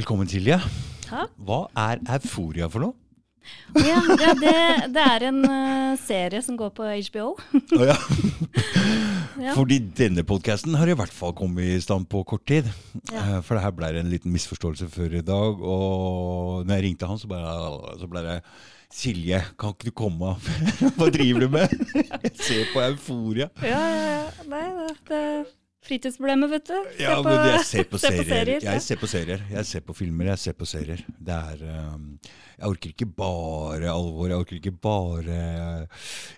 Velkommen, Silje. Takk. Hva er euforia for noe? Ja, ja det, det er en uh, serie som går på HBO. oh, ja. Ja. Fordi denne podkasten har i hvert fall kommet i stand på kort tid. Ja. Uh, For det her ble det en liten misforståelse før i dag. Og når jeg ringte han, så ble, så ble det Silje, kan ikke du komme? Hva driver du med? Jeg ser på euforia. Ja, ja, ja. Nei, det, det fritidsproblemet, vet du. Se Ja, på, jeg ser på se serier. Jeg ser på serier. Jeg ser på filmer, jeg ser på serier. Det er um, Jeg orker ikke bare alvor. Jeg orker ikke bare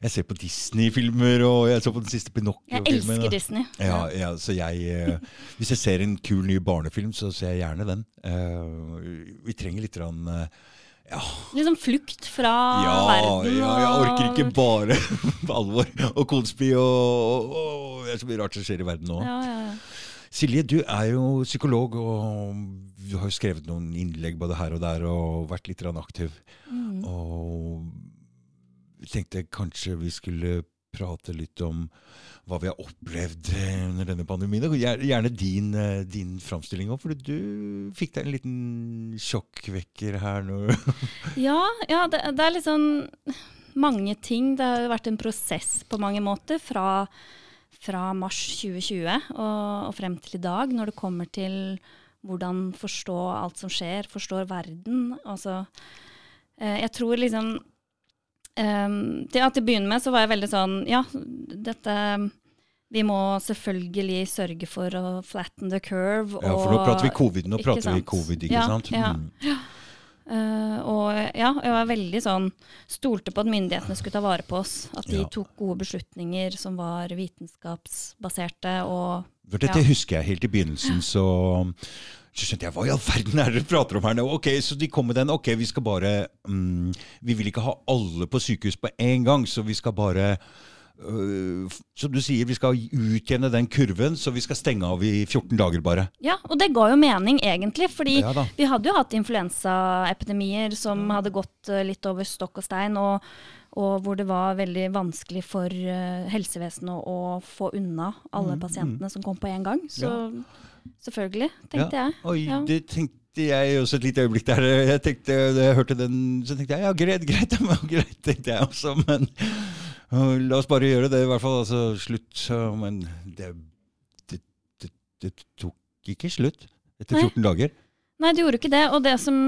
Jeg ser på Disney-filmer, og jeg så på den siste Jeg Pinocchio-filmen. elsker og- Disney. Ja, ja, så jeg eh, Hvis jeg ser en kul ny barnefilm, så ser jeg gjerne den. Eh, vi trenger litt grann, eh, ja, Liksom flukt fra ja, verden. ja, jeg orker ikke bare bare alvor og konspi og, og, og Det er så mye rart som skjer i verden nå. ja, ja, ja. Silje, du er jo psykolog, og du har jo skrevet noen innlegg både her og der og vært litt aktiv. Mm. Og tenkte kanskje vi skulle prate litt om hva vi har opplevd eh, under denne pandemien. Gjerne din, eh, din framstilling òg, for du fikk deg en liten sjokkvekker her nå. Ja, ja det, det er litt sånn mange ting. Det har jo vært en prosess på mange måter fra, fra mars 2020 og, og frem til i dag, når det kommer til hvordan forstå alt som skjer, forstår verden. Altså, eh, jeg tror liksom eh, til, ja, til å begynne med så var jeg veldig sånn Ja, dette Vi må selvfølgelig sørge for å flatten the curve. Ja, for nå og- prater vi covid, nå prater prater vi covid, ikke Ja, sant? ja. Mm. Uh, og ja, jeg var veldig sånn Stolte på at myndighetene skulle ta vare på oss. At de Ja. tok gode beslutninger som var vitenskapsbaserte og For dette Ja. husker jeg helt i begynnelsen, så, så skjønte jeg hva i all verden er det dere prater om her nå? Ok, Så de kom med den. Ok, vi skal bare mm, Vi vil ikke ha alle på sykehus på en gang, så vi skal bare øh, som du sier, vi skal utjevne den kurven, så vi skal stenge av i 14 dager bare. Ja, og det ga jo mening, egentlig. Fordi Ja vi hadde jo hatt influensaepidemier som hadde gått eh, litt over stokk og stein, og, og hvor det var veldig vanskelig for eh, helsevesenet å få unna alle pasientene som kom på en gang. Så selvfølgelig, tenkte ja. jeg. Oi, Ja. det tenkte jeg også et lite øyeblikk der. Jeg tenkte, da jeg hørte den, så tenkte jeg ja, greit, greit, greit, tenkte jeg også. Men øh, la oss bare gjøre det, i hvert fall. Altså, slutt. Men det, det, det, det tok ikke slutt etter Nei. 14 dager. Nei, det gjorde ikke det. Og det som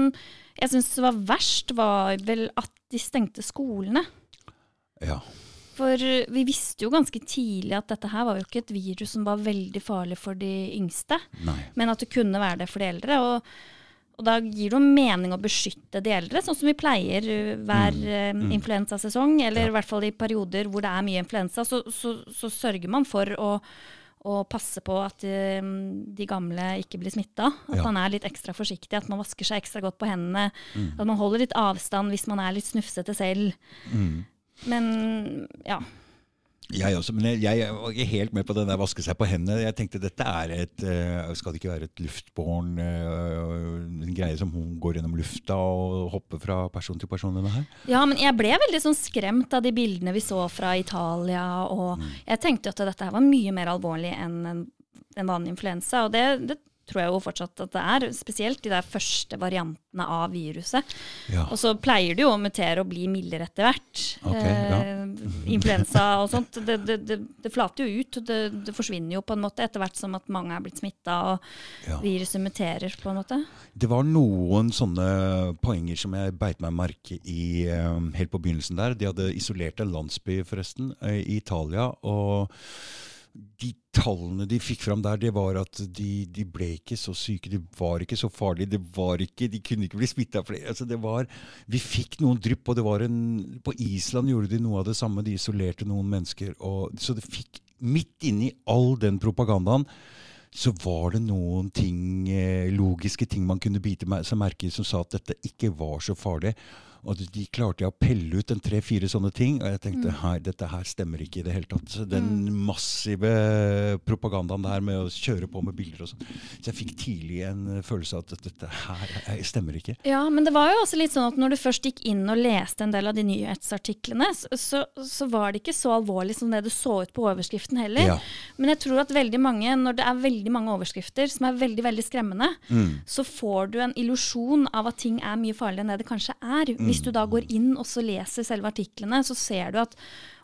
jeg syns var verst, var vel at de stengte skolene. Ja. For vi visste jo ganske tidlig at dette her var jo ikke et virus som var veldig farlig for de yngste, Nei. men at det kunne være det for de eldre. Og, og da gir det jo mening å beskytte de eldre, sånn som vi pleier hver hver Mm. influensasesong, eller Ja. i hvert fall i perioder hvor det er mye influensa, så, så, så sørger man for å og passe på at de, de gamle ikke blir smitta. At Ja. man er litt ekstra forsiktig, at man vasker seg ekstra godt på hendene. At man holder litt avstand hvis man er litt snufsete selv. Mm. Men ja. Jeg også, men jeg, jeg var ikke helt med på den der vaske seg på hendene. Jeg tenkte dette er et øh, Skal det ikke være et luftbåren øh, en greie som hun går gjennom lufta og hopper fra person til person? denne her? ja, men jeg ble veldig sånn skremt av de bildene vi så fra Italia. Og jeg tenkte at dette her var mye mer alvorlig enn en, en vanlig influensa. Og det, det tror jeg jo fortsatt at det er. Spesielt de der første variantene av viruset. Ja. Og så pleier det jo å mutere og bli mildere etter hvert. Ok, ja. eh, influensa og sånt. Det, det, det, det flater jo ut. Det, det forsvinner jo på en måte etter hvert som at mange er blitt smitta og Ja. viruset muterer på en måte. Det var noen sånne poenger som jeg beit meg merke i eh, helt på begynnelsen der. De hadde isolert en landsby, forresten, eh, i Italia. Og de tallene de fikk fram der, det var at de, de ble ikke så syke. De var ikke så farlige. Det var ikke, de kunne ikke bli smitta flere. Altså det var, vi fikk noen drypp, og det var en, på Island gjorde de noe av det samme. De isolerte noen mennesker. Og, så det fikk, midt inni all den propagandaen, så var det noen ting, eh, logiske ting man kunne bite seg merke i som sa at dette ikke var så farlig. Og de, klarte å pelle ut en tre-fire sånne ting, og jeg tenkte Mm. her, dette her stemmer ikke i det hele tatt. Den Mm. massive propagandaen der med å kjøre på med bilder og sånn. Så jeg fikk tidlig en følelse av at dette her stemmer ikke. Ja, men det var jo også litt sånn at når du først gikk inn og leste en del av de nyhetsartiklene, så, så, så var det ikke så alvorlig som det du så ut på overskriften heller. Ja. Men jeg tror at veldig mange, når det er veldig mange overskrifter som er veldig veldig skremmende, Mm. så får du en illusjon av at ting er mye farligere enn det det kanskje er. Hvis du da går inn og så leser selve artiklene, så ser du at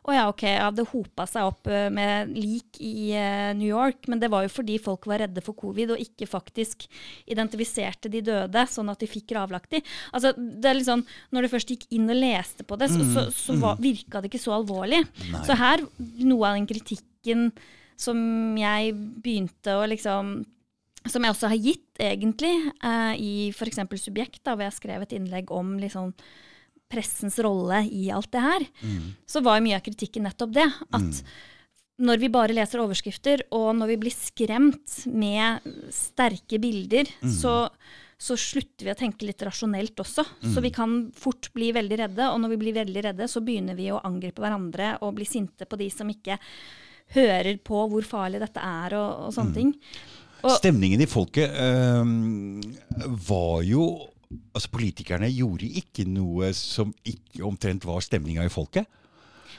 å ja, ok, ja, det hopa seg opp eh, med lik i uh, New York, men det var jo fordi folk var redde for covid og ikke faktisk identifiserte de døde, sånn at de fikk gravlagt de. Altså, det er litt sånn, Når du først gikk inn og leste på det, så, så, så var, virka det ikke så alvorlig. Nei. Så her, noe av den kritikken som jeg begynte å liksom Som jeg også har gitt, egentlig, eh, i f.eks. Subjekt, da, hvor jeg skrev et innlegg om liksom pressens rolle i alt det her, Mm. så var mye av kritikken nettopp det. At når vi bare leser overskrifter, og når vi blir skremt med sterke bilder, så, så slutter vi å tenke litt rasjonelt også. Så vi kan fort bli veldig redde, og når vi blir veldig redde, så begynner vi å angripe hverandre og bli sinte på de som ikke hører på hvor farlig dette er, og, og sånne ting. Og- Stemningen i folket øh, var jo Altså, politikerne gjorde ikke noe som ikke omtrent var stemninga i folket.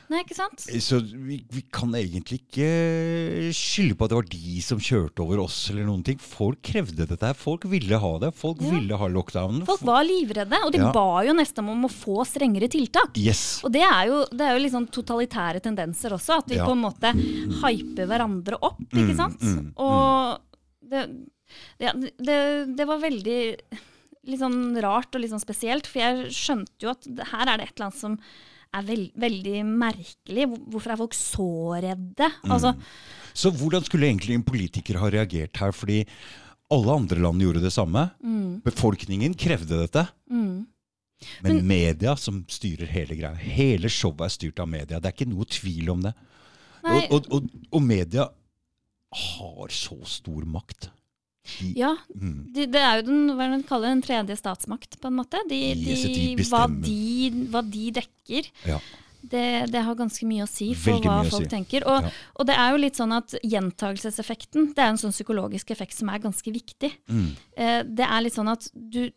Nei, ikke sant? Så vi, vi kan egentlig ikke skylde på at det var de som kjørte over oss eller noen ting. Folk krevde dette her. Folk ville ha det. Folk Ja. ville ha lockdownen. Folk var livredde, og de Ja. ba jo nesten om å få strengere tiltak. Yes. Og det er jo, det er jo sånn totalitære tendenser også, at vi Ja. på en måte hyper hverandre opp, ikke Mm, sant? mm, Og det, det, det, det var veldig litt sånn rart og litt sånn spesielt, for jeg skjønte jo at her er det et eller annet som er veld, veldig merkelig. Hvorfor er folk så redde? Mm. Altså, Så hvordan skulle egentlig en politiker ha reagert her? Fordi alle andre land gjorde det samme. mm, Befolkningen krevde dette. mm. Men media som styrer hele greia. Hele showet er styrt av media. Det er ikke noe tvil om det. Og, og, og, og media har så stor makt. De, ja, mm, de, det er jo den, hva er kaller den tredje statsmakt, på en måte. De, Yes, hva, de, hva de dekker. ja. Det, det har ganske mye å si for Veldig hva folk si. tenker. Og, Ja. og det er jo litt sånn at gjentagelseseffekten det er en sånn psykologisk effekt som er ganske viktig. Mm, Eh, det er litt sånn at du,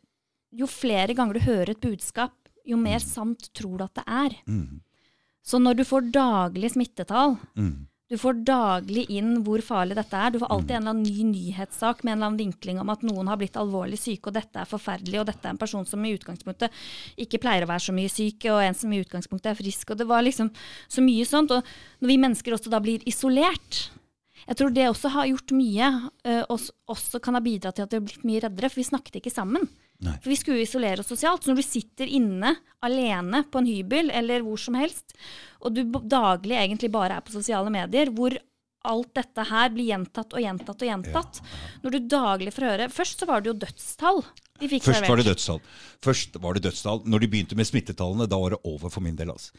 jo flere ganger du hører et budskap, jo mer sant tror du at det er. mm, Så når du får daglig smittetall, mm. Du får daglig inn hvor farlig dette er, du får alltid en eller annen ny nyhetssak med en eller annen vinkling om at noen har blitt alvorlig syke, og dette er forferdelig, og dette er en person som i utgangspunktet ikke pleier å være så mye syk, og en som i utgangspunktet er frisk, og det var liksom så mye sånt. Og når vi mennesker også da blir isolert, jeg tror det også har gjort mye, eh, og også kan ha bidratt til at vi har blitt mye reddere, for vi snakket ikke sammen. Nei. For vi skulle isolere oss sosialt. Så når du sitter inne alene på en hybel eller hvor som helst, og du daglig egentlig bare er på sosiale medier, hvor alt dette her blir gjentatt og gjentatt og gjentatt. Når du daglig får høre Først så var det jo dødstall. De fikk Først var det dødstall. Først var det dødstall. Når de begynte med smittetallene, da var det over for min del. Altså.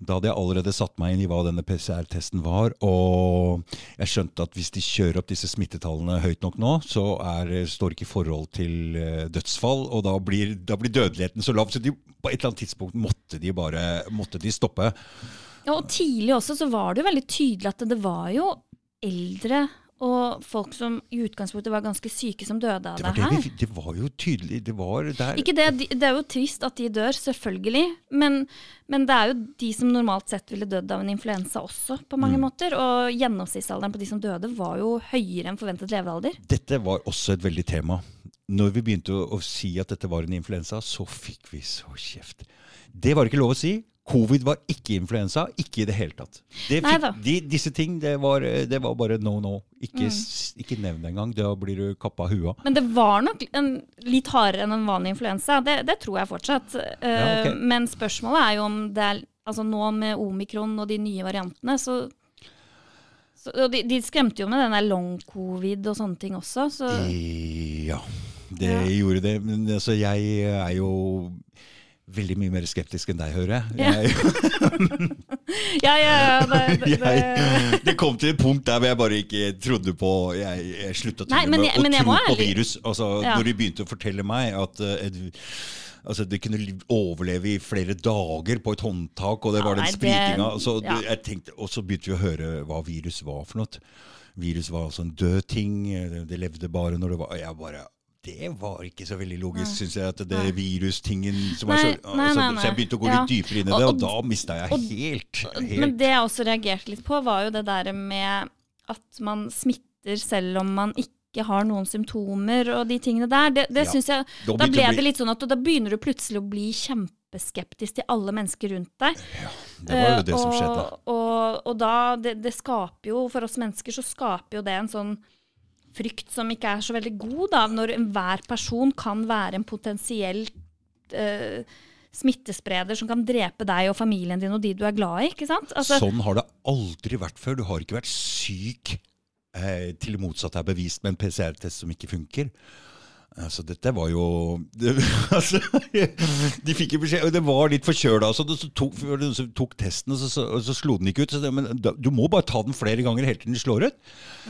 Da hadde jeg allerede satt meg inn i hva denne PCR-testen var, og jeg skjønte at hvis de kjører opp disse smittetallene høyt nok nå, så er, står ikke i forhold til eh, dødsfall, og da blir, da blir dødeligheten så lav. Så de, på et eller annet tidspunkt måtte de bare måtte de stoppe. Ja, og tidlig også så var det jo veldig tydelig at det var jo eldre og folk som i utgangspunktet var ganske syke, som døde av Det det, var, det, her. vi, det var jo tydelig. Det var der Ikke det, det er jo trist at de dør, selvfølgelig. Men, men det er jo de som normalt sett ville dødd av en influensa også, på mange Mm. måter. Og gjennomsnittsalderen på de som døde, var jo høyere enn forventet levealder. Dette var også et veldig tema. Når vi begynte å, å si at dette var en influensa, så fikk vi så kjeft. Det var ikke lov å si. Covid var ikke influensa. Ikke i det hele tatt. Det fikk, de, disse ting, det var, det var bare no no. Ikke, mm. ikke nevn det engang. Da blir du kappa huet. Men det var nok en, litt hardere enn en vanlig influensa. Det, det tror jeg fortsatt. Eh, Ja, okay. Men spørsmålet er jo om det er Altså nå med omikron og de nye variantene, så, så de, de skremte jo med den der long covid og sånne ting også, så Ja, det Ja. gjorde det. Men altså, jeg er jo veldig mye mer skeptisk enn deg, hører. Ja. jeg Ja, ja, ja. Det, det, jeg, det kom til et punkt der hvor jeg bare ikke trodde på Jeg, jeg slutta til Nei, men med men å tro på virus. Altså, Ja. Når de begynte å fortelle meg at eh, et, altså, det kunne overleve i flere dager på et håndtak, og det var den spritinga så tenkte, Og så begynte vi å høre hva virus var for noe. Virus var altså en død ting. Det, det levde bare når det var Jeg bare det var ikke så veldig logisk, syns jeg. at det Nei. virustingen som er så, nei, altså, nei, Så jeg begynte å gå Ja. litt dypere inn i det, og, og- da mista jeg og- helt, helt Men det jeg også reagerte litt på, var jo det der med at man smitter selv om man ikke har noen symptomer og de tingene der. Det, det Ja. synes jeg, Da Da ble det litt sånn at da begynner du plutselig å bli kjempeskeptisk til alle mennesker rundt deg. Ja, Det var jo det som Eh, skjedde. Og, og, og da, det, det skaper jo, for oss mennesker så skaper jo det en sånn frykt som ikke er så veldig god, da, når enhver person kan være en potensiell uh, smittespreder som kan drepe deg og familien din og de du er glad i. ikke sant? Altså, sånn har det aldri vært før. Du har ikke vært syk eh, til det motsatte er bevist med en PCR-test som ikke funker. Altså, dette var jo det, altså, De fikk jo beskjed Det var litt forkjøla, så, det- så tok, så tok testen, og så, så, så slo den ikke ut. Så det, men du må bare ta den flere ganger helt til den slår ut.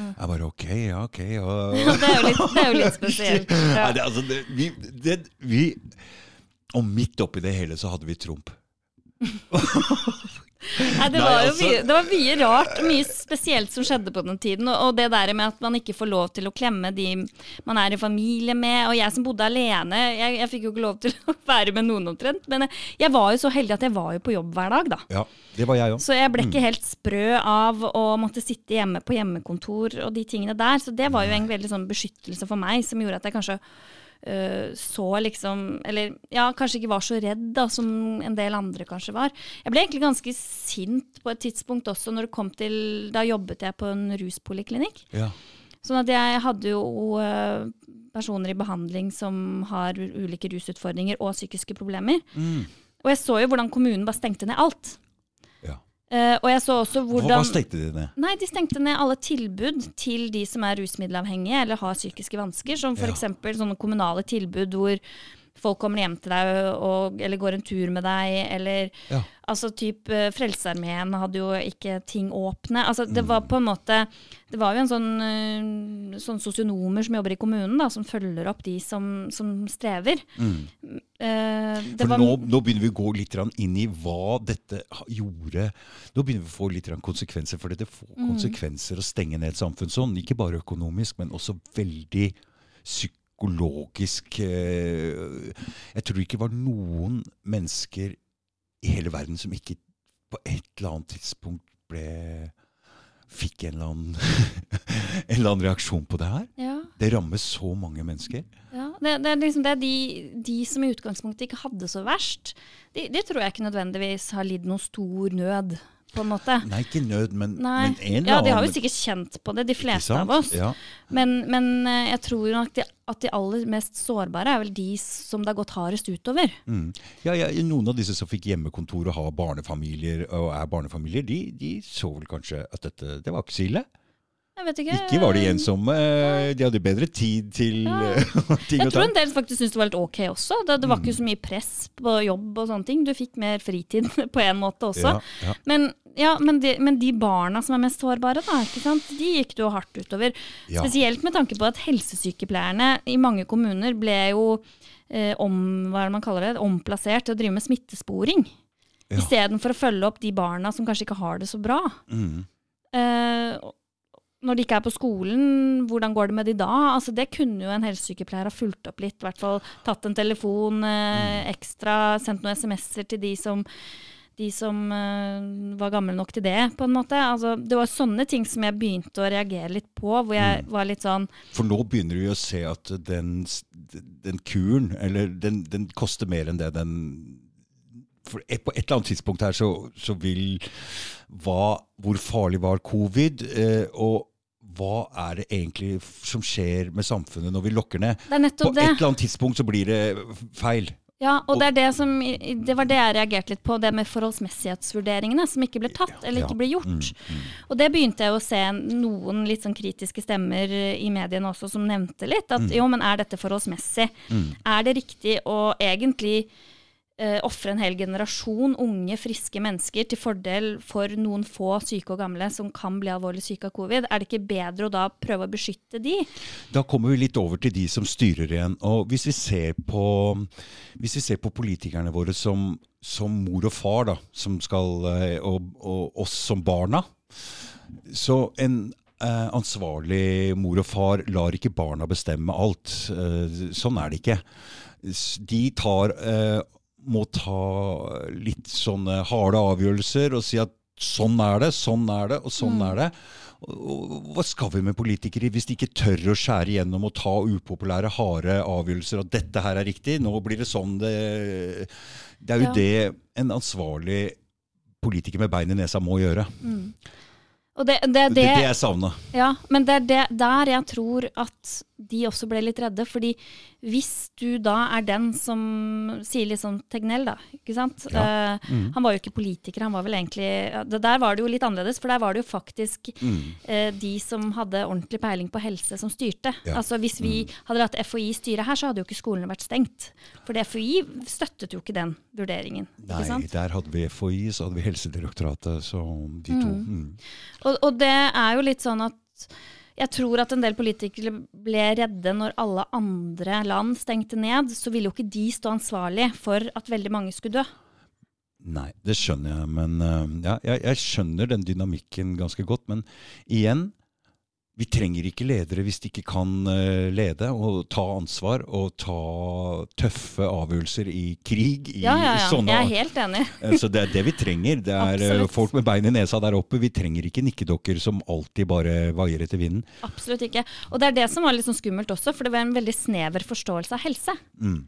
Jeg bare OK, ja, OK. Ja. det, er jo litt, det er jo litt spesielt. Ja. Nei, det, altså, det, vi, det, vi Og midt oppi det hele så hadde vi Trump. Nei, det, Nei, var jo altså- mye, det var mye rart mye spesielt som skjedde på den tiden. Og, det der med at man ikke får lov til å klemme de man er i familie med. Og jeg som bodde alene, jeg, jeg fikk jo ikke lov til å være med noen omtrent. Men jeg, var jo så heldig at jeg var jo på jobb hver dag, da. Ja, det var jeg også. Så jeg ble ikke helt sprø av å måtte sitte hjemme på hjemmekontor og de tingene der. Så det var jo en veldig sånn beskyttelse for meg, som gjorde at jeg kanskje så liksom Eller ja, kanskje ikke var så redd da, som en del andre kanskje var. Jeg ble egentlig ganske sint på et tidspunkt også, når det kom til Da jobbet jeg på en ruspoliklinikk. Ja. Sånn at jeg hadde jo øh, personer i behandling som har ulike rusutfordringer og psykiske problemer. Mm. Og jeg så jo hvordan kommunen bare stengte ned alt. Ja. Eh, og jeg så også hvordan hva stengte de ned? Nei, de stengte ned alle tilbud til de som er rusmiddelavhengige eller har psykiske vansker, som Ja. f.eks. sånne kommunale tilbud hvor folk kommer hjem til deg og, eller går en tur med deg, eller Ja. Altså typ eh, Frelsesarmeen hadde jo ikke ting åpne. Altså det Mm. var på en måte Det var jo en sånn, eh, sånn sosionomer som jobber i kommunen, da, som følger opp de som, som strever. Mm. Eh, det For var, nå, nå begynner vi å gå litt inn i hva dette gjorde. Nå begynner vi å få litt konsekvenser, for det får Mm. konsekvenser å stenge ned et samfunn sånn. Ikke bare økonomisk, men også veldig psykologisk. eh, Jeg tror ikke det var noen mennesker i hele verden som ikke på et eller annet tidspunkt ble Fikk en eller annen, en eller annen reaksjon på det her. ja. Det rammer så mange mennesker. Ja, det, det er liksom det er de, de som i utgangspunktet ikke hadde så verst. De, de tror jeg ikke nødvendigvis har lidd noen stor nød, på en måte. Nei, ikke nød, men, men en eller annen Ja, de har jo sikkert kjent på det, de fleste av oss. Ja. Men, men eh, jeg tror nok de, at de aller mest sårbare er vel de som det har gått hardest utover. Mm. Ja, ja, noen av disse som fikk hjemmekontor og har barnefamilier, og er barnefamilier, de, de så vel kanskje at dette det var ikke så ille. Jeg vet ikke. Ikke var de ensomme. De hadde bedre tid til Ja. ting Jeg tror en del faktisk syntes det var helt ok også. Det, det var Mm. ikke så mye press på jobb og sånne ting. Du fikk mer fritid på en måte også. Ja, ja. Men, ja, men, de, men de barna som er mest sårbare, da, de gikk det jo hardt utover. Spesielt med tanke på at helsesykepleierne i mange kommuner ble jo eh, om, hva er det man kaller det, omplassert til å drive med smittesporing. Ja. Istedenfor å følge opp de barna som kanskje ikke har det så bra. Mm. Eh, når de ikke er på skolen, hvordan går det med de da? Altså, det kunne jo en helsesykepleier ha fulgt opp litt. I hvert fall tatt en telefon eh, Mm. ekstra, sendt noen SMS-er til de som, de som eh, var gamle nok til det, på en måte. Altså, det var sånne ting som jeg begynte å reagere litt på, hvor jeg Mm. var litt sånn For nå begynner vi å se at den, den kuren, eller den, den koster mer enn det den for På et eller annet tidspunkt her så, så vil hva, Hvor farlig var covid? Eh, og hva er det egentlig som skjer med samfunnet når vi lokker ned? På et eller annet tidspunkt så blir det feil. Ja, og det er det som Det var det jeg reagerte litt på, det med forholdsmessighetsvurderingene som ikke ble tatt, eller ikke ble gjort. Mm, mm. Og det begynte jeg å se noen litt sånn kritiske stemmer i mediene også som nevnte litt. At Mm. jo, men er dette forholdsmessig? Er det riktig å egentlig uh, ofre en hel generasjon unge, friske mennesker til fordel for noen få syke og gamle som kan bli alvorlig syke av covid. Er det ikke bedre å da prøve å beskytte de? Da kommer vi litt over til de som styrer igjen. Og hvis vi ser på, vi ser på politikerne våre som, som, mor og far, da, skal, eh, og, og oss som barna, så en eh, ansvarlig mor og far lar ikke barna bestemme alt. Eh, sånn er det ikke. De tar eh, må ta litt sånne harde avgjørelser og si at sånn er det, sånn er det, og sånn mm. er det. Hva skal vi med politikere hvis de ikke tør å skjære igjennom og ta upopulære, harde avgjørelser at dette her er riktig, nå blir det sånn det Det er jo ja. det en ansvarlig politiker med bein i nesa må gjøre. Mm. Det, det, det, det, det jeg savna. Ja, men det er der jeg tror at de også ble litt redde. fordi hvis du da er den som sier litt sånn Tegnell, da, ikke sant. Ja. Uh, mm. Han var jo ikke politiker, han var vel egentlig det Der var det jo litt annerledes, for der var det jo faktisk mm. uh, de som hadde ordentlig peiling på helse, som styrte. Ja. Altså Hvis vi mm. hadde latt FHI styre her, så hadde jo ikke skolene vært stengt. For FHI støttet jo ikke den vurderingen. Nei, der hadde vi FHI, så hadde vi Helsedirektoratet, som de to. Mm. mm. Og, og det er jo litt sånn at jeg tror at en del politikere ble redde når alle andre land stengte ned. Så ville jo ikke de stå ansvarlig for at veldig mange skulle dø. Nei, det skjønner jeg. Men uh, ja, jeg, jeg, skjønner den dynamikken ganske godt. Men igjen, vi trenger ikke ledere hvis de ikke kan eh, lede og ta ansvar og ta tøffe avgjørelser i krig. I ja, ja, ja. Sånne, jeg er helt enig. Eh, så det er det vi trenger. Det er eh, Absolutt. folk med bein i nesa der oppe. Vi trenger ikke nikkedokker som alltid bare vaier etter vinden. Absolutt ikke. Og det er det som var litt sånn skummelt også, for det var en veldig snever forståelse av helse. Mm.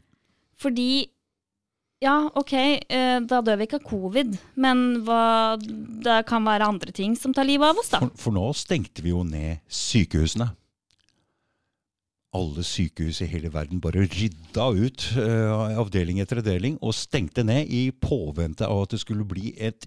Fordi ja, OK, eh, da dør vi ikke av covid, men hva, det kan være andre ting som tar livet av oss, da. For, for nå stengte vi jo ned sykehusene. Alle sykehus i hele verden bare rydda ut uh, avdeling etter avdeling og stengte ned i påvente av at det skulle bli et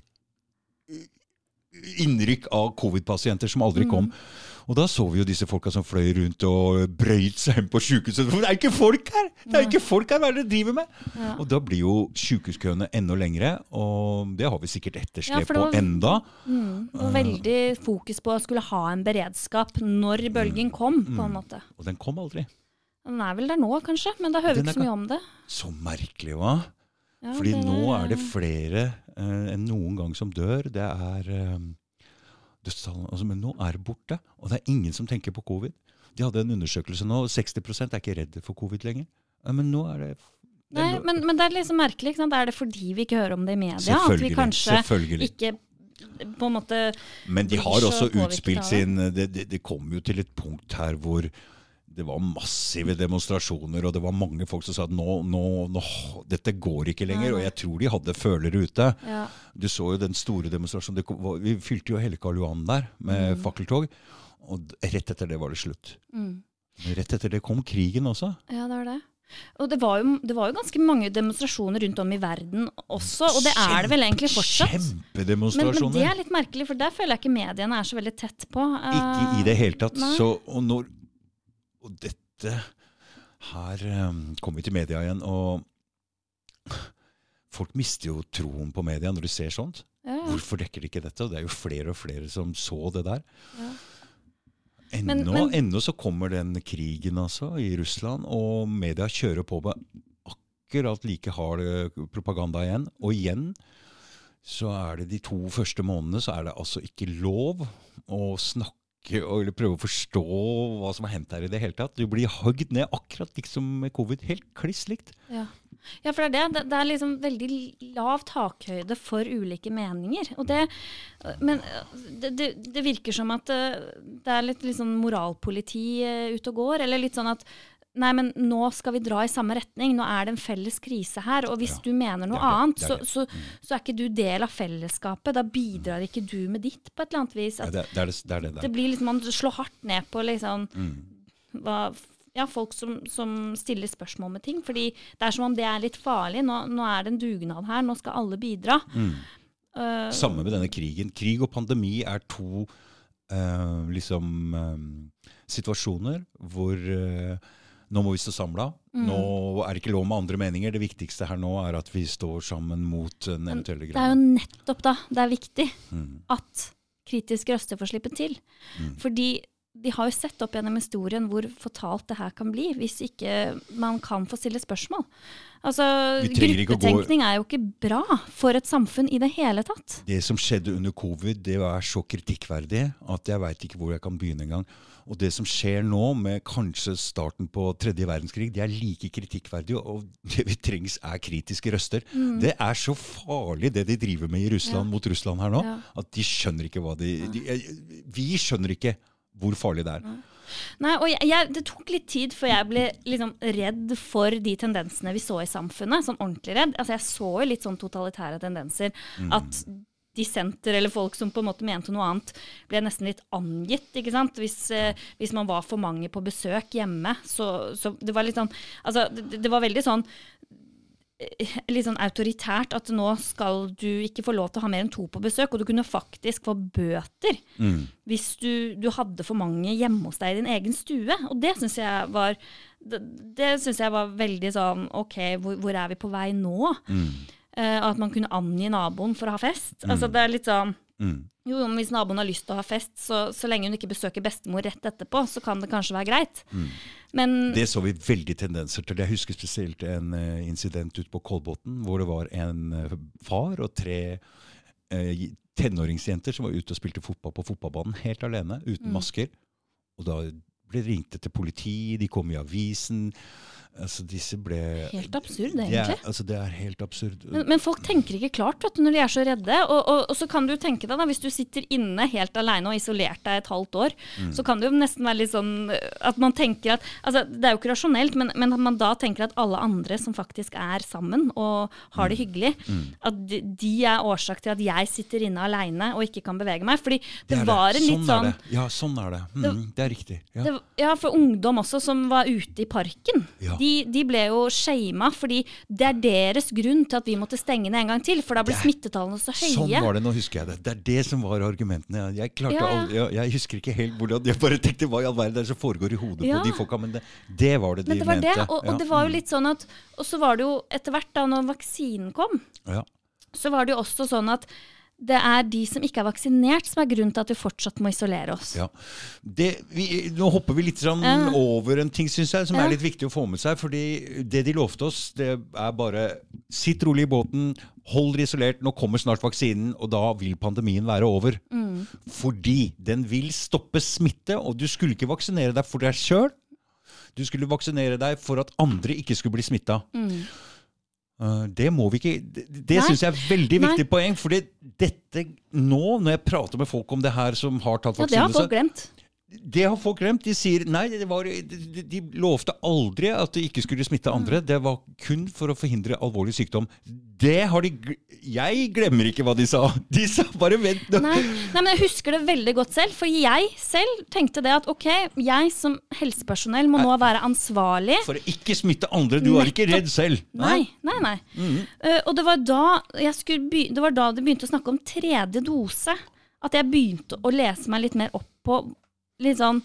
innrykk av covid-pasienter som aldri kom. Mm. Og da så vi jo disse folka som fløy rundt og brøyt seg inn på sjukehuset. Det er ikke folk her! Det er ikke folk her, Hva er det dere driver med? Ja. Og da blir jo sjukehuskøene enda lengre, og det har vi sikkert etterslep ja, på enda. Mm, og veldig fokus på å skulle ha en beredskap når bølgen kom, på en mm. måte. Og den kom aldri. Den er vel der nå, kanskje, men da hører vi ikke så mye om det. Så merkelig, hva? Ja, Fordi nå er det flere eh, enn noen gang som dør. Det er uh, dødstallene. Altså, men nå er det borte, og det er ingen som tenker på covid. De hadde en undersøkelse nå, 60% er ikke redde for covid lenger. Men nå er det Nei, men, men, det er liksom merkelig. Ikke sant? Er det fordi vi ikke hører om det i media? At vi kanskje ikke på en måte Men de har også utspilt sin det, det, det kom jo til et punkt her hvor det var massive demonstrasjoner, og det var mange folk som sa at nå, nå, nå dette går ikke lenger. Og jeg tror de hadde følere ute. Ja. Du så jo den store demonstrasjonen. Var, vi fylte jo hele Karl Johan der med mm. fakkeltog. Og rett etter det var det slutt. Mm. Rett etter det kom krigen også. Ja, det var det. Og det var, jo, det var, jo, ganske mange demonstrasjoner rundt om i verden også, og det er det vel egentlig fortsatt. Kjempedemonstrasjoner. Men, men, det er litt merkelig, for der føler jeg ikke mediene er så veldig tett på. Ikke i det hele tatt. Så, og når, og dette Her um, kommer vi til media igjen, og folk mister jo troen på media når de ser sånt. Ja. Hvorfor dekker de ikke dette? Og det er jo flere og flere som så det der. Ja. Ennå, men, men, ennå så kommer den krigen altså i Russland, og media kjører på med akkurat like hard eh, propaganda igjen. Og igjen så er det de to første månedene så er det altså ikke lov å snakke eller prøve å forstå hva som har hendt her i det hele tatt. Du blir hogd ned akkurat liksom med covid. Helt kliss likt. Ja. ja. for det er det. Det er liksom veldig lav takhøyde for ulike meninger. Og det, men det, det, det virker som at eh, det er litt, litt sånn moralpoliti eh, ute og går. Eller litt sånn at Nei, men nå skal vi dra i samme retning. Nå er det en felles krise her. Og hvis ja, du mener noe det det, annet, så, så, mm. så, er ikke du del av fellesskapet. Da bidrar ikke du med ditt på et eller annet vis. Det, det, det, blir liksom, Man slår hardt ned på liksom mm. hva, ja, folk som, som, stiller spørsmål med ting. fordi det er som om det er litt farlig. Nå, nå er det en dugnad her. Nå skal alle bidra. Mm. Uh, Samme med denne krigen. Krig og pandemi er to uh, liksom um, situasjoner hvor uh, Nå må vi stå samla. Mm. Nå er det ikke lov med andre meninger. Det viktigste her nå er at vi står sammen mot en eventuell Det er jo nettopp da det er viktig Mm. at kritiske røster får slippe til. Mm. Fordi de har jo sett opp gjennom historien hvor fatalt det her kan bli, hvis ikke man kan få stille spørsmål. Altså, Gruppetenkning er jo ikke bra for et samfunn i det hele tatt. Det som skjedde under covid, det var så kritikkverdig at jeg veit ikke hvor jeg kan begynne engang. Og det som skjer nå, med kanskje starten på tredje verdenskrig, det er like kritikkverdig. Og det vi trengs, er kritiske røster. Det er så farlig, det de driver med i Russland Ja. mot Russland her nå, Ja. at de skjønner ikke hva de, de Vi skjønner ikke hvor farlig det er. Nei, og jeg, jeg, Det tok litt tid før jeg ble liksom redd for de tendensene vi så i samfunnet. Sånn ordentlig redd. Altså Jeg så jo litt sånn totalitære tendenser. At dissenter eller folk som på en måte mente noe annet, ble nesten litt angitt. ikke sant? Hvis, eh, hvis man var for mange på besøk hjemme. Så, så det var litt sånn Altså, det, det var veldig sånn eh, litt sånn autoritært at nå skal du ikke få lov til å ha mer enn to på besøk, og du kunne faktisk få bøter Mm. hvis du, du hadde for mange hjemme hos deg i din egen stue. Og det syns jeg var det, det synes jeg var veldig sånn OK, hvor, hvor er vi på vei nå? Mm. Eh, at man kunne angi naboen for å ha fest. Altså det er litt sånn Mm. jo, men hvis naboen har lyst til å ha fest, så, så lenge hun ikke besøker bestemor rett etterpå, så kan det kanskje være greit. Men Mm. Det så vi veldig tendenser til. Jeg husker spesielt en uh, incident ute på Kolbotn hvor det var en uh, far og tre uh, tenåringsjenter som var ute og spilte fotball på fotballbanen helt alene, uten masker. Og da ble det ringt til politi, de kom i avisen. Altså, disse ble Helt absurd, Det Ja, egentlig. altså, det er helt absurd. Men, men folk tenker ikke klart vet du, når de er så redde. Og, og, og så kan du tenke deg, da, hvis du sitter inne helt alene og isolert deg et halvt år, Mm. så kan det jo nesten være litt sånn eh, at man tenker at altså, Det er jo ikke rasjonelt, men, men at man da tenker at alle andre som faktisk er sammen og har Mm. det hyggelig, at de, de er årsak til at jeg sitter inne alene og ikke kan bevege meg. Fordi det, det var en litt sånn sånn. Ja, sånn er det. Mm, det er riktig. Ja. det, ja, for ungdom også, som var ute i parken. Ja. De, de ble jo shama, fordi det er deres grunn til at vi måtte stenge ned en gang til. For da ble Det smittetallene så høye. Sånn var det, nå husker jeg det. Det er det som var argumentene. Jeg, klarte Ja, ja. aldri, jeg, jeg husker ikke helt hvordan Jeg bare tenkte hva i all verden er det som foregår i hodet Ja. på de folka, men det, det var det de Men det var mente. det, og, og det var jo litt sånn at Og så var det jo etter hvert, da når vaksinen kom, ja. så var det jo også sånn at det er de som ikke er vaksinert, som er grunnen til at vi fortsatt må isolere oss. Ja. Det, vi, nå hopper vi litt sånn Ja. over en ting synes jeg, som Ja. er litt viktig å få med seg. fordi det de lovte oss, det er bare sitt rolig i båten, hold dere isolert, nå kommer snart vaksinen, og da vil pandemien være over. Mm. Fordi den vil stoppe smitte, og du skulle ikke vaksinere deg for deg sjøl. Du skulle vaksinere deg for at andre ikke skulle bli smitta. Uh, det må vi ikke Det. Syns jeg er veldig Nei. viktig poeng. fordi dette nå, når jeg prater med folk om det her som har tatt Ja, det har folk glemt. Det har folk glemt. De sier nei, det var, de, de- de lovte aldri at det ikke skulle smitte andre. Mm. Det var kun for å forhindre alvorlig sykdom. Det har de Jeg glemmer ikke hva de sa. De sa bare vent nå. Nei, nei, men jeg husker det veldig godt selv. For jeg selv tenkte det at ok, jeg som helsepersonell må nå være ansvarlig. For å ikke smitte andre. Du er ikke redd selv. Nei, nei, nei. Mm -hmm. uh, og det var, da det var da det begynte å snakke om tredje dose. At jeg begynte å lese meg litt mer opp på litt sånn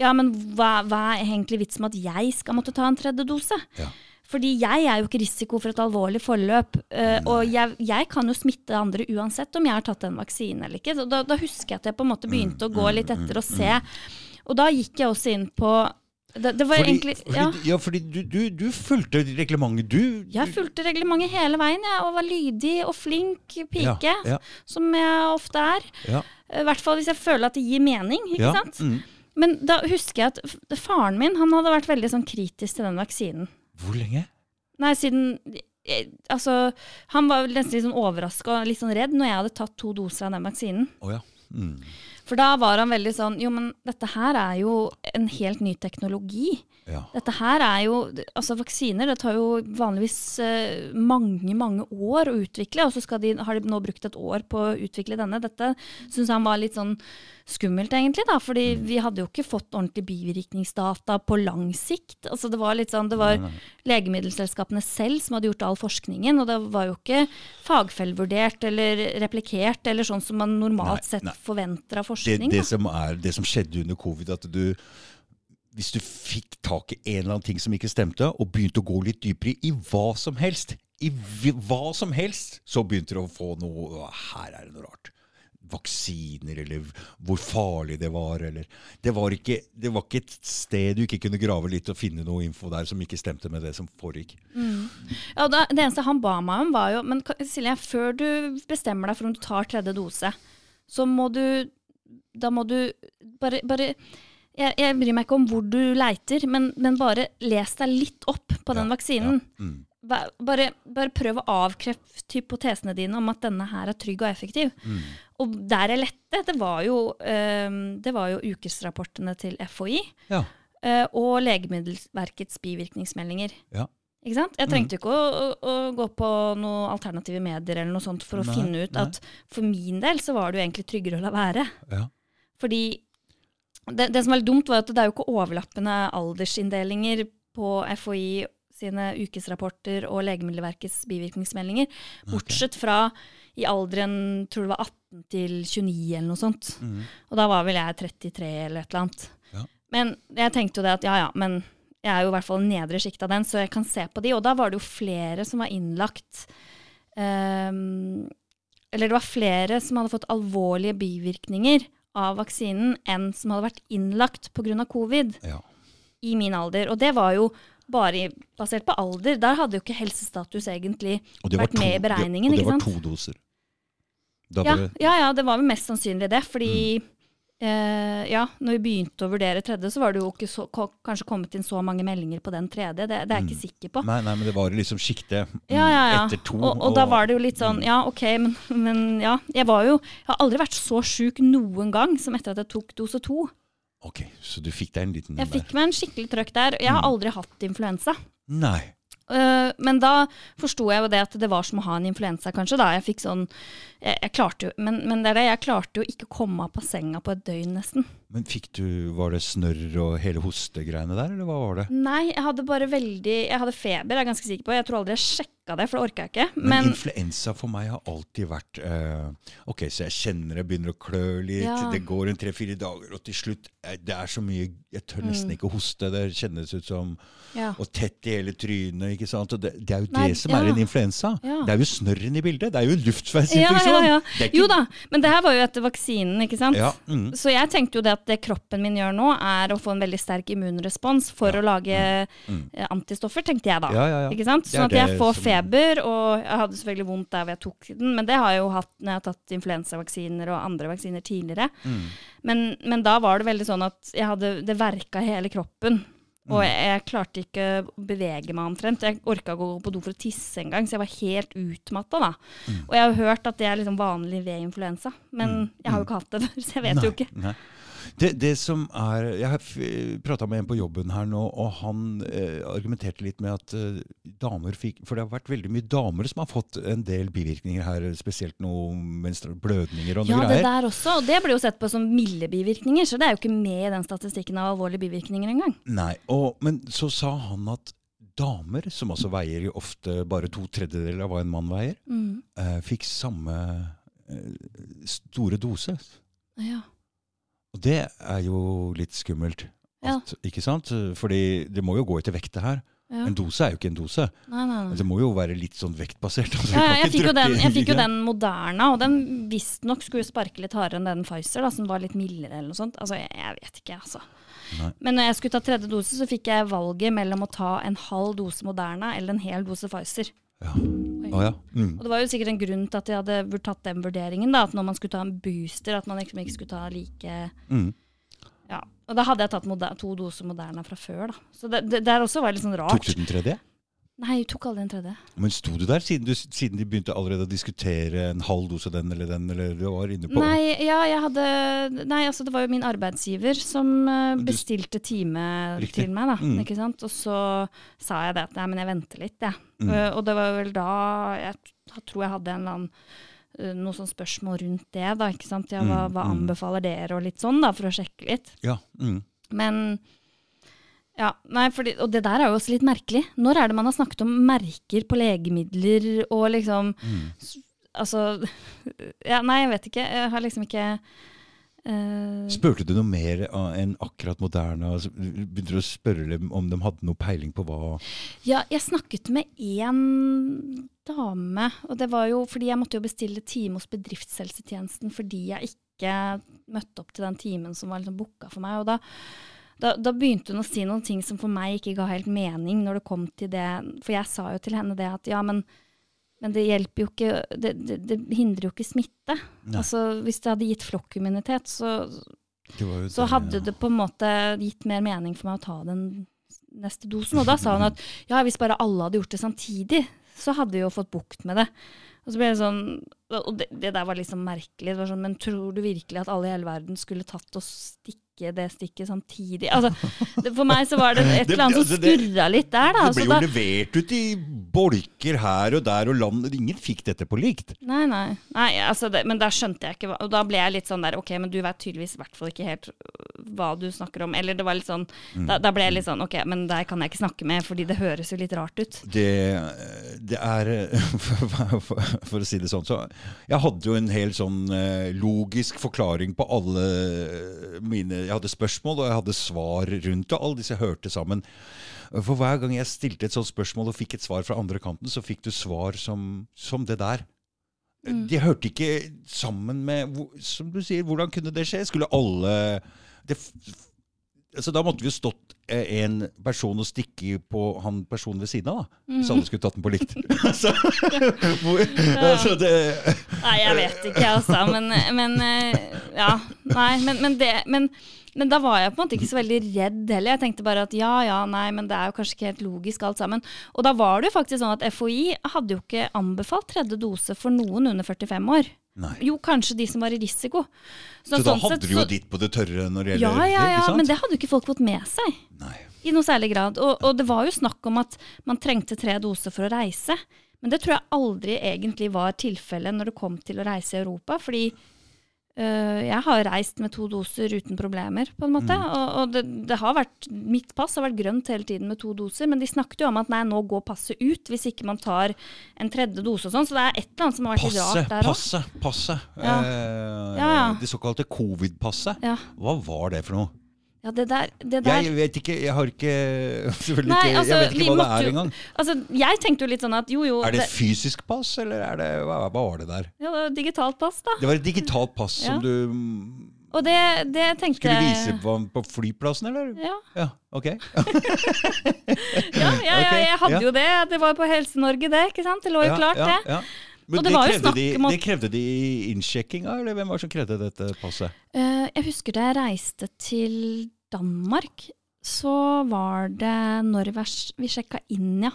Ja, men hva, hva er egentlig vitsen med at jeg skal måtte ta en tredje dose? Ja. Fordi jeg er jo ikke risiko for et alvorlig forløp. Uh, og jeg, jeg kan jo smitte andre uansett om jeg har tatt en vaksine eller ikke. Så da, da husker jeg at jeg på en måte begynte å gå litt etter og se. Og da gikk jeg også inn på Det, det var Fordi, egentlig fordi, ja. ja, fordi du, du, du fulgte reglementet. Du, Jeg fulgte reglementet hele veien jeg, og var lydig og flink pike, Ja, ja. som jeg ofte er. ja, I hvert fall hvis jeg føler at det gir mening. ikke ja, sant? mm. Men da husker jeg at faren min han hadde vært veldig sånn kritisk til den vaksinen. Hvor lenge? Nei, siden eh, Altså, han var nesten litt sånn overraska og litt sånn redd når jeg hadde tatt to doser av den vaksinen. Oh, ja. Mm. For da var han veldig sånn Jo, men dette her er jo en helt ny teknologi. Ja. Dette her er jo Altså, vaksiner det tar jo vanligvis eh, mange, mange år å utvikle, og så de, har de nå brukt et år på å utvikle denne. Dette syns han var litt sånn skummelt, egentlig, da, fordi vi hadde jo ikke fått ordentlig bivirkningsdata på lang sikt. Altså, det var litt sånn Det var legemiddelselskapene selv som hadde gjort all forskningen, og det var jo ikke fagfellevurdert eller replikert, eller sånn som man normalt Nei, sett nei. forventer av det, forskning. det, da. som er, det som skjedde under covid, at du hvis du fikk tak i en eller annen ting som ikke stemte, og begynte å gå litt dypere i hva som helst, i hva som helst, så begynte du å få noe Her er det noe rart. Vaksiner, eller hvor farlig det var, eller Det var ikke, det var ikke et sted du ikke kunne grave litt og finne noe info der som ikke stemte med det som foregikk. Ja, da, det eneste han ba meg om, var jo Men Silje, før du bestemmer deg for om du tar tredje dose, så må du Da må du bare, bare jeg, jeg bryr meg ikke om hvor du leiter, men, men bare les deg litt opp på den Ja, vaksinen. ja, mm. Bare, bare prøv å avkrefte hypotesene dine om at denne her er trygg og effektiv. Mm. Og der jeg lette, det var jo, eh, det var jo ukesrapportene til FHI Ja. eh, og Legemiddelverkets bivirkningsmeldinger. Ja. Ikke sant? Jeg trengte ikke å, å, å gå på noen alternative medier eller noe sånt for å Nei, finne ut nei. at for min del så var det jo egentlig tryggere å la være. ja. Fordi det, det som var litt dumt, var at det er jo ikke overlappende aldersinndelinger på FHI sine ukesrapporter og Legemiddelverkets bivirkningsmeldinger. Bortsett fra i alderen tror det var 18 til 29 eller noe sånt. Mm. Og da var vel jeg 33 eller et eller annet. Ja. Men jeg tenkte jo det at ja ja, men jeg er jo i hvert fall nedre sjikt av den, så jeg kan se på de. Og da var det jo flere som var innlagt um, Eller det var flere som hadde fått alvorlige bivirkninger av vaksinen enn som hadde vært innlagt pga. covid ja. i min alder. Og det var jo bare basert på alder. Der hadde jo ikke helsestatus egentlig vært to, med i beregningen. Det, og det var to doser. Da Ja, ble, ja, ja, det var vel mest sannsynlig det. Fordi Mm. Eh, ja, når vi begynte å vurdere tredje, så var det jo ikke så, kanskje kommet inn så mange meldinger på den tredje. Det, det er jeg ikke sikker på. nei, nei, men det var liksom sjiktet mm, Ja, ja, ja. etter to. Og, og da var det jo litt sånn, Mm. ja ok, men, men ja. Jeg var jo Jeg har aldri vært så sjuk noen gang som etter at jeg tok dose to. Ok, Så du fikk deg en liten Jeg der. fikk meg en skikkelig trøkk der. Jeg har Mm. aldri hatt influensa. Nei. Uh, men da forsto jeg jo det at det var som å ha en influensa, kanskje. da. Jeg fikk sånn, jeg, jeg klarte jo, men, men det er det, jeg klarte jo ikke å komme av senga på et døgn, nesten. Men fikk du, Var det snørr og hele hostegreiene der, eller hva var det? Nei, jeg hadde bare veldig Jeg hadde feber, jeg er ganske sikker på. Jeg tror aldri jeg sjekka det, for det orka jeg ikke. Men, Men, influensa for meg har alltid vært eh, Ok, så jeg kjenner det begynner å klø litt, Ja. det går en tre-fire dager, og til slutt eh, Det er så mye Jeg tør nesten Mm. ikke hoste. Det kjennes ut som ja. Og tett i hele trynet. ikke sant? Og det, det er jo Nei, det som ja. er en influensa. Det er jo snørren i bildet. Det er jo en Ja, ja, ja. Er ikke- Jo da, men det her var jo etter vaksinen, ikke sant? Ja, mm. Så jeg tenkte jo det at det kroppen min gjør nå, er å få en veldig sterk immunrespons for Ja. å lage Mm. eh, antistoffer, tenkte jeg da. ja, ja, ja. Ikke sant? Sånn at jeg får som- feber, og jeg hadde selvfølgelig vondt der hvor jeg tok den, men det har jeg jo hatt når jeg har tatt influensavaksiner og andre vaksiner tidligere. Mm. Men, men da var det veldig sånn at jeg hadde, det verka hele kroppen. Mm. Og jeg, klarte ikke å bevege meg omtrent. Jeg orka ikke å gå på do for å tisse engang, så jeg var helt utmatta da. Mm. Og jeg har hørt at det er liksom vanlig ved influensa, men jeg har jo ikke hatt det før, så jeg vet Nei, jo ikke. Nei. Det, det som er Jeg har prata med en på jobben her nå, og han eh, argumenterte litt med at eh, damer fikk For det har vært veldig mye damer som har fått en del bivirkninger her, spesielt noen blødninger og noe Ja, det der også. Og det blir jo sett på som milde bivirkninger, så det er jo ikke med i den statistikken av alvorlige bivirkninger engang. Nei, og, Men så sa han at damer, som altså veier jo ofte bare to tredjedeler av hva en mann veier, Mm. eh, fikk samme eh, store dose. Ja. Og det er jo litt skummelt. Ja. Ikke sant? Fordi det må jo gå etter vekta her. Ja. En dose er jo ikke en dose. Nei, nei, nei. Det må jo være litt sånn vektbasert. Altså, Ja, jeg fikk jo den, jeg fikk jo den Moderna, og den visstnok skulle sparke litt hardere enn den Pfizer, da, som var litt mildere eller noe sånt. Altså, jeg, jeg vet ikke, altså. Men når jeg skulle ta tredje dose, så fikk jeg valget mellom å ta en halv dose Moderna eller en hel dose Pfizer. Ja. Oi. Ja. Mm. Og det var jo sikkert en grunn til at jeg hadde tatt den vurderingen, da, at når man skulle ta en booster, at man liksom ikke skulle ta like Mm. Ja. Og da hadde jeg tatt to doser Moderna fra før, da. Så det, det der også var litt sånn Tok rart. du den tredje? Nei, jeg tok aldri en tredje. Men sto du der siden, du, siden de begynte allerede å diskutere en halv dose den eller den, eller du var inne på Nei, ja, jeg hadde Nei, altså det var jo min arbeidsgiver som bestilte Du- time Riktig. til meg, da. Mm. Ikke sant? Og så sa jeg det at nei, men jeg venter litt, jeg. Mm. Eh, og det var vel da jeg tror jeg hadde en eller annen eh, noe sånn spørsmål rundt det, da. ikke sant? Ja, hva, Mm, hva mm. anbefaler dere, og litt sånn, da, for å sjekke litt. Ja. Mm. Men ja, nei, fordi, Og det der er jo også litt merkelig. Når er det man har snakket om merker på legemidler og liksom Mm. Altså Ja, nei, jeg vet ikke. Jeg har liksom ikke uh... Spurte du noe mer enn akkurat Moderna? Altså, Begynte du å spørre dem om de hadde noe peiling på hva ja, jeg snakket med én dame, og det var jo fordi jeg måtte jo bestille time hos bedriftshelsetjenesten fordi jeg ikke møtte opp til den timen som var liksom booka for meg. og da da, da begynte hun å si noen ting som for meg ikke ga helt mening når det kom til det. For jeg sa jo til henne det at ja, men, men det hjelper jo ikke Det, det, det hindrer jo ikke smitte. Nei. Altså, hvis det hadde gitt flokkimmunitet, så, det så hadde det på en måte gitt mer mening for meg å ta den neste dosen. Og da sa hun at ja, hvis bare alle hadde gjort det samtidig, så hadde vi jo fått bukt med det. Og så ble det sånn, og det, det der var liksom merkelig. Det var sånn, men tror du virkelig at alle i hele verden skulle tatt og stikke det stikket samtidig? Altså, det, for meg så var det et eller annet som altså, skurra litt der, da. Det ble Så jo da levert ut i bolker her og der, og land Ingen fikk dette på likt. Nei, nei. nei altså det, men da skjønte jeg ikke Og da ble jeg litt sånn der Ok, men du vet tydeligvis i hvert fall ikke helt øh, hva du snakker om. Eller det var litt sånn da, da ble jeg litt sånn Ok, men der kan jeg ikke snakke med, fordi det høres jo litt rart ut. Det, det er for, for, for å si det sånn, så Jeg hadde jo en hel sånn eh, logisk forklaring på alle mine Jeg hadde spørsmål, og jeg hadde svar rundt det. Alle disse hørte sammen. For hver gang jeg stilte et sånt spørsmål og fikk et svar fra andre kanten, så fikk du svar som, som det der. De hørte ikke sammen med Som du sier, hvordan kunne det skje? Skulle alle det, altså Da måtte vi jo stått en person og stikke på han personen ved siden av, da. Hvis alle skulle tatt den på likt. altså, hvor, altså det, Nei, jeg vet ikke, altså. Men, men eh, ja. Nei, men, men det men, men da var jeg på en måte ikke så veldig redd heller. Jeg tenkte bare at ja, ja, nei, men det er jo kanskje ikke helt logisk alt sammen. Og da var det jo faktisk sånn at FHI hadde jo ikke anbefalt tredje dose for noen under 45 år. Nei. Jo, kanskje de som var i risiko. Så da sånn hadde sett du jo så- ditt på det tørre når det Ja, gjelder ja, det, ja, ikke men det hadde jo ikke folk fått med seg Nei. i noe særlig grad. Og, og det var jo snakk om at man trengte tre doser for å reise. Men det tror jeg aldri egentlig var tilfellet når det kom til å reise i Europa. Fordi øh, jeg har reist med to doser uten problemer, på en måte. Og, og det, det har vært, mitt pass har vært grønt hele tiden med to doser. Men de snakket jo om at nei, nå går passet ut hvis ikke man tar en tredje dose og sånn. Så det er et eller annet som har vært Passe, rart der òg. passe, passe. Ja. Eh, Ja, ja. Det såkalte covid-passet. Ja. Hva var det for noe? Ja, det der, det der Jeg vet ikke, jeg har ikke Selvfølgelig Nei, ikke, altså, jeg vet ikke hva det er jo- engang. Altså, jeg tenkte jo litt sånn at jo, jo Er det det, et fysisk pass, eller er det, hva, hva var det der? ja, det var digitalt pass, da. Det var et digitalt pass Ja. som du Og det, det tenkte skulle vise på, på flyplassen, eller? Ja, Ja, ok. ja, ja, ja, jeg hadde jo det. Det var på Helse-Norge, det. ikke sant? Det lå jo klart, ja, det. Men det det, var krevde de, om det krevde de innsjekkinga, eller hvem var det som krevde dette passet? Uh, jeg husker da jeg reiste til Danmark, så var det når vi sjekka inn, ja.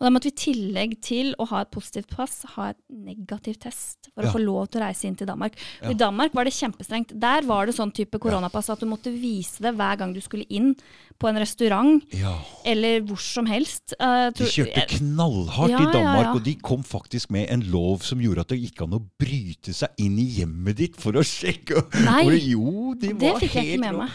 Og da måtte vi i tillegg til å ha et positivt pass, ha et negativt test for Ja. å få lov til å reise inn til Danmark. Og Ja. I Danmark var det kjempestrengt. Der var det sånn type koronapass at du måtte vise det hver gang du skulle inn på en restaurant Ja. eller hvor som helst. Eh, De kjørte knallhardt i Danmark, og de kom faktisk med en lov som gjorde at det gikk an å bryte seg inn i hjemmet ditt for å sjekke. Nei, jo, de Det fikk jeg ikke med meg.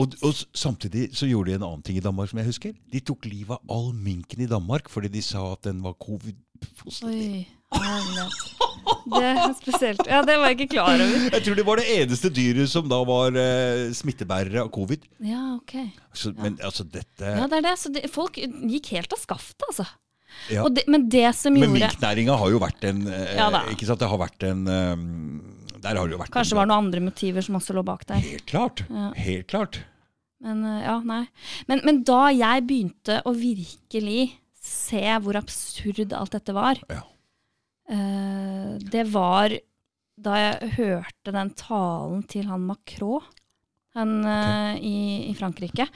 Og, og samtidig så gjorde de en annen ting i Danmark som jeg husker. De tok livet av all minken i Danmark fordi de sa at den var covid-positiv. Det er spesielt. Ja, det var jeg ikke klar over. Jeg tror det var det eneste dyret som da var eh, smittebærere av covid. Ja, ok. Så, Men altså, dette Ja, det er det. Så det, folk gikk helt av skaftet, altså. Ja. Det, men det som gjorde Men minknæringa har jo vært en eh, Ja. Ikke sant, det har vært en eh, Der har det jo vært Kanskje det var noen andre motiver som også lå bak der. Helt klart. Ja. Helt klart. Men eh, ja. Men, men da jeg begynte å virkelig se hvor absurd alt dette var, Ja. uh, det var da jeg hørte den talen til han Macron. Han okay. i, i Frankrike.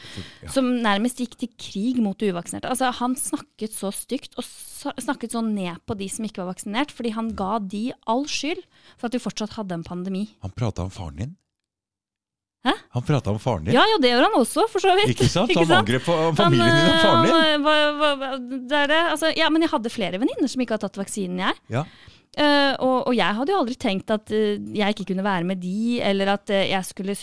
Ja. Som nærmest gikk til krig mot uvaksinerte. Altså, han snakket så stygt, og snakket så ned på de som ikke var vaksinert, fordi han ga de all skyld for at vi fortsatt hadde en pandemi. Han prata om faren din. Hæ? Han prata om faren din. Ja, ja, det gjør han også, for så vidt. Ikke sant? Ikke Han angrep på familien din og faren din. Han, eh, hva- hva- hva- det er det. Altså, ja, men jeg hadde flere venninner som ikke hadde tatt vaksinen, jeg. Ja. Eh, og, og jeg hadde jo aldri tenkt at uh, jeg ikke kunne være med de, eller at uh, jeg skulle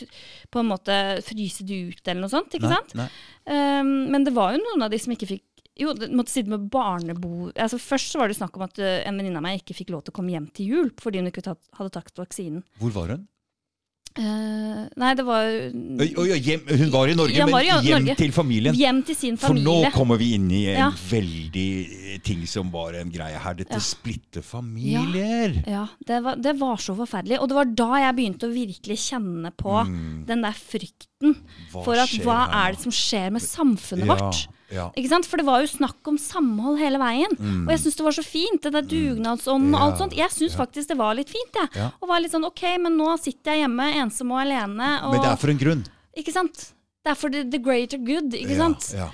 på en måte fryse de ut, eller noe sånt. ikke Nei, sant? nei. Um, men det var jo noen av de som ikke fikk jo, måtte sitte med barnebo... Altså Først så var det snakk om at en venninne av meg ikke fikk lov til å komme hjem til jul fordi hun ikke hadde tatt vaksinen. Hvor var hun? Eh, nei, det var oi, oi, hjem, hun var i Norge, Ja, var men hjem Norge. til familien. hjem til sin For nå kommer vi inn i en Ja. veldig eh, ting som var en greie her. Dette Ja. splitter familier. Ja, det var, det var så forferdelig. Og det var da jeg begynte å virkelig kjenne på den der frykten Mm. Hva for at hva her er det som skjer med samfunnet vårt? Ja. Ikke sant? For det var jo snakk om samhold hele veien. Og jeg syns det var så fint. Det der dugnadsånden og alt Mm. Sånt. Jeg syns faktisk det var litt fint, jeg. Ja. Og var litt sånn ok, men nå sitter jeg hjemme ensom og alene. Og, Men det er for en grunn. Ikke sant? Det er for the, the greater good, ikke Ja, sant? Ja.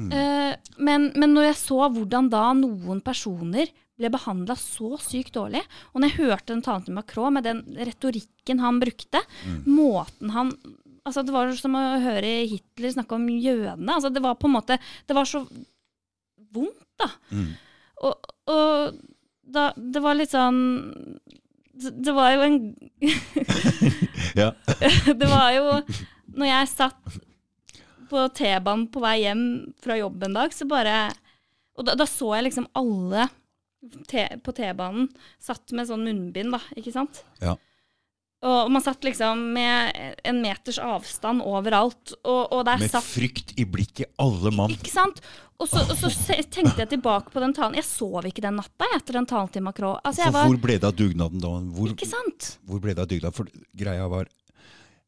Eh, men, men når jeg så hvordan da noen personer ble behandla så sykt dårlig, og når jeg hørte den talen til Macron med den retorikken han brukte, Mm. måten han altså Det var som å høre Hitler snakke om jødene. altså Det var på en måte Det var så vondt, da. Mm. Og, og da Det var litt sånn Det det var jo en Ja. Det var jo Når jeg satt på T-banen på vei hjem fra jobb en dag, så bare Og da, da så jeg liksom alle te, på T-banen satt med sånn munnbind, da, ikke sant? Ja. Og man satt liksom med en meters avstand overalt, og, og der Med satt frykt i blikket, alle mann. Ikke sant? Og så, og så tenkte jeg tilbake på den talen. Jeg sov ikke den natta etter den talen til Macron. Altså, jeg var, hvor ble det av dugnaden da? Hvor, ikke sant? hvor ble det av dugnaden? For greia var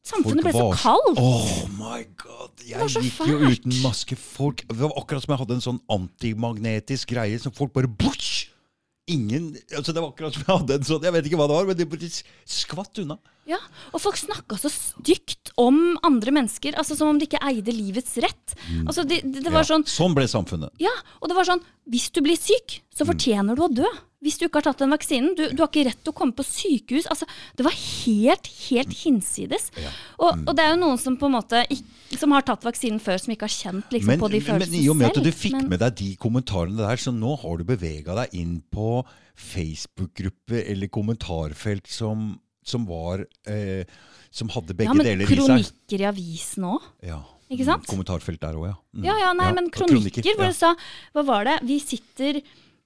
Samfunnet ble så var- kaldt. Oh my god! Jeg gikk så jo uten maske. Folk, det var akkurat som jeg hadde en sånn antimagnetisk greie som folk bare bush! Ingen altså Det var akkurat som jeg hadde en sånn Jeg vet ikke hva det var, men de bare skvatt unna. Ja, og folk snakka så stygt om andre mennesker, altså som om de ikke eide livets rett. Altså, det, det, det var Mm. Ja, sånn sånn ble samfunnet. Ja, og det var sånn Hvis du blir syk, Mm. så fortjener du å dø. Hvis du ikke har tatt den vaksinen. Du, du har ikke rett til å komme på sykehus. Altså, det var helt, helt hinsides. Ja. Og, Mm. og det er jo noen som på en måte som har tatt vaksinen før, som ikke har kjent liksom, Men, på de men i og med at du fikk men, med deg de kommentarene der, så nå har du bevega deg inn på Facebook-grupper eller kommentarfelt som, som var eh, Som hadde begge ja, men deler i seg. kronikker i avisen òg. Ja. Ikke sant? Kommentarfelt der òg, ja. Mm. Ja, ja, nei, men kronikker, kronikker, hvor ja. du sa Hva var det? Vi sitter er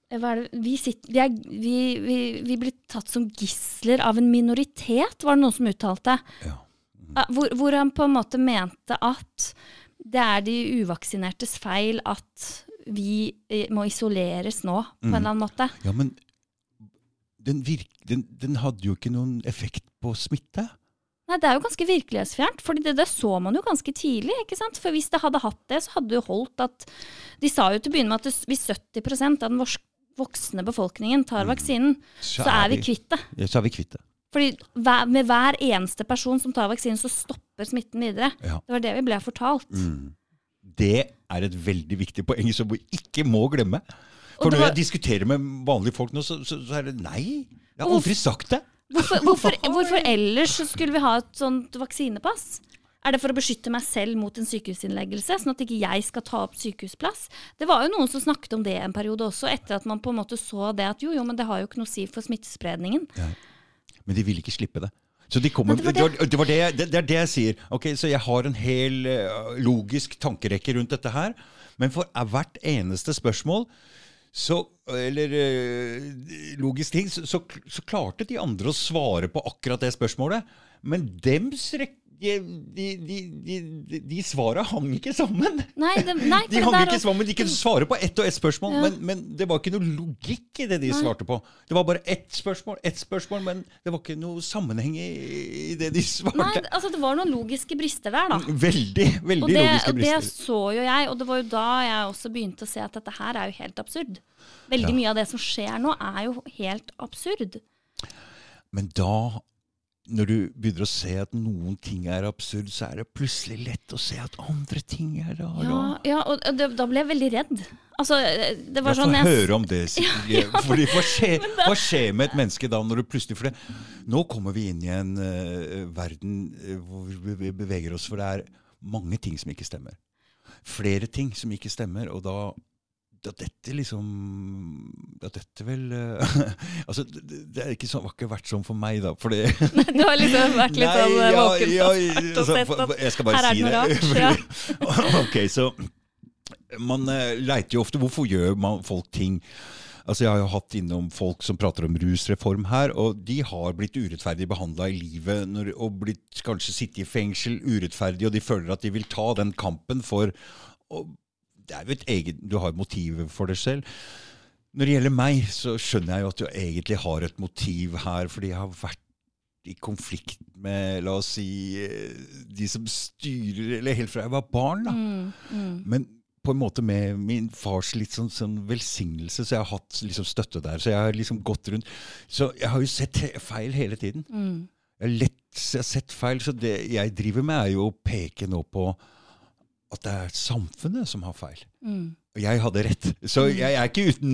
det? Vi, sitter, vi, er, vi, vi, vi blir tatt som gisler av en minoritet, var det noen som uttalte. Ja. Mm. Hvor, hvor han på en måte mente at det er de uvaksinertes feil at vi eh, må isoleres nå, på en eller annen måte. ja, men den, virk, den, den hadde jo ikke noen effekt på smitte. Nei, Det er jo ganske virkelighetsfjernt, for det, det så man jo ganske tidlig. ikke sant? For hvis det hadde hatt det, så hadde det jo holdt at De sa jo til å begynne med at hvis 70% av den voksne befolkningen tar vaksinen, så, er vi kvitt det. Ja, så er vi kvitt det. Fordi med hver eneste person som tar vaksinen, så stopper smitten videre. Ja. Det var det vi ble fortalt. Mm. Det er et veldig viktig poeng som vi ikke må glemme. For det når var- jeg diskuterer med vanlige folk nå, så, så, så er det nei. Jeg har aldri sagt det. Hvorfor, hvorfor, hvorfor ellers skulle vi ha et sånt vaksinepass? Er det for å beskytte meg selv mot en sykehusinnleggelse, sånn at ikke jeg skal ta opp sykehusplass? Det var jo noen som snakket om det en periode også, etter at man på en måte så det at jo, jo, men det har jo ikke noe å si for smittespredningen. Men de ville ikke slippe det. Så de kommer, det var det. det, var det, det, det er det jeg sier. Ok, Så jeg har en hel eh, logisk tankerekke rundt dette her. Men for hvert eneste spørsmål så, eller eh, logisk ting, så, så, så klarte de andre å svare på akkurat det spørsmålet. Men dems rek- de, de, de, de, svara hang ikke sammen. Nei, det, nei De hang ikke sammen, de kunne svare på ett og ett spørsmål, Ja. men, men det var ikke noe logikk i det de Nei. svarte på. Det var bare ett spørsmål, ett spørsmål, men det var ikke noe sammenheng i, det de Nei, svarte. altså det var noen logiske brister der, da. Veldig, veldig det, logiske og det så jo jeg, og det var jo da jeg også begynte å se at dette her er jo helt absurd. Veldig Ja. mye av det som skjer nå, er jo helt absurd. Men da, når du begynner å se at noen ting er absurd, så er det plutselig lett å se at andre ting er rare. Ja, ja og det, da ble jeg veldig redd. Altså, det var Jeg sånn jeg, høre om det, Silje. Fordi hva skjer, hva skjer med et menneske da når du plutselig For det, nå kommer vi inn i en uh, verden eh, hvor vi beveger oss, for det er mange ting som ikke stemmer. Flere ting som ikke stemmer, og da da dette liksom Da dette vel eh, Altså, det, det er ikke sånn, har ikke vært sånn for meg, da. For det Du har liksom vært litt sånn Nei, eh, ja, ja, og svart altså, sett at Jeg skal bare her si det det. noe rart, ok, så man uh, leiter jo ofte Hvorfor gjør man folk ting? Altså Jeg har jo hatt innom folk som prater om rusreform her, og de har blitt urettferdig behandla i livet når, og blitt kanskje sittet i fengsel urettferdig, og de føler at de vil ta den kampen for Det er jo et eget Du har et motiv for det selv. Når det gjelder meg, så skjønner jeg jo at du egentlig har et motiv her, fordi jeg har vært i konflikt med la oss si, eh, de som styrer Eller helt fra jeg var barn. da. Mm, mm. Men på en måte med min fars litt sånn, sånn velsignelse, så jeg har hatt liksom støtte der. Så jeg har liksom gått rundt. Så jeg har jo sett feil hele tiden. Mm. Jeg har lett jeg har sett feil, så det jeg driver med, er jo å peke nå på at det er samfunnet som har feil. Mm. Jeg hadde rett. Så jeg er ikke uten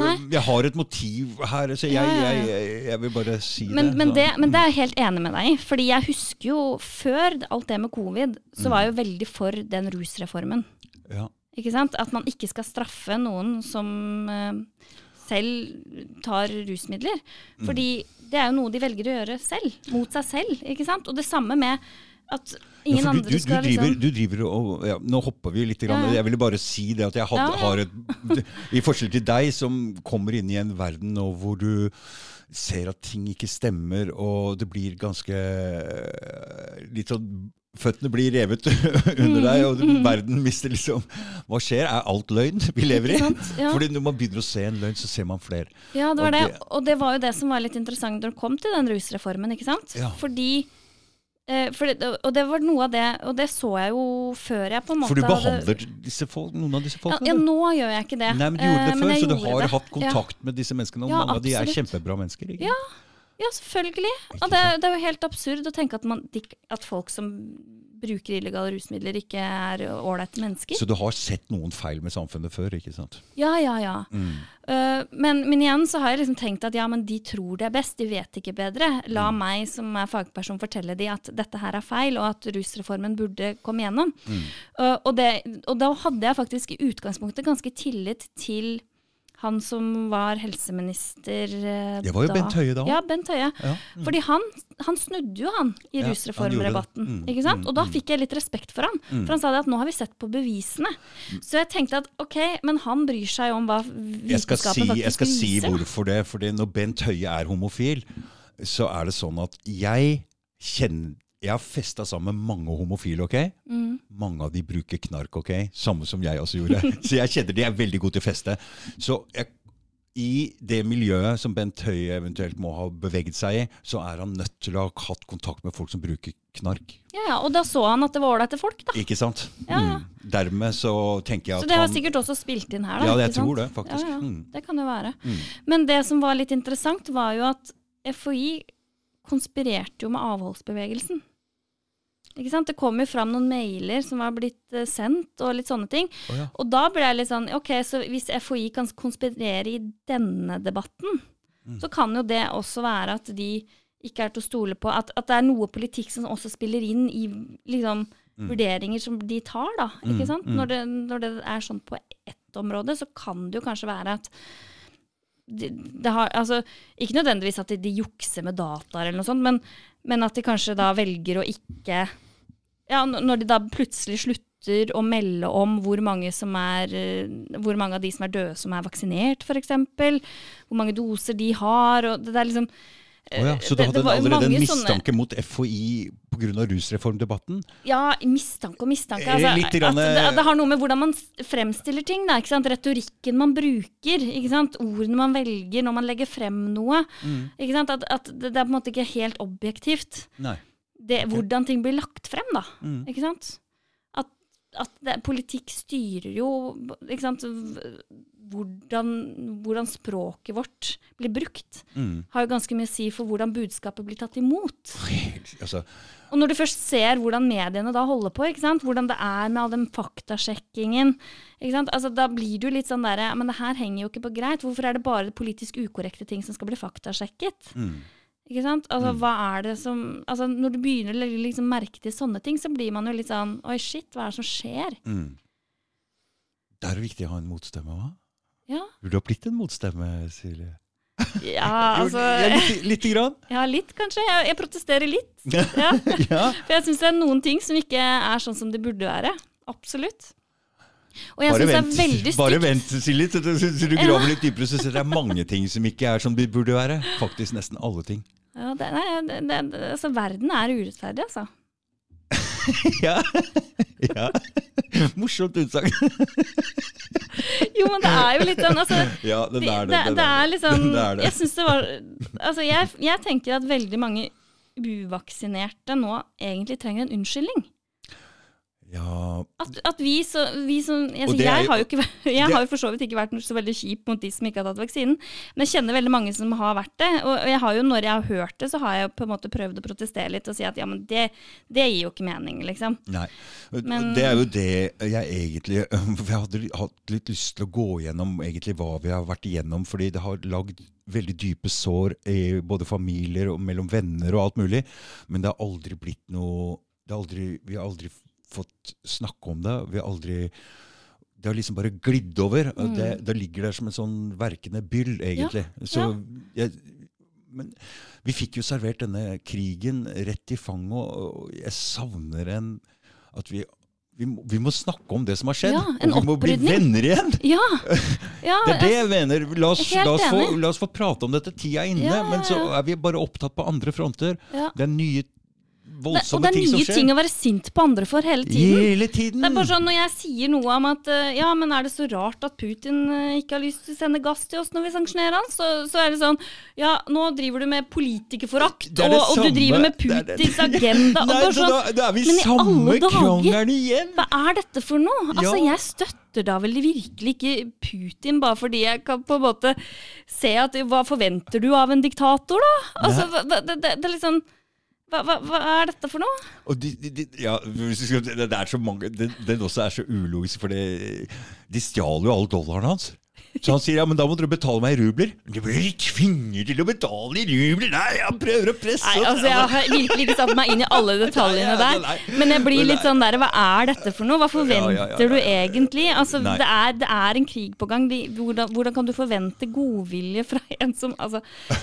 Nei. Jeg har et motiv her, så jeg, jeg, jeg, jeg vil bare si Men, det. men, det, men det er jeg helt enig med deg i. Fordi jeg husker jo før alt det med covid, så var jeg jo veldig for den rusreformen. ja. Ikke sant? At man ikke skal straffe noen som eh, selv tar rusmidler. Mm. Fordi det er jo noe de velger å gjøre selv. Mot seg selv. Ikke sant? Og det samme med at ingen ja, du, andre du, du, skal driver, liksom du driver og ja, Nå hopper vi litt. Grann. Ja. Jeg ville bare si det at jeg had, har et I forskjell til deg, som kommer inn i en verden nå hvor du ser at ting ikke stemmer, og det blir ganske eh, Litt sånn Føttene blir revet under deg, og verden mister liksom Hva skjer? Er alt løgn vi lever i? Ja. Fordi når man begynner å se en løgn, så ser man flere. Ja, det var Og det. det- Og det var jo det som var litt interessant når det kom til den rusreformen, ikke sant? Ja. Fordi for det, Og det var noe av det Og det så jeg jo før jeg på en måte For du hadde- behandler disse folk, noen av disse folkene? ja, ja, nå gjør jeg ikke det. Nei, men du gjorde Eh, det før, så du har det. hatt kontakt med disse menneskene. Og Ja, mange av de er kjempebra mennesker. Ikke? Ja, Ja, selvfølgelig. Og det, det er jo helt absurd å tenke at, man, at folk som bruker illegale rusmidler, ikke er ålreite mennesker. Så du har sett noen feil med samfunnet før, ikke sant? Ja, ja, ja. Mm. Uh, men, men igjen så har jeg liksom tenkt at ja, men de tror det er best, de vet ikke bedre. La Mm. meg som er fagperson fortelle de at dette her er feil, og at rusreformen burde komme gjennom. Mm. Uh, og, det, og da hadde jeg faktisk i utgangspunktet ganske tillit til han som var helseminister eh, Det var jo da. Bent Høie da. Ja, Bent Høie. Ja. Mm. Fordi han, han snudde jo han i Ja, han rusreformrebatten. Mm, ikke sant? mm, Og da mm. fikk jeg litt respekt for han. Mm. For han sa det at nå har vi sett på bevisene. Så jeg tenkte at ok, men han bryr seg om hva vitenskapen si, faktisk jeg skal si hvorfor det. Fordi når Bent Høie er homofil, så er det sånn at jeg kjenner Jeg har festa sammen med mange homofile, ok? Mm. Mange av de bruker knark, ok? Samme som jeg også gjorde. Så jeg kjenner de er veldig gode til å feste. Så jeg, i det miljøet som Bent Høie eventuelt må ha beveget seg i, så er han nødt til å ha hatt kontakt med folk som bruker knark. Ja, ja, og da så han at det var ålreite folk, da. Ikke sant? Ja. Mm. Dermed så tenker jeg at han Så det har han sikkert også spilt inn her, da. Ja, jeg sant? tror det, faktisk. Ja, ja. Mm. Det kan jo være. Mm. Men det som var litt interessant, var jo at FHI konspirerte jo med avholdsbevegelsen. Det kom jo fram noen mailer som var blitt eh, sendt, og litt sånne ting. Oh, ja. Og da ble jeg litt sånn Ok, så hvis FHI kan konspirere i denne debatten, Mm. så kan jo det også være at de ikke er til å stole på. At, at det er noe politikk som også spiller inn i liksom, Mm. vurderinger som de tar, da. Ikke Mm, sant? mm. Når, det, når det er sånn på ett område, så kan det jo kanskje være at de, de har, altså, Ikke nødvendigvis at de, de jukser med dataer, eller noe sånt, men, men at de kanskje da velger å ikke ja, Når de da plutselig slutter å melde om hvor mange, som er, eh, hvor mange av de som er døde, som er vaksinert, f.eks. Hvor mange doser de har. og det, er liksom Å ja, så du hadde allerede en mistanke sånne- mot FHI pga. rusreformdebatten? Ja, mistanke og mistanke. Eh, Altså, litt grann, det, det har noe med hvordan man fremstiller ting. Da, ikke sant? Retorikken man bruker. Ikke sant? Ordene man velger når man legger frem noe. Mm. Ikke sant? At, at det, er på en måte ikke helt objektivt Nei. det, hvordan ting blir lagt frem. da. Mm. Ikke sant? At, det, politikk styrer jo sant? Hvordan, hvordan språket vårt blir brukt. Mm. Har jo ganske mye å si for hvordan budskapet blir tatt imot. Altså, Og når du først ser hvordan mediene da holder på, ikke sant? hvordan det er med all den faktasjekkingen, ikke sant? Altså, da blir du litt sånn derre Men det her henger jo ikke på greit. Hvorfor er det bare politisk ukorrekte ting som skal bli faktasjekket? mm. Ikke sant? Altså, Mm. hva er det som altså, Når du begynner å liksom merke til sånne ting, så blir man jo litt sånn Oi, shit, hva er det som skjer? Mm. Det er viktig å ha en motstemme, hva? Ja, Du ha blitt en motstemme, Silje. ja altså ja, litt, litt, grann. Ja, litt, kanskje. Jeg, jeg protesterer litt. Ja. ja. For jeg syns det er noen ting som ikke er sånn som det burde være. Absolutt. Og jeg syns det er vent, stygt. bare vent Silje, til du, graver litt dypere, så ser det er mange ting som ikke er som de burde være. Faktisk nesten alle ting. Ja, det, nei, det, det, altså, verden er urettferdig, altså. Ja. ja. Morsomt utsagn. Jo, men det er jo litt sånn altså, Ja, den det, er det, det. det er liksom Det det. Jeg syns det var Altså, jeg, jeg tenker at veldig mange uvaksinerte nå egentlig trenger en unnskyldning. Ja, At, at vi, så, vi som er jeg, jo- har jo ikke, jeg har jo for så vidt ikke vært så veldig kjip mot de som ikke har tatt vaksinen, men jeg kjenner veldig mange som har vært det. Og jeg har jo, når jeg har hørt det, så har jeg på en måte prøvd å protestere litt og si at ja, men det, det gir jo ikke mening, liksom. nei. Men- det er jo det jeg egentlig jeg hadde hatt litt lyst til å gå gjennom egentlig hva vi har vært igjennom, fordi det har lagd veldig dype sår i både familier og mellom venner og alt mulig. Men det har aldri blitt noe det har aldri, Vi har aldri fått snakke om det. Vi har aldri det har liksom bare glidd over. Mm. Det, det ligger der som en sånn verkende byll, egentlig. Så jeg, men vi fikk jo servert denne krigen rett i fanget, og jeg savner en At vi, vi, må, vi må snakke om det som har skjedd. Ja, en og vi må bli venner igjen! Ja! ja Det er det jeg mener. La oss, la oss, få, la oss få prate om dette. Tida er inne. Ja, ja, Men så er vi bare opptatt på andre fronter. ja. Det er nye, Det, og det er nye skjer. ting å være sint på andre for hele tiden. Hele tiden! Det er bare sånn Når jeg sier noe om at eh, ja, men er det så rart at Putin eh, ikke har lyst til å sende gass til oss når vi sanksjonerer han, så, så er det sånn Ja, nå driver du med politikerforakt, Det er og, og du driver med det det- Putins agenda. og bare sånn, da, da er vi men i alle dager- igjen! Hva er dette for noe? Altså, Ja. Jeg støtter da vel virkelig ikke Putin bare fordi jeg kan på en måte se at Hva forventer du av en diktator, da? Altså, hva- det, det, det er liksom hva, hva, hva er dette for noe? De, de, de, ja, det, er så mange Den, den også er så ulogisk, for de stjal jo alle dollarene hans. Så han sier ja, men da må dere betale meg i rubler. Du blir tvinger til å betale i rubler! Nei, han prøver å presse Nei, altså Jeg har virkelig ikke satt meg inn i alle detaljene der. Men jeg blir litt sånn der Hva er dette for noe? Hva forventer du egentlig? Altså, det er, det er en krig på gang. Hvordan, hvordan kan du forvente godvilje fra en som altså,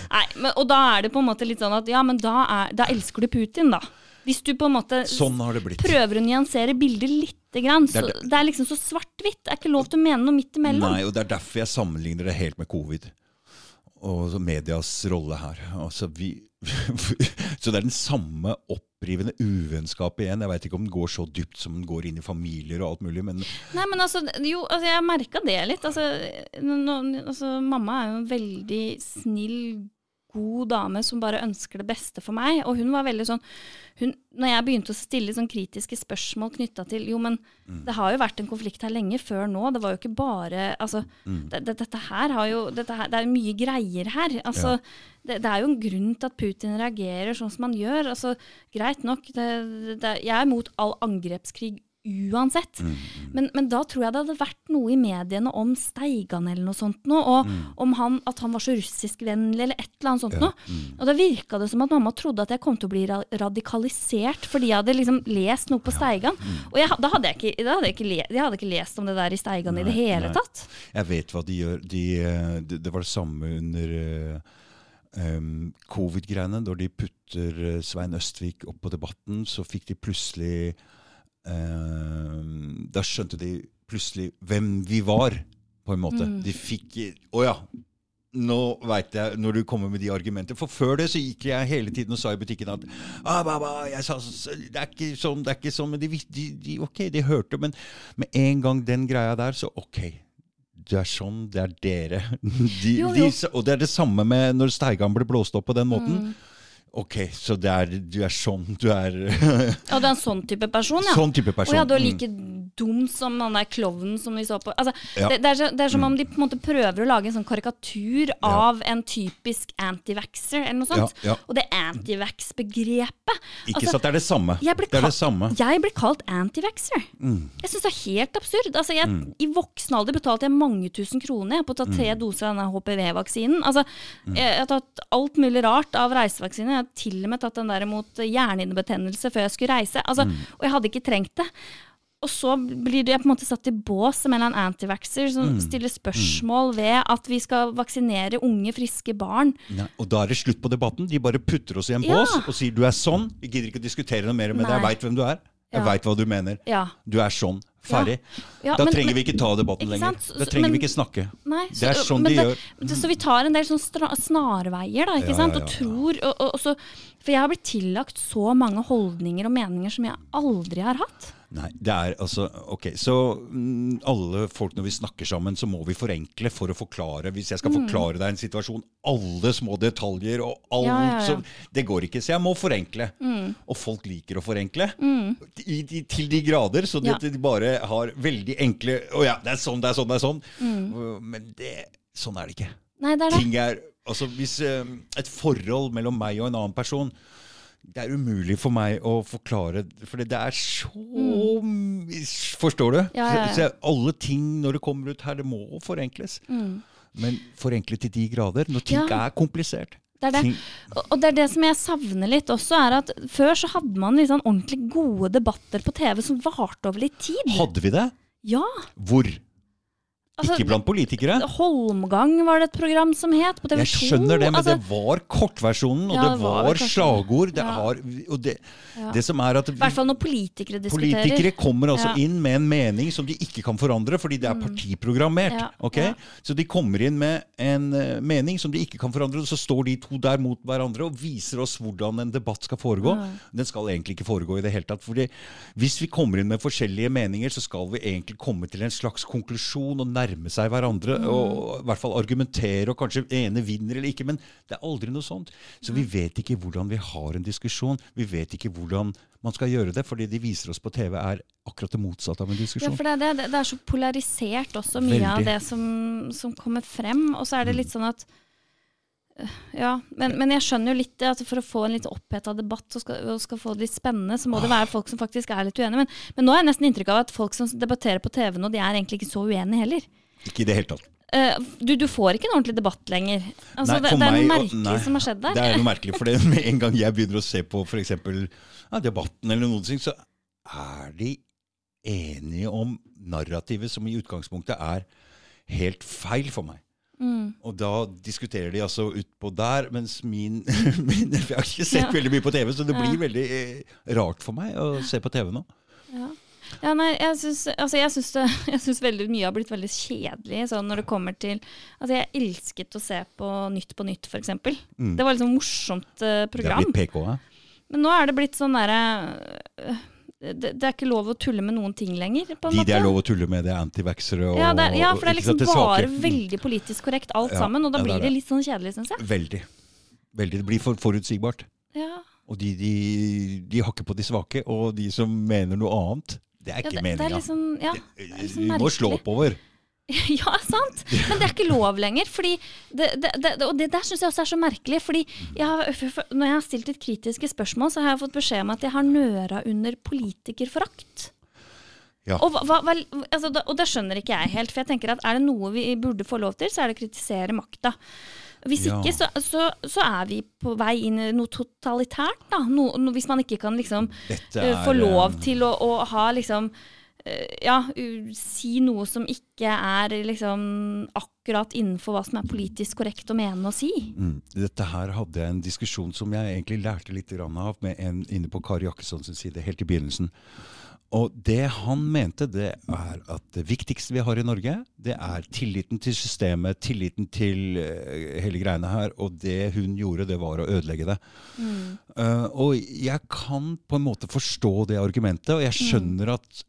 Nei, men, Og da er det på en måte litt sånn at ja, men da, er, da elsker du Putin, da. Hvis du på en måte Sånn har det blitt. prøver å nyansere bildet lite grann. Så Det det, er er liksom så svart-hvitt. Det er ikke lov til å mene noe midt imellom. Nei, og det er derfor jeg sammenligner det helt med covid. Og medias rolle her. Altså, vi, så det er den samme opprivende uvennskapet igjen. Jeg veit ikke om den går så dypt som den går inn i familier og alt mulig, men Nei, men altså, jo, altså jeg merka det litt. Altså, nå, altså, mamma er jo en veldig snill, god dame som bare ønsker det beste for meg. Og hun var veldig sånn hun, Når jeg begynte å stille sånn kritiske spørsmål knytta til Jo, men det har jo vært en konflikt her lenge før nå. Det var jo ikke bare Altså, det, det, dette her har jo dette her, Det er jo mye greier her. Altså, det, det er jo en grunn til at Putin reagerer sånn som han gjør. Altså, greit nok, jeg er mot all angrepskrig uansett. Men, men da tror jeg det hadde vært noe i mediene om Steigan eller noe sånt noe, og om han, at han var så russiskvennlig eller et eller annet sånt noe. Og da virka det som at mamma trodde at jeg kom til å bli ra radikalisert fordi jeg hadde liksom lest noe på Steigan. Og jeg, da hadde jeg ikke, da hadde jeg ikke, le, jeg hadde ikke lest om det der i Steigan i det hele nei. tatt. Jeg vet hva de gjør. De, eh, det, det var det samme under um, covid-greiene. Når de putter eh, Svein Østvik opp på Debatten, så fikk de plutselig Da skjønte de plutselig hvem vi var, på en måte. Mm. De fikk Å ja! Nå veit jeg, når du kommer med de argumenter. For før det så gikk jeg hele tiden og sa i butikken at ah, ba, ba, sa, det er ikke sånn, det er ikke sånn. Men de, de, de, ok, de hørte. Men med en gang den greia der, så ok. Det er sånn, det er dere. De, Jo, jo. og det er det samme med når Steigan ble blåst opp på den måten. Mm. Ok, så er, du er sånn, du er Ja, du er en sånn type person, ja. Sånn type person. Og ja, du er Mm. like dum som han der klovnen som vi så på. Altså, Ja. det, det, er, det er som om de på en måte prøver å lage en sånn karikatur av en typisk antivaxer eller noe sånt. Ja, ja. Og det antivax-begrepet Ikke altså, så at det er det samme. jeg ble Det er det samme. Jeg blir kalt antivaxer. Jeg syns det er helt absurd. Altså, jeg, I voksen alder betalte jeg mange tusen kroner på å ta tre doser av denne HPV-vaksinen. Altså, jeg, jeg har tatt alt mulig rart av reisevaksiner. Jeg hadde til og med tatt den der mot hjernehinnebetennelse før jeg skulle reise. Altså, Og jeg hadde ikke trengt det. Og så blir jeg på en måte satt i bås som en antivaxer som stiller spørsmål ved at vi skal vaksinere unge, friske barn. Ja, og da er det slutt på debatten. De bare putter oss i en Ja. bås og sier du er sånn. Vi gidder ikke å diskutere noe mer med deg. Jeg Nei. veit hvem du er. Jeg Ja. veit hva du mener. Ja. Du er sånn. Ferdig. Ja, da men- trenger vi ikke ta debatten lenger. Da trenger men- vi ikke snakke. Nei, Det er sånn de det- gjør. Så vi tar en del sånn snarveier, da, ikke sant? Og tror og, og, og så, For jeg har blitt tillagt så mange holdninger og meninger som jeg aldri har hatt. Nei, det er altså Ok, så mm, alle folk når vi snakker sammen, så må vi forenkle for å forklare. Hvis jeg skal forklare deg en situasjon, alle små detaljer og alt Mm. Ja, ja, ja. så Det går ikke. Så jeg må forenkle. Og folk liker å forenkle. I, i, til de grader. Så de, Mm. De bare har veldig enkle Å ja, det er sånn, det er sånn, det er sånn. Mm. Men det, sånn er det ikke. Nei, det er det. ting er Altså hvis eh, et forhold mellom meg og en annen person det er umulig for meg å forklare, for det er så Forstår du? Mm. Ja, ja, ja. Alle ting når det kommer ut her, det må forenkles. Men forenkle til de grader. Når ting Mm. Er komplisert. Det er det. Og- det er det som jeg savner litt også, er at før så hadde man sånn ordentlig gode debatter på TV som varte over litt tid. hadde vi det? Ja. Hvor? Altså, ikke blant politikere? Holmgang var det et program som het på TV 2. Jeg skjønner det, men altså, det var kortversjonen, og Ja, det det var var slagord. Det, Ja. har, det, Ja. det som er at I hvert fall når politikere diskuterer. Politikere kommer altså inn med en mening som de ikke kan forandre, fordi det er partiprogrammert. Ja, ok? ja. Så de kommer inn med en eh, mening som de ikke kan forandre, og så står de to der mot hverandre og viser oss hvordan en debatt skal foregå. Den skal egentlig ikke foregå i det hele tatt. fordi hvis vi kommer inn med forskjellige meninger, så skal vi egentlig komme til en slags konklusjon og nærme seg hverandre. Og i hvert fall argumentere, og kanskje ene vinner eller ikke. Men det er aldri noe sånt. Så vi vet ikke hvordan vi har en diskusjon. Vi vet ikke hvordan man skal gjøre det, fordi de viser oss på TV er akkurat det motsatte av en Ja, diskusjon. for det, er det, det er så polarisert også, mye av det som, som kommer frem. Og så er det Mm. litt sånn at øh, Ja, men, men jeg skjønner jo litt at for å få en litt oppheta debatt og skal, og skal få det litt spennende, så må det være folk som faktisk er litt uenige. Men, men nå har jeg nesten inntrykk av at folk som debatterer på TV nå, de er egentlig ikke så uenige heller. Ikke i det hele tatt. Uh, du, du får ikke en ordentlig debatt lenger. Altså, Nei, det, det er noe meg- merkelig nei, som har skjedd der. Det er noe merkelig, for med en gang jeg begynner å se på f.eks. Ja, debatten eller noen ting, så er de enige om narrativet som i utgangspunktet er helt feil for meg. Mm. Og da diskuterer de altså utpå der, mens min, min Jeg har ikke sett Ja. veldig mye på TV, så det Ja. blir veldig eh, rart for meg å se på TV nå. Ja. Ja, nei, jeg syns, altså, jeg syns, det, jeg syns veldig mye har blitt veldig kjedelig sånn når det kommer til Altså, jeg elsket å se på Nytt på Nytt, f.eks. Mm. Det var liksom morsomt eh, Det er program. blitt PK, ja. Men nå er det blitt sånn derre øh, det, det er ikke lov å tulle med noen ting lenger, på en De måte. det er lov å tulle med, det er antivaxere og ja, det er, ja, for det er liksom bare veldig politisk korrekt alt Ja, sammen, og da blir det det. litt sånn kjedelig, syns jeg. Veldig. Veldig. Det blir for forutsigbart. Ja. Og de, de, de hakker på de svake, og de som mener noe annet, det er ikke det er meninga. liksom, ja, liksom Vi må slå oppover. Ja, sant. Men det er ikke lov lenger. Det, det, det, og det der syns jeg også er så merkelig. Fordi jeg har, når jeg har stilt litt kritiske spørsmål, så har jeg fått beskjed om at jeg har nøra under politikerforakt. Ja. Og, hva, hva, altså, og det skjønner ikke jeg helt. For jeg tenker at er det noe vi burde få lov til, så er det å kritisere makta. Hvis Ja. ikke, så, så, så er vi på vei inn i noe totalitært. Da. No, no, hvis man ikke kan liksom eh, få er, lov eh, til å, å ha liksom eh, Ja, si noe som ikke er liksom akkurat innenfor hva som er politisk korrekt å mene og si. Mm. Dette her hadde jeg en diskusjon som jeg egentlig lærte litt av med en inne på Kari Jakkesson sin side helt i begynnelsen. Og det han mente, det er at det viktigste vi har i Norge, det er tilliten til systemet, tilliten til eh, hele greiene her. Og det hun gjorde, det var å ødelegge det. Eh, og jeg kan på en måte forstå det argumentet, og jeg skjønner at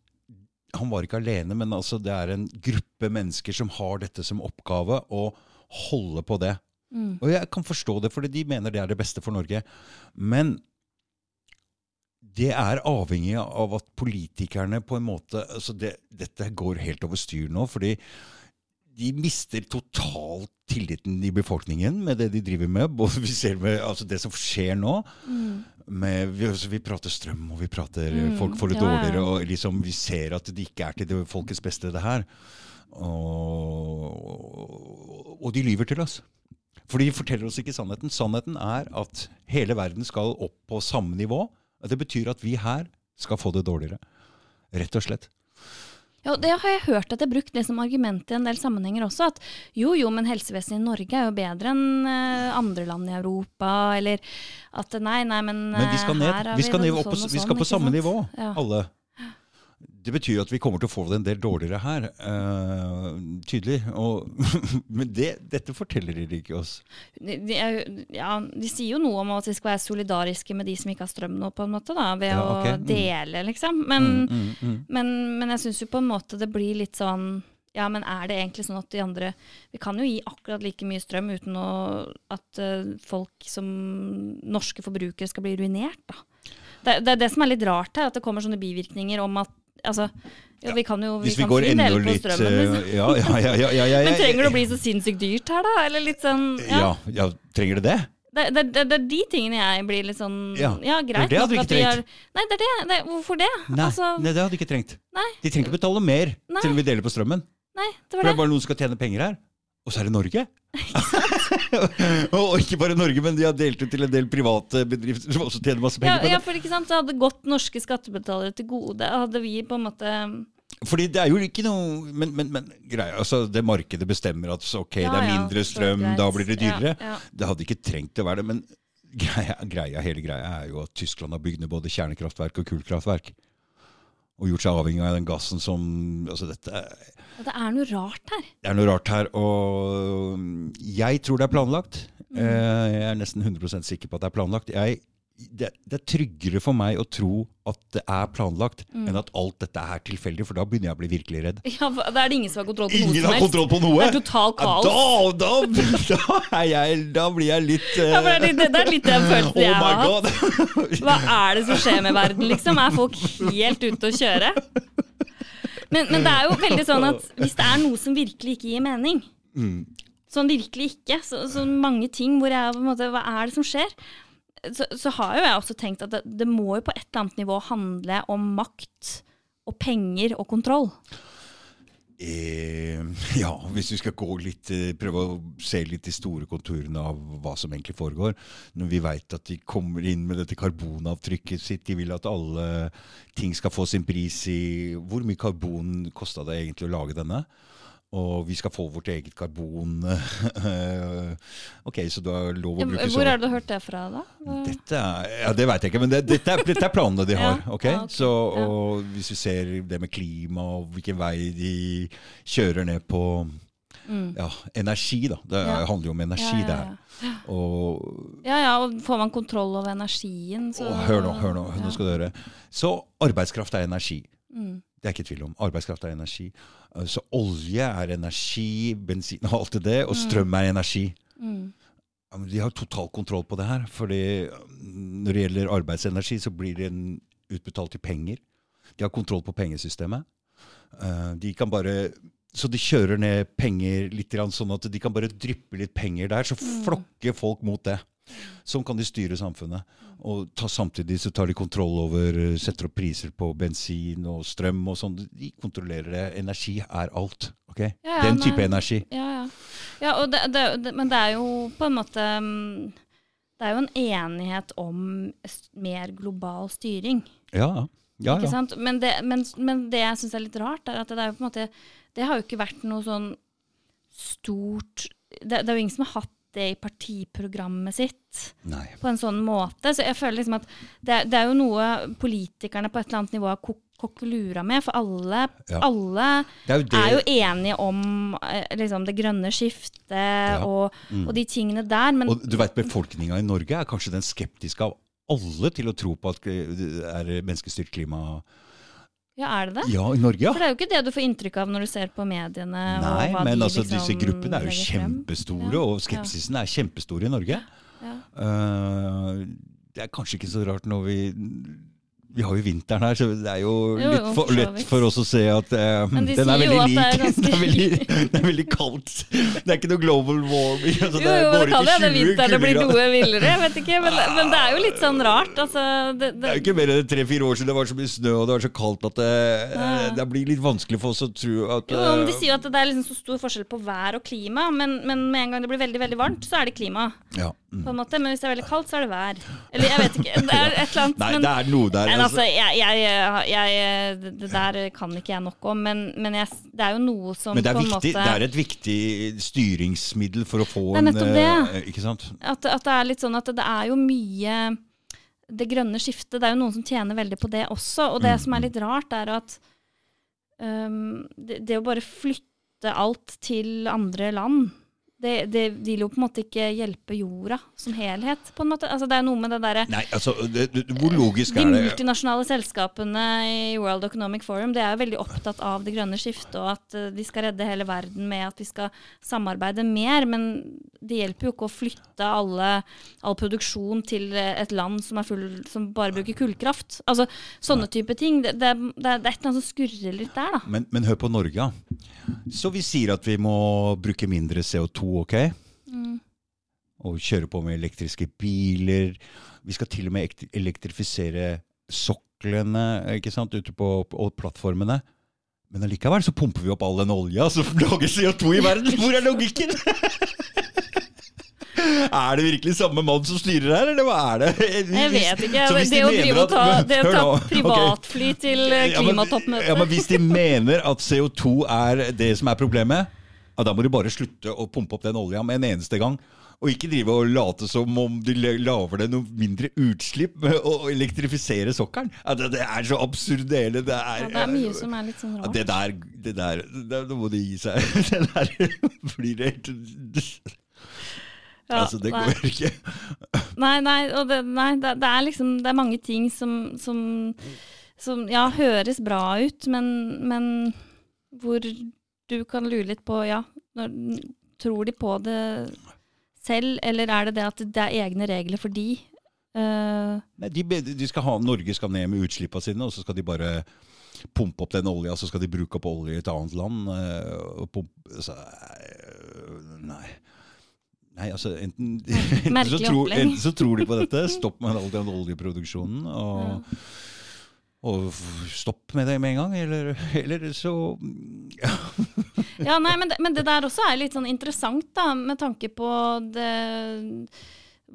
han var ikke alene, men altså det er en gruppe mennesker som har dette som oppgave å holde på det. Og jeg kan forstå det, fordi de mener det er det beste for Norge. Men det er avhengig av at politikerne på en måte altså det, Dette går helt over styr nå, fordi de mister totalt tilliten i befolkningen med det de driver med. Både vi ser med altså det som skjer nå. Med, vi, altså vi prater strøm, og vi prater Mm, folk får det ja. dårligere, og liksom vi ser at det ikke er til det folkets beste, det her. Og, og de lyver til oss. For de forteller oss ikke sannheten. Sannheten er at hele verden skal opp på samme nivå. Det betyr at vi her skal få det dårligere. Rett og slett. Ja, det har jeg hørt at det er brukt det som argument i en del sammenhenger også. At jo, jo, men helsevesenet i Norge er jo bedre enn eh, andre land i Europa. Eller at nei, nei, men, Men vi skal eh, ned. her har Vi skal, ned opp, sånn og sånn. vi sånn, skal på samme sant? nivå, Ja. alle. Det betyr at vi kommer til å få det en del dårligere her. Uh, tydelig. Og, men det, dette forteller de ikke oss. De, de, ja, de sier jo noe om at vi skal være solidariske med de som ikke har strøm nå, på en måte, da, ved Ja, okay. å Mm. dele, liksom. Men, Mm, mm, mm. men, men jeg syns jo på en måte det blir litt sånn ja, men er det egentlig sånn at de andre Vi kan jo gi akkurat like mye strøm uten å, at uh, folk som norske forbrukere skal bli ruinert, da. Det, det er det som er litt rart her, at det kommer sånne bivirkninger om at Altså, ja, vi kan jo vi Hvis vi kan går enda litt strømmen, eh, liksom. ja, ja, ja, ja, ja, ja, Men trenger det å bli så sinnssykt dyrt her, da? Eller litt sånn ja, ja, trenger det det? Det, det, det, det er de tingene jeg blir litt sånn Ja, greit det hadde vi ikke trengt. har Nei, det er det. det hvorfor det? Nei, Altså, nei, det hadde de ikke trengt. Nei. De trenger ikke betale mer Nei. til vi deler på strømmen. nei, det For var det er det. bare noen som skal tjene penger her. Og så er det Norge. og ikke bare Norge, men de har delt ut til en del private bedrifter som også tjener masse Ja, penger på det. ja, for ikke sant, det hadde gått norske skattebetalere til gode. Hadde vi på en måte Fordi det er jo ikke noe Men, men, men greia, altså, det markedet bestemmer at ok, Ja, det er mindre strøm, ja, da blir det dyrere. Ja. Det hadde ikke trengt å være det. Men greia, greia, hele greia er jo at Tyskland har bygd ned både kjernekraftverk og kullkraftverk. Og gjort seg avhengig av den gassen som altså dette Det er noe rart her. Det er noe rart her. Og jeg tror det er planlagt. Mm. Eh, Jeg er nesten 100% sikker på at det er planlagt. Jeg, det, det er tryggere for meg å tro at det er planlagt, Mm. enn at alt dette er tilfeldig, for da begynner jeg å bli virkelig redd. Ja, Da er det ingen som har kontroll på noe Ingen som har helst. kontroll på noe! Det er total kaos. Ja, da, da, da, er jeg, da blir jeg litt uh... Ja, det, det er litt den følelsen Oh jeg har hatt. Hva er det som skjer med verden, liksom? Er folk helt ute å kjøre? Men, men det er jo veldig sånn at hvis det er noe som virkelig ikke gir mening, Mm. sånn virkelig ikke, så, så mange ting hvor jeg på en måte Hva er det som skjer? Så, så har jo jeg også tenkt at det, det må jo på et eller annet nivå handle om makt og penger og kontroll. Eh, ja, hvis vi skal litt, eh, prøve å se litt de store konturene av hva som egentlig foregår. Når vi veit at de kommer inn med dette karbonavtrykket sitt, de vil at alle ting skal få sin pris i Hvor mye karbon kosta det egentlig å lage denne? Og vi skal få vårt eget karbon. ok, så du har lov å bruke Hvor har du hørt det fra, da? Dette er, ja, Det veit jeg ikke, men det, dette, er, dette er planene de har. Ok? ja, okay. Så, og Hvis vi ser det med klima og hvilken vei de kjører ned på Mm. ja, energi, da. Det Ja. handler jo om energi, Ja, ja, det her. Og, Ja, ja, og får man kontroll over energien, så og hør nå, hør nå, nå skal du høre. Så arbeidskraft er energi. Mm. Det er ikke tvil om. Arbeidskraft er energi. Eh, Så olje er energi, bensin og alt det der, og strøm er energi. Mm. De har total kontroll på det her. fordi mm, Når det gjelder arbeidsenergi, så blir det utbetalt i penger. De har kontroll på pengesystemet. Eh, De kan bare, så de kjører ned penger litt sånn at de kan bare dryppe litt penger der, så flokker folk mot det. Sånn kan de styre samfunnet. Og ta, samtidig så tar de kontroll over eh, Setter opp priser på bensin og strøm og sånn. De kontrollerer det. Energi er alt. ok? Ja, ja, Den type type energi. Ja, ja. det, det, det, men det er jo på en måte mm, Det er jo en enighet om mer global styring. Ja, ja. Ja. sant? Men, det, men, men det jeg syns er litt rart, er at det er jo på en måte Det har jo ikke vært noe sånn stort Det, det er jo ingen som har hatt det i partiprogrammet sitt Nei. på en sånn måte. Så jeg føler liksom at det, det er jo noe politikerne på et eller annet nivå har kok kokkelura med, for alle, Ja. alle er jo er jo enige om eh, liksom, det grønne skiftet og, og de tingene der, men Og du vet, Befolkninga i Norge er kanskje den skeptiske av alle til å tro på at det er menneskestyrt klima ja, er det det? Ja, i Norge, ja. For det er jo ikke det du får inntrykk av når du ser på mediene. Nei, men de altså, liksom disse gruppene er jo kjempestore, Ja, og skepsisen er kjempestor i Norge. Ja. Uh, det er kanskje ikke så rart når vi vi har jo vinteren her, så det er jo Jo, litt for lett for oss å se at eh, de den er veldig lik. det er ganske Det er veldig, det er veldig kaldt. Det er ikke noe global warming. Altså, Jo, jo, det kan hende det 20 vinteren det blir noe villere, jeg vet ikke. Men, men det er jo litt sånn rart. Altså, det, Det er jo ikke mer enn tre-fire år siden det var så mye snø og det var så kaldt at det, Ja. det blir litt vanskelig for oss å tro at jo, de eh, sier jo at det er liksom så stor forskjell på vær og klima, men, men med en gang det blir veldig veldig varmt, så er det klima. ja. På en måte. Men hvis det er veldig kaldt, så er det vær. Eller jeg vet ikke. Det er et eller annet. Nei, men, det er noe der. Men altså. altså, jeg, jeg, jeg, det der kan ikke jeg nok om, men, men det er jo noe som Men det er, på en viktig, måte det er et viktig styringsmiddel for å få Det er nettopp en det. eh, Ikke sant? at, at det er litt sånn at det er jo mye Det grønne skiftet, det er jo noen som tjener veldig på det også. Og det Mm, som er litt rart, er at um, det, det å bare flytte alt til andre land det, det vil jo på en måte ikke hjelpe jorda som helhet. på en måte. Altså, det er noe med det derre Nei, altså, det, det, Hvor logisk De er det? De multinasjonale selskapene i World Economic Forum det er jo veldig opptatt av det grønne skiftet, og at eh, de skal redde hele verden med at vi skal samarbeide mer. Men det hjelper jo ikke å flytte alle, all produksjon til eh, et land som, er full, som bare bruker kullkraft. Altså, Sånne type ting. Det, det, det det er et eller annet som skurrer litt der, da. Men, men hør på Norge, da. Så vi sier at vi må bruke mindre CO2, OK? Og kjøre på med elektriske biler. Vi skal til og med elektrifisere soklene ikke sant, ute på, og plattformene. Men allikevel så pumper vi opp all den olja som lager CO2 i verden. Hvor er logikken? Er det virkelig samme mann som styrer her, eller hva er det? Jeg vet ikke. Det de å drive og ta, at- det ta privatfly okay. til klimatoppmøtet Ja, Ja, men Hvis de mener at CO2 er det som er problemet, ja, da må du bare slutte å pumpe opp den olja med en eneste gang. Og ikke drive og late som om du la- lager det noe mindre utslipp med å elektrifisere sokkelen. Ja, det, det er så absurd det hele. Det er, Ja, det er mye som er litt sånn rart. det der, det der det, Nå må de gi seg. Det der blir helt Ja, Altså, det nei. går ikke. Nei, nei, og det, nei det, det er liksom Det er mange ting som, som, som ja, høres bra ut, men, men hvor du kan lure litt på Ja, når, tror de på det selv, eller er det det at det er egne regler for de? Uh, Nei, de, de skal ha, Norge skal ned med utslippene sine, og så skal de bare pumpe opp den olja, så skal de bruke opp olje i et annet land. eh, pumpe, så, eh, nei. Nei, altså enten, enten, så tror, enten så tror de på dette, stopp med all den oljeproduksjonen, og, og stopp med det med en gang, eller, eller så ja. Ja, nei, men det, men det der også er litt sånn interessant, da, med tanke på det,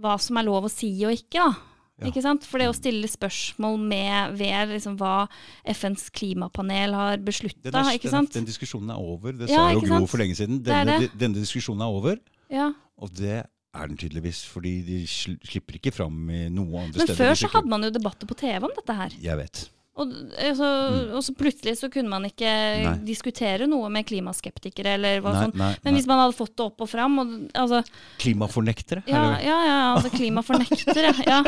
hva som er lov å si og ikke, da. Ja. Ikke sant? For det å stille spørsmål med, ved liksom hva FNs klimapanel har beslutta, den, den, diskusjonen er over. Det Ja, sa jo Gro for lenge siden. Det Denne, det. denne diskusjonen er over. Ja. Og det er den tydeligvis, fordi de slipper ikke fram i noe andre Men steder. før så hadde man jo debatter på TV om dette her. Jeg vet. Og, altså, og så plutselig så kunne man ikke Mm. Nei. diskutere noe med klimaskeptikere eller hva Nei, sånn. nei, Men hvis man hadde fått det opp og fram og, altså, Klimafornektere? Ja, ja, ja, altså klimafornektere. Ja.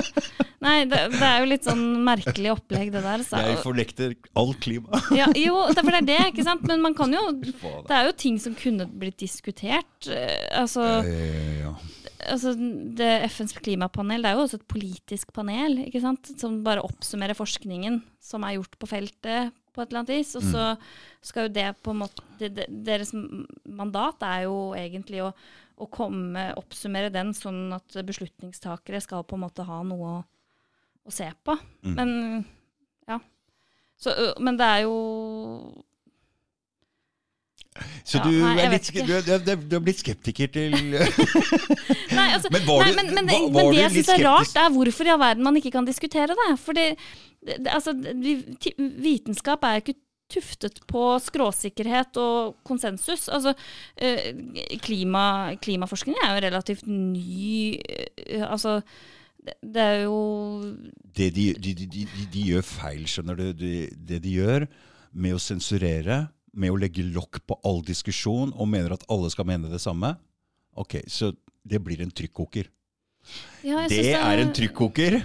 Nei, det, det er jo litt sånn merkelig opplegg, det der. Så, Jeg fornekter all klima. ja, jo, for det er det, ikke sant. Men man kan jo Det er jo ting som kunne blitt diskutert. Altså ja, ja, ja. Altså det FNs klimapanel det er jo også et politisk panel ikke sant? som bare oppsummerer forskningen som er gjort på feltet på et eller annet vis. Og så skal jo det på en måte det, det, Deres mandat er jo egentlig å, å komme, oppsummere den sånn at beslutningstakere skal på en måte ha noe å, å se på. Mm. Men ja. Så, men det er jo Så Ja, du, nei, er litt, du, du, du er blitt skeptiker til Nei, altså, Men var nei, men, men, var- men det jeg syns er rart, er hvorfor i all verden man ikke kan diskutere det. For det, det, altså, vi, vitenskap er jo ikke tuftet på skråsikkerhet og konsensus. Altså, eh, klima, klimaforskning er jo relativt ny eh, Altså, det, er jo det de, de, de, de, de gjør feil, skjønner du. De, det de gjør med å sensurere, med å legge lokk på all diskusjon og mener at alle skal mene det samme, ok, så det blir en trykkoker. ja, Det synes er en trykkoker.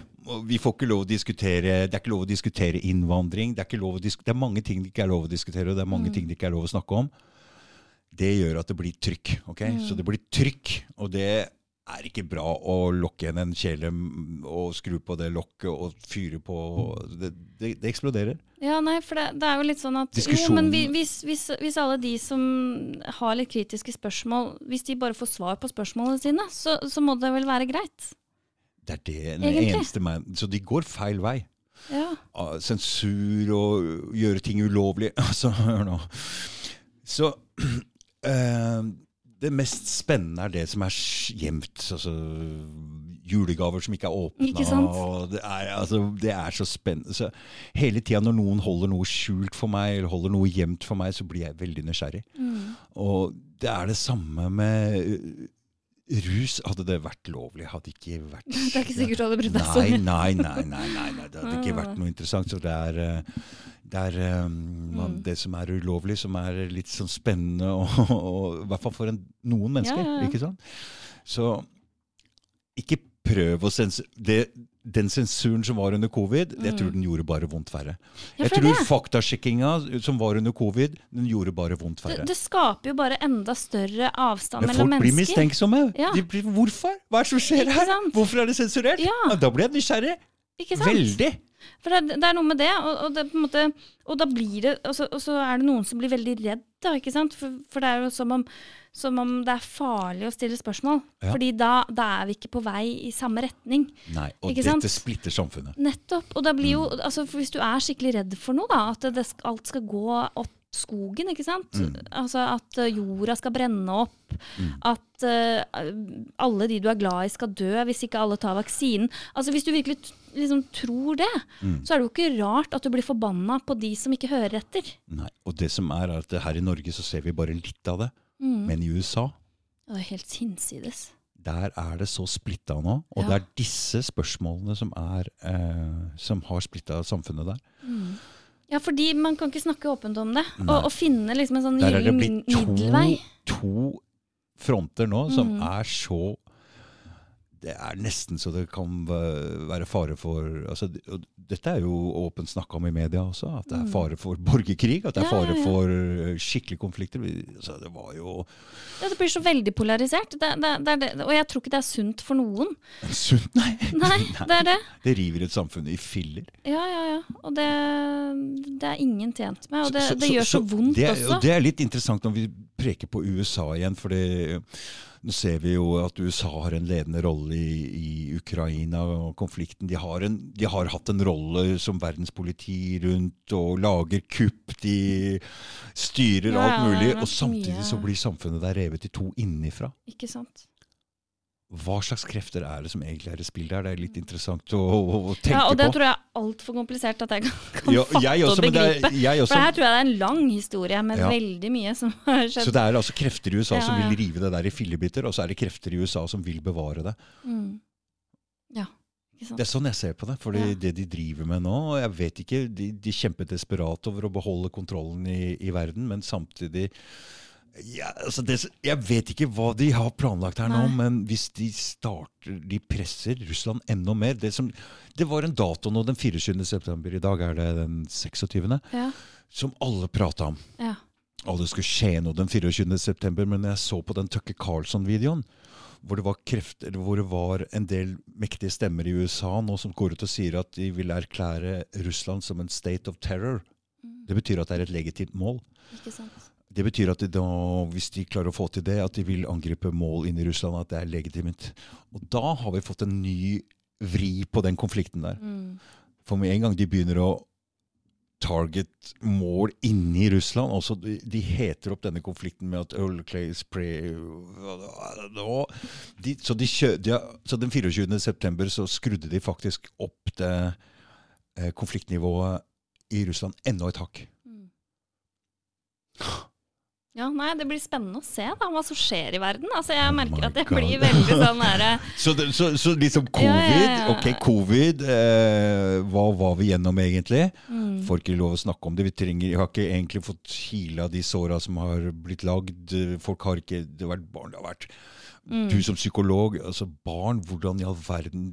Vi får ikke lov å diskutere Det er ikke lov å diskutere innvandring. Det er, ikke lov å disk, det er mange ting det ikke er lov å diskutere, og det er mange Mm. ting det ikke er lov å snakke om. Det gjør at det blir trykk. ok? Mm. Så det blir trykk, og det er ikke bra å lokke igjen en kjele og skru på det lokket og fyre på Det, det, det eksploderer. Ja, nei, for det, det er jo litt sånn at Jo, men vi- hvis, hvis, hvis alle de som har litt kritiske spørsmål, hvis de bare får svar på spørsmålene sine, så, så må det vel være greit? Det er det den eneste man, Så de går feil vei. Ja. Ah, Sensur og gjøre ting ulovlig. Altså, hør nå. Så eh, det mest spennende er det som er gjemt. Altså, julegaver som ikke er åpna. Det, er, altså, det er så spennende. Så hele tida når noen holder noe skjult for meg, eller holder noe gjemt for meg, så blir jeg veldig nysgjerrig. Mm. Og det er det samme med Rus, hadde det vært lovlig, hadde ikke vært Det er ikke sikkert du hadde brydd deg så Nei, mye. nei, nei, nei, nei, det hadde ikke Ah. vært noe interessant. Så det er, eh, det, er eh, man, Mm. det som er ulovlig, som er litt sånn spennende, og, og, i hvert fall for en, noen mennesker. Ja, ja. ikke sant? Så ikke prøv å sensurere Den sensuren som var under covid, jeg tror den gjorde bare vondt verre. Jeg, jeg det tror det. faktasjekkinga som var under covid, den gjorde bare vondt verre. det skaper jo bare enda større avstand Men mellom folk blir mistenksomme. Ja. De blir, hvorfor? Hva er det som skjer her? Hvorfor er det sensurert? Ja. da blir jeg nysgjerrig. Ikke sant? Veldig. For det, det er noe med det, og, og, det på en måte, og da blir det og så, og så er det noen som blir veldig redd, da, ikke sant? For, for det er jo som om, som om det er farlig å stille spørsmål. Ja. Fordi da, da er vi ikke på vei i samme retning. Nei, og Ikke dette sant? splitter samfunnet. Nettopp. Og da blir jo, Mm. altså for hvis du er skikkelig redd for noe, da, at det, alt skal gå opp skogen, ikke sant? Mm. Altså at eh, jorda skal brenne opp, at uh, alle de du er glad i skal dø hvis ikke alle tar vaksinen. Altså Hvis du virkelig liksom tror det, Mm. så er det jo ikke rart at du blir forbanna på de som ikke hører etter. Nei, og det som er, er at her i Norge så ser vi bare litt av det. Mm. Men i USA, Det er helt hinsides. der er det så splitta nå. Og Ja. det er disse spørsmålene som, er, eh, som har splitta samfunnet der. Ja, fordi man kan ikke snakke åpent om det. Og, og finne liksom en sånn Der er det blitt to, to fronter nå som Mm. er så Det er nesten så det kan være fare for altså, Dette er jo åpent snakka om i media også, at det er fare for borgerkrig. At det er Mm. Fare for eh, skikkelige konflikter. Vi- Altså, det var jo Ja, det blir så veldig polarisert. Det, det, det. Og jeg tror ikke det er sunt for noen. sunt, nei. Nei, det er det. Det river et samfunn i filler. Ja, ja, ja. Og det, det er ingen tjent med. Og det, Så- det så- gjør så, vondt det, er- også. Og det er litt interessant når vi preker på USA igjen, for det, nå ser vi jo at USA har en ledende rolle i, i Ukraina og konflikten. De har, en, de har hatt en rolle som verdenspoliti rundt og lager kupp. De styrer Ja, alt mulig. Og samtidig mye- så blir samfunnet der revet i to innenfra. Ikke sant. Hva slags krefter er det som egentlig er i spill der? Det er litt interessant å, å, å tenke Ja, og det på. tror jeg er altfor komplisert at jeg kan, kan Ja, fatte også, og begripe. det også. For her tror jeg det er en lang historie med Ja. veldig mye som har skjedd. Så det er altså krefter i USA som Ja, som vil rive det der i fillebiter, og så er det krefter i USA som vil bevare det. Mm. Ja. Det er sånn jeg ser på det. For Ja. det de driver med nå jeg vet ikke, De, de kjemper desperat over å beholde kontrollen i, i verden, men samtidig ja, altså det, Jeg vet ikke hva de har planlagt her nå, Nei. men hvis de starter De presser Russland enda mer. Det, som, det var en dato nå den 24. september. I dag er det den 26. Ja, Som alle prata om. ja. alle skulle skje noe den 24. september, men jeg så på den Tucker Carlson-videoen, hvor det var krefter, hvor det var en del mektige stemmer i USA nå som går ut og sier at de vil erklære Russland som en state of terror. Det betyr at det er et legitimt mål. Ikke sant. Det betyr at de da, hvis de klarer å få til det, at de vil angripe mål inne i Russland, at det er legitimt. Og da har vi fått en ny vri på den konflikten der. Mm. For med en gang de begynner å target mål inni Russland altså de, de heter opp denne konflikten med at Earl clay spray de, så, de kjø, de, så den 24. september så skrudde de faktisk opp det eh, konfliktnivået i Russland enda et hakk. Ja, nei, Det blir spennende å se da, hva som skjer i verden. Altså, Jeg Oh merker oh at jeg God. blir veldig sånn nære Så, så, så liksom covid, Ja, ja, ja. ok, covid, eh, hva var vi gjennom egentlig? mm. Får ikke lov å snakke om det. Vi trenger, jeg har ikke egentlig fått kila de såra som har blitt lagd. Folk har ikke Det har vært barn, det har vært Mm. Du som psykolog, altså barn, hvordan i all verden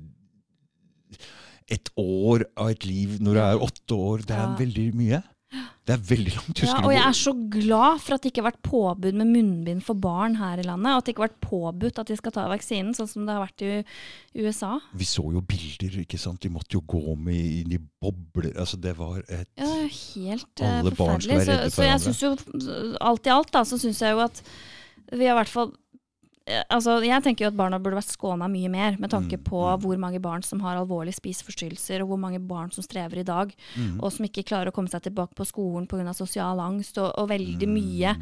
Et år av et liv når du er åtte år, det er Ja. veldig mye. Det er veldig langt. Ja, og jeg er så glad for at det ikke har vært påbud med munnbind for barn her i landet. Og at det ikke har vært påbudt at de skal ta vaksinen, sånn som det har vært i USA. Vi så jo bilder, ikke sant. De måtte jo gå med inn i bobler. Altså, det var et Ja, helt eh, forferdelig. Så, så jeg syns jo alt i alt, da, så syns jeg jo at vi har i hvert fall Altså, jeg tenker jo at barna burde vært skåna mye mer, med tanke Mm, på hvor mange barn som har alvorlige spiseforstyrrelser, og hvor mange barn som strever i dag, Mm. og som ikke klarer å komme seg tilbake på skolen pga. sosial angst, og, og veldig Mm. mye.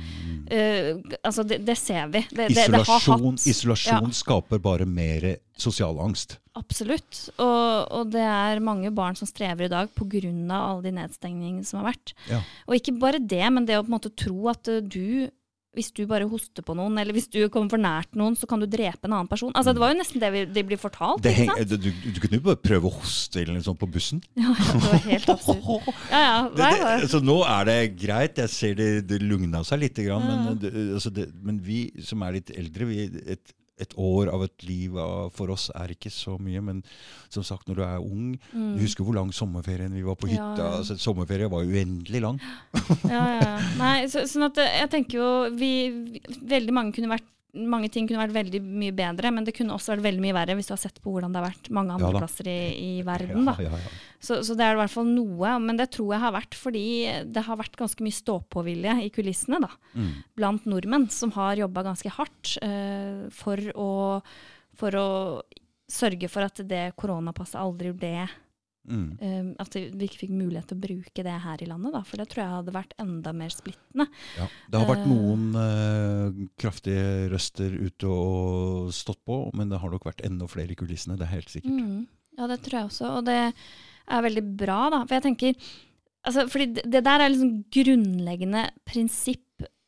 Uh, altså, det, det ser vi. Det, det, det har Isolasjon, hatt isolasjon Ja. skaper bare mer sosial angst. Absolutt. Og, og det er mange barn som strever i dag pga. alle de nedstengningene som har vært. Ja. Og ikke bare det, men det å på en måte tro at eh, du hvis du bare hoster på noen, eller hvis du kommer for nært noen, så kan du drepe en annen person. Altså, det var jo nesten det vi, de blir fortalt. Det heng, sant? du, du kunne jo bare prøve å hoste eller noe sånt på bussen. Ja, ja, det var helt absurd. Ja, ja. Det, det, det, altså, nå er det greit, jeg ser det, det lugna seg litt, grann, men, altså, men vi som er litt eldre, vi, et, et år av et liv av- for oss er ikke så mye. Men som sagt, når du er ung Du husker hvor lang sommerferien vi var på hytta? Ja, ja. Altså, sommerferien var uendelig lang. ja, ja, ja. Nei, så, sånn at eh, jeg tenker jo vi, vi Veldig mange kunne vært mange ting kunne vært veldig mye bedre, men det kunne også vært veldig mye verre hvis du har sett på hvordan det har vært mange andre Ja plasser i, i verden. Ja, ja. Så, så det er i hvert fall noe, men det tror jeg har vært fordi det har vært ganske mye stå-på-vilje i kulissene da, Mm. blant nordmenn som har jobba ganske hardt uh, for, å, for å sørge for at det koronapasset aldri ble Mm. Um, At vi ikke fikk mulighet til å bruke det her i landet, da, for det tror jeg hadde vært enda mer splittende. Ja. Det har vært Eh. noen uh, kraftige røster ute og stått på, men det har nok vært enda flere i kulissene. Det er helt sikkert. Mm. Ja, det tror jeg også. Og det er veldig bra, da. For jeg tenker altså, fordi det, det der er liksom grunnleggende prinsipp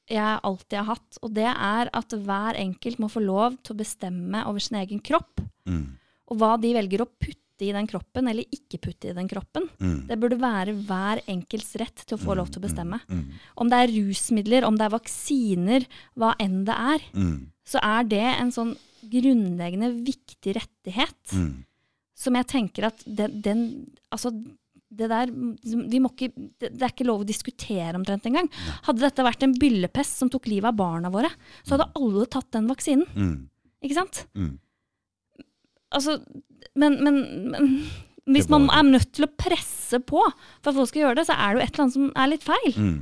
jeg alltid har hatt, og det er at hver enkelt må få lov til å bestemme over sin egen kropp, Mm. og hva de velger å putte i den kroppen, eller ikke putte i den kroppen. Mm. Det burde være hver enkelts rett til å få lov til å bestemme. Mm. Om det er rusmidler, om det er vaksiner, hva enn det er, Mm. så er det en sånn grunnleggende viktig rettighet Mm. som jeg tenker at den, den Altså, det der vi må ikke, det, er ikke lov å diskutere omtrent engang. Hadde dette vært en byllepest som tok livet av barna våre, så hadde alle tatt den vaksinen. Mm. Ikke sant? Mm. Altså, men, men, men hvis man er nødt til å presse på for at folk skal gjøre det, så er det jo et eller annet som er litt feil. Mm.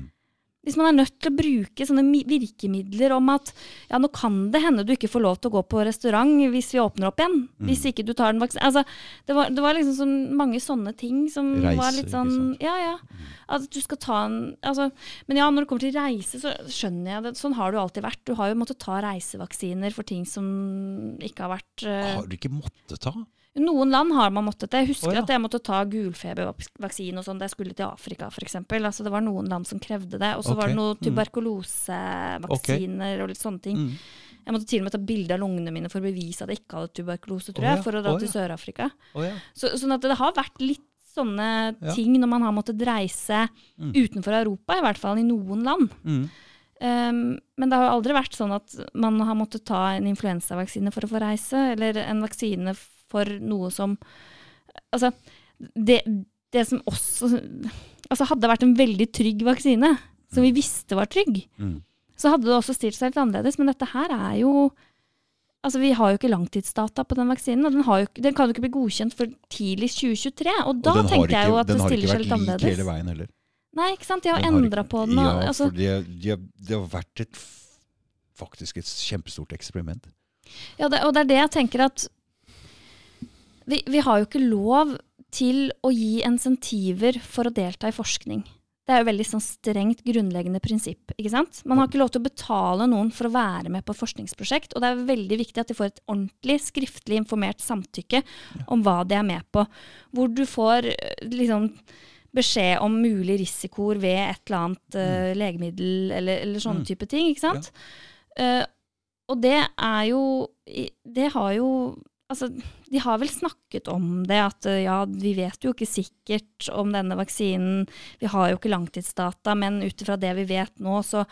Hvis man er nødt til å bruke sånne virkemidler om at ja, nå kan det hende du ikke får lov til å gå på restaurant hvis vi åpner opp igjen. Mm. Hvis ikke du tar den vaksinen. Altså, det, var, det var liksom så mange sånne ting som Reise, var litt sånn? Ja, ja. At du skal ta en altså, Men ja, når det kommer til reise, så skjønner jeg det. Sånn har det jo alltid vært. Du har jo måttet ta reisevaksiner for ting som ikke har vært uh, Har du ikke måttet ta? Noen land har man måttet det. Jeg husker oh, ja. at jeg måtte ta gulfebervaksine og sånn da jeg skulle til Afrika f.eks. Altså, det var noen land som krevde det. Og så var det noen tuberkulosevaksiner tuberkulosevaksiner og litt sånne ting. Mm. Jeg måtte til og med ta bilde av lungene mine for å bevise at jeg ikke hadde tuberkulose, tror Å, jeg, for å dra Å, til. Sør-Afrika. Ja. Så, sånn at det har vært litt sånne Ja. ting når man har måttet reise Mm. utenfor Europa, i hvert fall i noen land. Mm. Um, men det har jo aldri vært sånn at man har måttet ta en influensavaksine for å få reise, eller en vaksine for noe som Altså, det, det som også Altså, hadde det vært en veldig trygg vaksine, som vi visste var trygg, Mm. så hadde det også stilt seg litt annerledes. Men dette her er jo Altså, Vi har jo ikke langtidsdata på den vaksinen, og den, har jo, den kan jo ikke bli godkjent for tidligst 2023. Og da Og tenker jeg jo at det stiller seg litt annerledes. den har ikke vært lik hele veien heller. Nei, ikke sant. De har endra på den. Og, Ja, altså, for det, de, har- har vært et, faktisk et kjempestort eksperiment. Ja, det, og det er det jeg tenker at vi, vi har jo ikke lov til å gi insentiver for å delta i forskning. Det er jo veldig sånn strengt grunnleggende prinsipp. ikke sant? Man har ikke lov til å betale noen for å være med på et forskningsprosjekt, og det er veldig viktig at de får et ordentlig skriftlig informert samtykke om hva de er med på. Hvor du får eh, liksom beskjed om mulige risikoer ved et eller annet uh, legemiddel eller, eller sånne Mm. type ting. ikke sant? Uh, og det er jo Det har jo Altså, de har vel snakket om det, at eh, ja, vi vet jo ikke sikkert om denne vaksinen. Vi har jo ikke langtidsdata, men ut ifra det vi vet nå, så,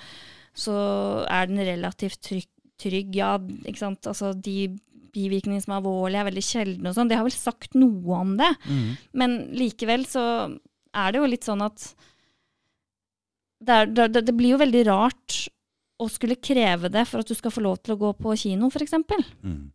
så er den relativt trygg, trygg. Ja, ikke sant. Altså, de bivirkningene som er alvorlige, er veldig sjeldne og sånn. De har vel sagt noe om det. Mm. Men likevel så er det jo litt sånn at det, er, det, det blir jo veldig rart å skulle kreve det for at du skal få lov til å gå på kino, f.eks. Mm.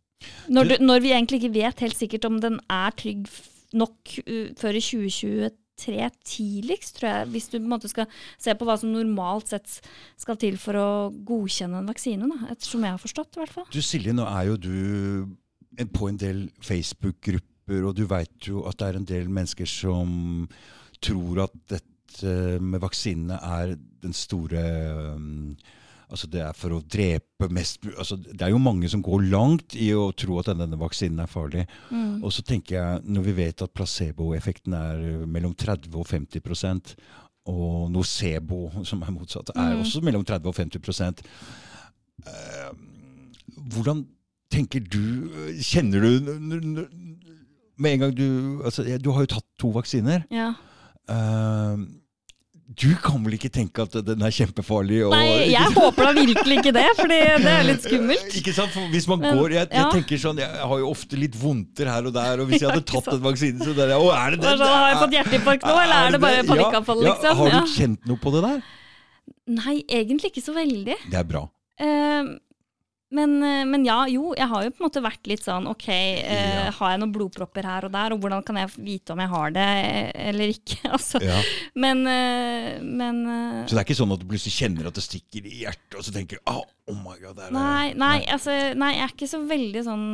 Når, Du- når vi egentlig ikke vet helt sikkert om den er trygg nok uh, før i 2023 tidligst, tror jeg. Hvis du på en måte skal se på hva som normalt sett skal til for å godkjenne en vaksine. Da, ettersom jeg har forstått, i hvert fall. Du Silje, nå er jo du på en del Facebook-grupper, og du veit jo at det er en del mennesker som tror at dette med vaksinene er den store um, Altså det er for å drepe mest altså Det er jo mange som går langt i å tro at denne vaksinen er farlig. Mm. Og så tenker jeg, når vi vet at placeboeffekten er uh, mellom 30 og 50% og nocebo, som er motsatt, er Mm. også mellom 30 og 50 eh, hvordan tenker du Kjenner du Med en gang du altså, Du har jo tatt to vaksiner. Ja. Eh, du kan vel ikke tenke at den er kjempefarlig? Og, Nei, jeg håper da virkelig ikke det, for det er litt skummelt. Ikke sant? For hvis man går jeg, jeg ja. tenker sånn, jeg har jo ofte litt vondter her og der, og hvis jeg hadde tatt en vaksine, så der, å, er det Det den? sånn, har jeg fått hjerteinfarkt nå, eller er det bare panikkanfall, Ja, liksom? har du kjent noe på det der? Nei, egentlig ikke så veldig. Det er bra. Eh, men, eh, men ja, jo, jeg har jo på en måte vært litt sånn ok, eh, Ja. har jeg noen blodpropper her og der, og hvordan kan jeg vite om jeg har det eh, eller ikke? altså, Ja. men, eh, men Så det er ikke sånn at du plutselig kjenner at det stikker i hjertet, og så tenker du oh, oh my god, det. Nei, nei, altså, nei, jeg er ikke så veldig sånn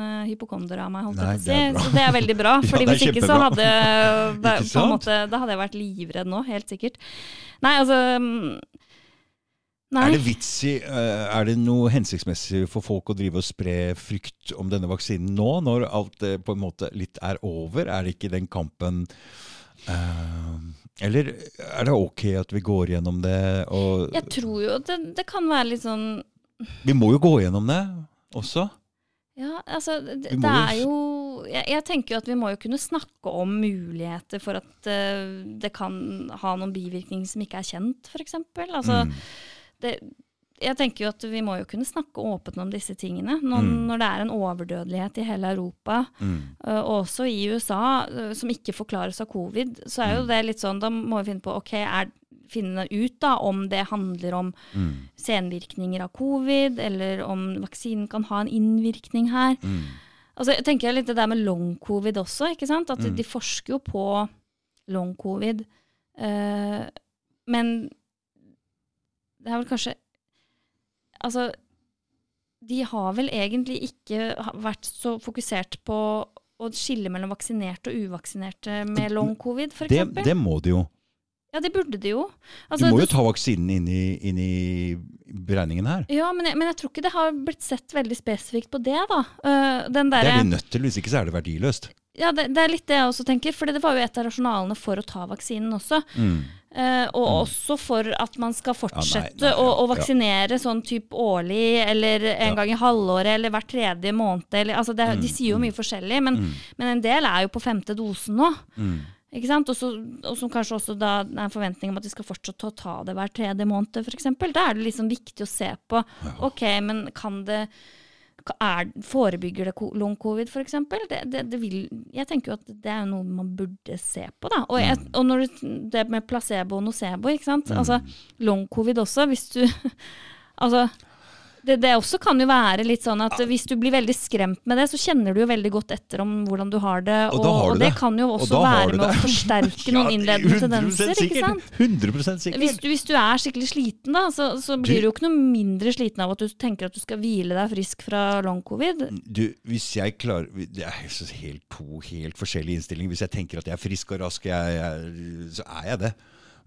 uh, hypokonder av meg, holdt jeg på å si. Så det er veldig bra. Ja, fordi det er hvis ikke så hadde Ikke måte, Da hadde jeg vært livredd nå, helt sikkert. Nei, altså mm, Nei. Er det vits i, eh, er det noe hensiktsmessig for folk å drive og spre frykt om denne vaksinen nå, når alt på en måte litt er over? Er det ikke den kampen Uh, Eller er det ok at vi går gjennom det? Jeg tror jo det, det kan være litt sånn vi må jo gå gjennom det også. Ja, altså det, det er jo jeg, jeg tenker jo at vi må jo kunne snakke om muligheter for at uh, det kan ha noen bivirkninger som ikke er kjent, f.eks. Altså, Mm. Det, jeg tenker jo at vi må jo kunne snakke åpent om disse tingene. Når, Mm. når det er en overdødelighet i hele Europa, Mm. eh, og også i USA, eh, som ikke forklares av covid, så er jo Mm. det litt sånn Da må vi finne på ok, er, finne ut da om det handler om Mm. senvirkninger av covid, eller om vaksinen kan ha en innvirkning her. Mm. Altså, jeg tenker litt det der med long covid også, ikke sant? At Mm. de forsker jo på long covid. Uh, men det er vel kanskje Altså, de har vel egentlig ikke vært så fokusert på å skille mellom vaksinerte og uvaksinerte med long covid, f.eks. Det, det må de jo. Ja, det burde de jo. Du Altså, må jo ta vaksinen inn i, inn i beregningen her. Ja, men jeg, men jeg tror ikke det har blitt sett veldig spesifikt på det, da. Uh, den Det er vi nødt til, hvis ikke så er det verdiløst. Ja, det, det er litt det jeg også tenker, for det var jo et av rasjonalene for å ta vaksinen også. Mm. Eh, og Mm. også for at man skal fortsette nei, å, å ja, vaksinere sånn type årlig, eller en Ja. gang i halvåret, eller hver tredje måned. Eller, altså det, de Mm, sier jo mm. mye forskjellig, men, Mm. men en del er jo på femte dosen nå. Mm. Ikke sant? Og, så, og som kanskje også da er en forventning om at de skal fortsette å ta det hver tredje måned, f.eks. Da er det liksom viktig å se på Ja. ok, men kan det er, Forebygger det long covid, f.eks.? Det, det, det vil, jeg tenker jo at det er noe man burde se på. da. Og, jeg, og når du, det med placebo og nocebo, ikke sant. Mm. Altså, long covid også, hvis du Altså det, det også kan jo være litt sånn at hvis du blir veldig skremt med det, så kjenner du jo veldig godt etter om hvordan du har det. Og Og, har og det det. kan jo også være med med å forsterke noen innledende 100% tendenser. ikke sant? 100 sikkert. Hvis du, hvis du er skikkelig sliten, da, så, så blir du jo ikke noe mindre sliten av at du tenker at du skal hvile deg frisk fra long covid. Du, hvis jeg klarer Det er helt, to helt forskjellige innstillinger. Hvis jeg tenker at jeg er frisk og rask, jeg, jeg, så er jeg det.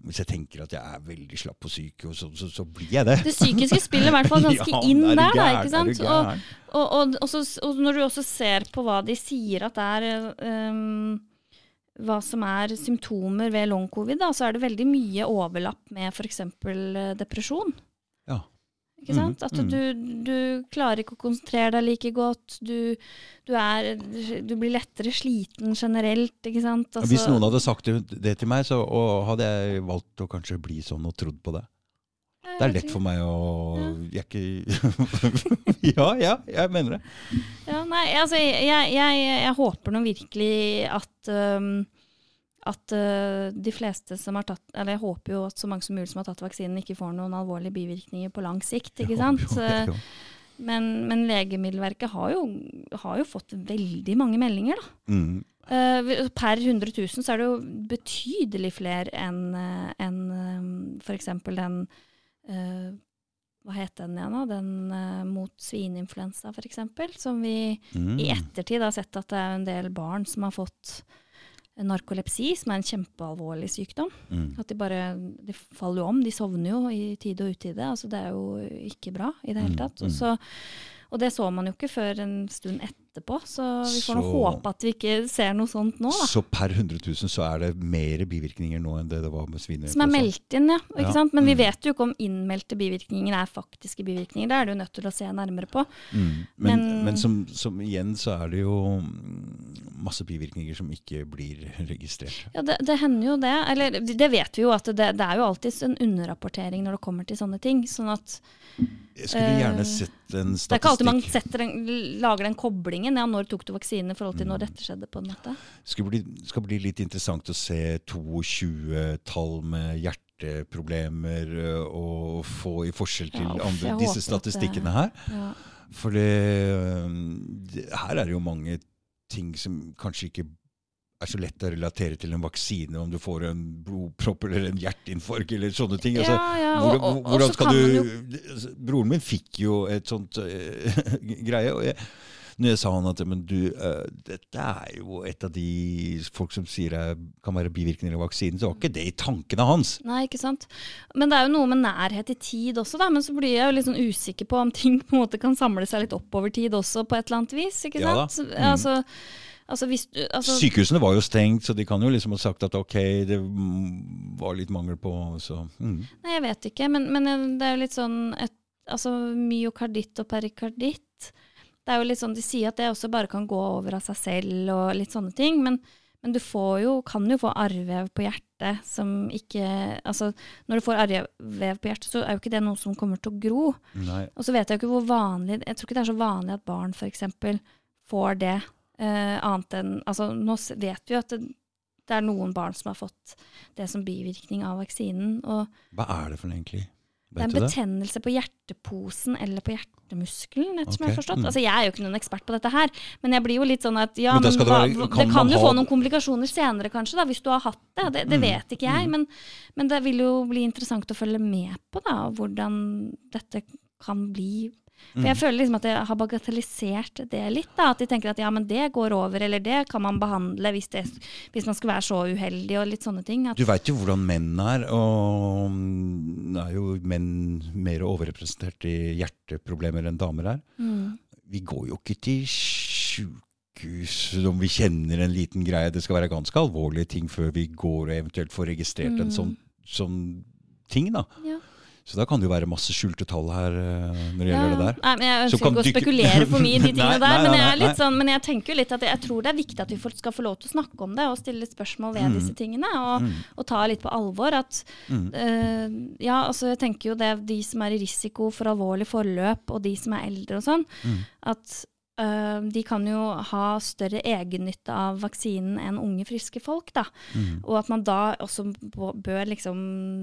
Hvis jeg tenker at jeg er veldig slapp og syk, og så, så, så blir jeg det. Det psykiske spiller i hvert fall ganske Ja, inn der, gær, da, ikke sant? Og, og, og, og, så, og når du også ser på hva de sier at det er um, hva som er symptomer ved long covid, da, så er det veldig mye overlapp med f.eks. depresjon. Ja. Ikke sant? At Mhm, du, du klarer ikke å konsentrere deg like godt. Du, du, er, du blir lettere sliten generelt, ikke sant. Altså, Hvis noen hadde sagt det, til meg, så hadde jeg valgt å kanskje bli sånn og trodd på det. Det er lett for meg å ikke Ja, ja, jeg mener det. Ja, nei, altså, jeg, jeg, jeg håper nå virkelig at um, at uh, de fleste som har tatt Eller jeg håper jo at så mange som mulig som har tatt vaksinen, ikke får noen alvorlige bivirkninger på lang sikt. ikke sant? jo jo. Men, men Legemiddelverket har jo, har jo fått veldig mange meldinger, da. Mm. Uh, per 100 000 så er det jo betydelig flere enn en, f.eks. den uh, Hva het den igjen, da? Den uh, mot svineinfluensa, f.eks. Som vi Mm. i ettertid har sett at det er en del barn som har fått narkolepsi, som er en kjempealvorlig sykdom. Mm. At de bare de faller jo om, de sovner jo i tide og utide. Altså det er jo ikke bra i det hele Mm, tatt. mm. Og så, Og det så man jo ikke før en stund etterpå, så vi får Så- håpe at vi ikke ser noe sånt nå, da. Så per 100 000 så er det mer bivirkninger nå enn det det var med svineinfluensa? Som er meldt inn, ja. Ikke Ja. Men vi Mm. vet jo ikke om innmeldte bivirkninger er faktiske bivirkninger. Det er du nødt til å se nærmere på. Mm. Men, Men- men som, som igjen så er det jo masse bivirkninger som ikke blir registrert. Ja, det, det hender jo det. Eller det vet vi jo, at det, det er jo alltid en underrapportering når det kommer til sånne ting. Sånn at Jeg skulle gjerne Eh, sett en det er ikke alltid man en, lager den koblingen. Ja, når tok du vaksine i forhold til når Mm. dette skjedde, på en måte. Det skal bli, skal bli litt interessant å se 22-tall med hjerteproblemer og få i forskjell til Ja, andre, disse statistikkene her. Ja. For det, her er det jo mange ting som kanskje ikke er så lett å relatere til en vaksine, om du får en blodpropp eller en hjerteinfarkt eller sånne ting. Altså, ja, ja. Og, og, og hvordan skal du jo Broren min fikk jo et sånt uh, greie. og jeg, når jeg sa han at men du, uh, dette er jo et av de folk som sier det kan være bivirkninger av vaksinen, så var ikke det i tankene hans. Nei, ikke sant. Men det er jo noe med nærhet i tid også, da. Men så blir jeg jo litt sånn usikker på om ting på en måte kan samle seg litt opp over tid også, på et eller annet vis. Ikke Ja sant? Mm. Altså, altså hvis altså, Sykehusene var jo stengt, så de kan jo liksom ha sagt at ok, det var litt mangel på så, mm. Nei, jeg vet ikke, men, men det er jo litt sånn et, altså, myokarditt og perikarditt. Det er jo litt sånn, De sier at det også bare kan gå over av seg selv og litt sånne ting. Men, men du får jo, kan jo få arrvev på hjertet som ikke altså Når du får arrvev på hjertet, så er jo ikke det noe som kommer til å gro. Nei. Og så vet jeg jo ikke hvor vanlig Jeg tror ikke det er så vanlig at barn f.eks. får det. eh, annet enn altså Nå vet vi jo at det, det er noen barn som har fått det som bivirkning av vaksinen. og Hva er det for noe egentlig? Det er en betennelse på hjerteposen eller på hjertemuskelen, etter som jeg har forstått. mm. Altså, jeg er jo ikke noen ekspert på dette her, men jeg blir jo litt sånn at ja, Men men, det hva, være- det, kan kan jo ha- få noen komplikasjoner senere, kanskje, da, hvis du har hatt det. Det, det Mm, vet ikke jeg, mm. men, men det vil jo bli interessant å følge med på, da, hvordan dette kan bli. For jeg Mm. føler liksom at jeg har bagatellisert det litt. da, At de tenker at ja, men det går over, eller det kan man behandle hvis, det, hvis man skulle være så uheldig, og litt sånne ting. Du veit jo hvordan menn er, og det er jo menn mer overrepresentert i hjerteproblemer enn damer er. mm, Vi går jo ikke til sjukehus om vi kjenner en liten greie. Det skal være ganske alvorlige ting før vi går og eventuelt får registrert en Mm. sånn, sånn ting. da. ja. Så da kan det jo være masse skjulte tall her eh, når det Ja, gjelder det der. Nei, men Jeg ønsker ikke å spekulere for mye i de tingene Nei, der. nei, Men jeg, er sånn, men jeg tenker jo litt at jeg, jeg tror det er viktig at vi skal få lov til å snakke om det og stille spørsmål ved Mm. disse tingene. Og, Mm, og ta litt på alvor at mm, uh, Ja, altså jeg tenker jo det de som er i risiko for alvorlig forløp, og de som er eldre og sånn, mm. at de kan jo ha større egennytte av vaksinen enn unge, friske folk. da. Mm. Og at man da også bør liksom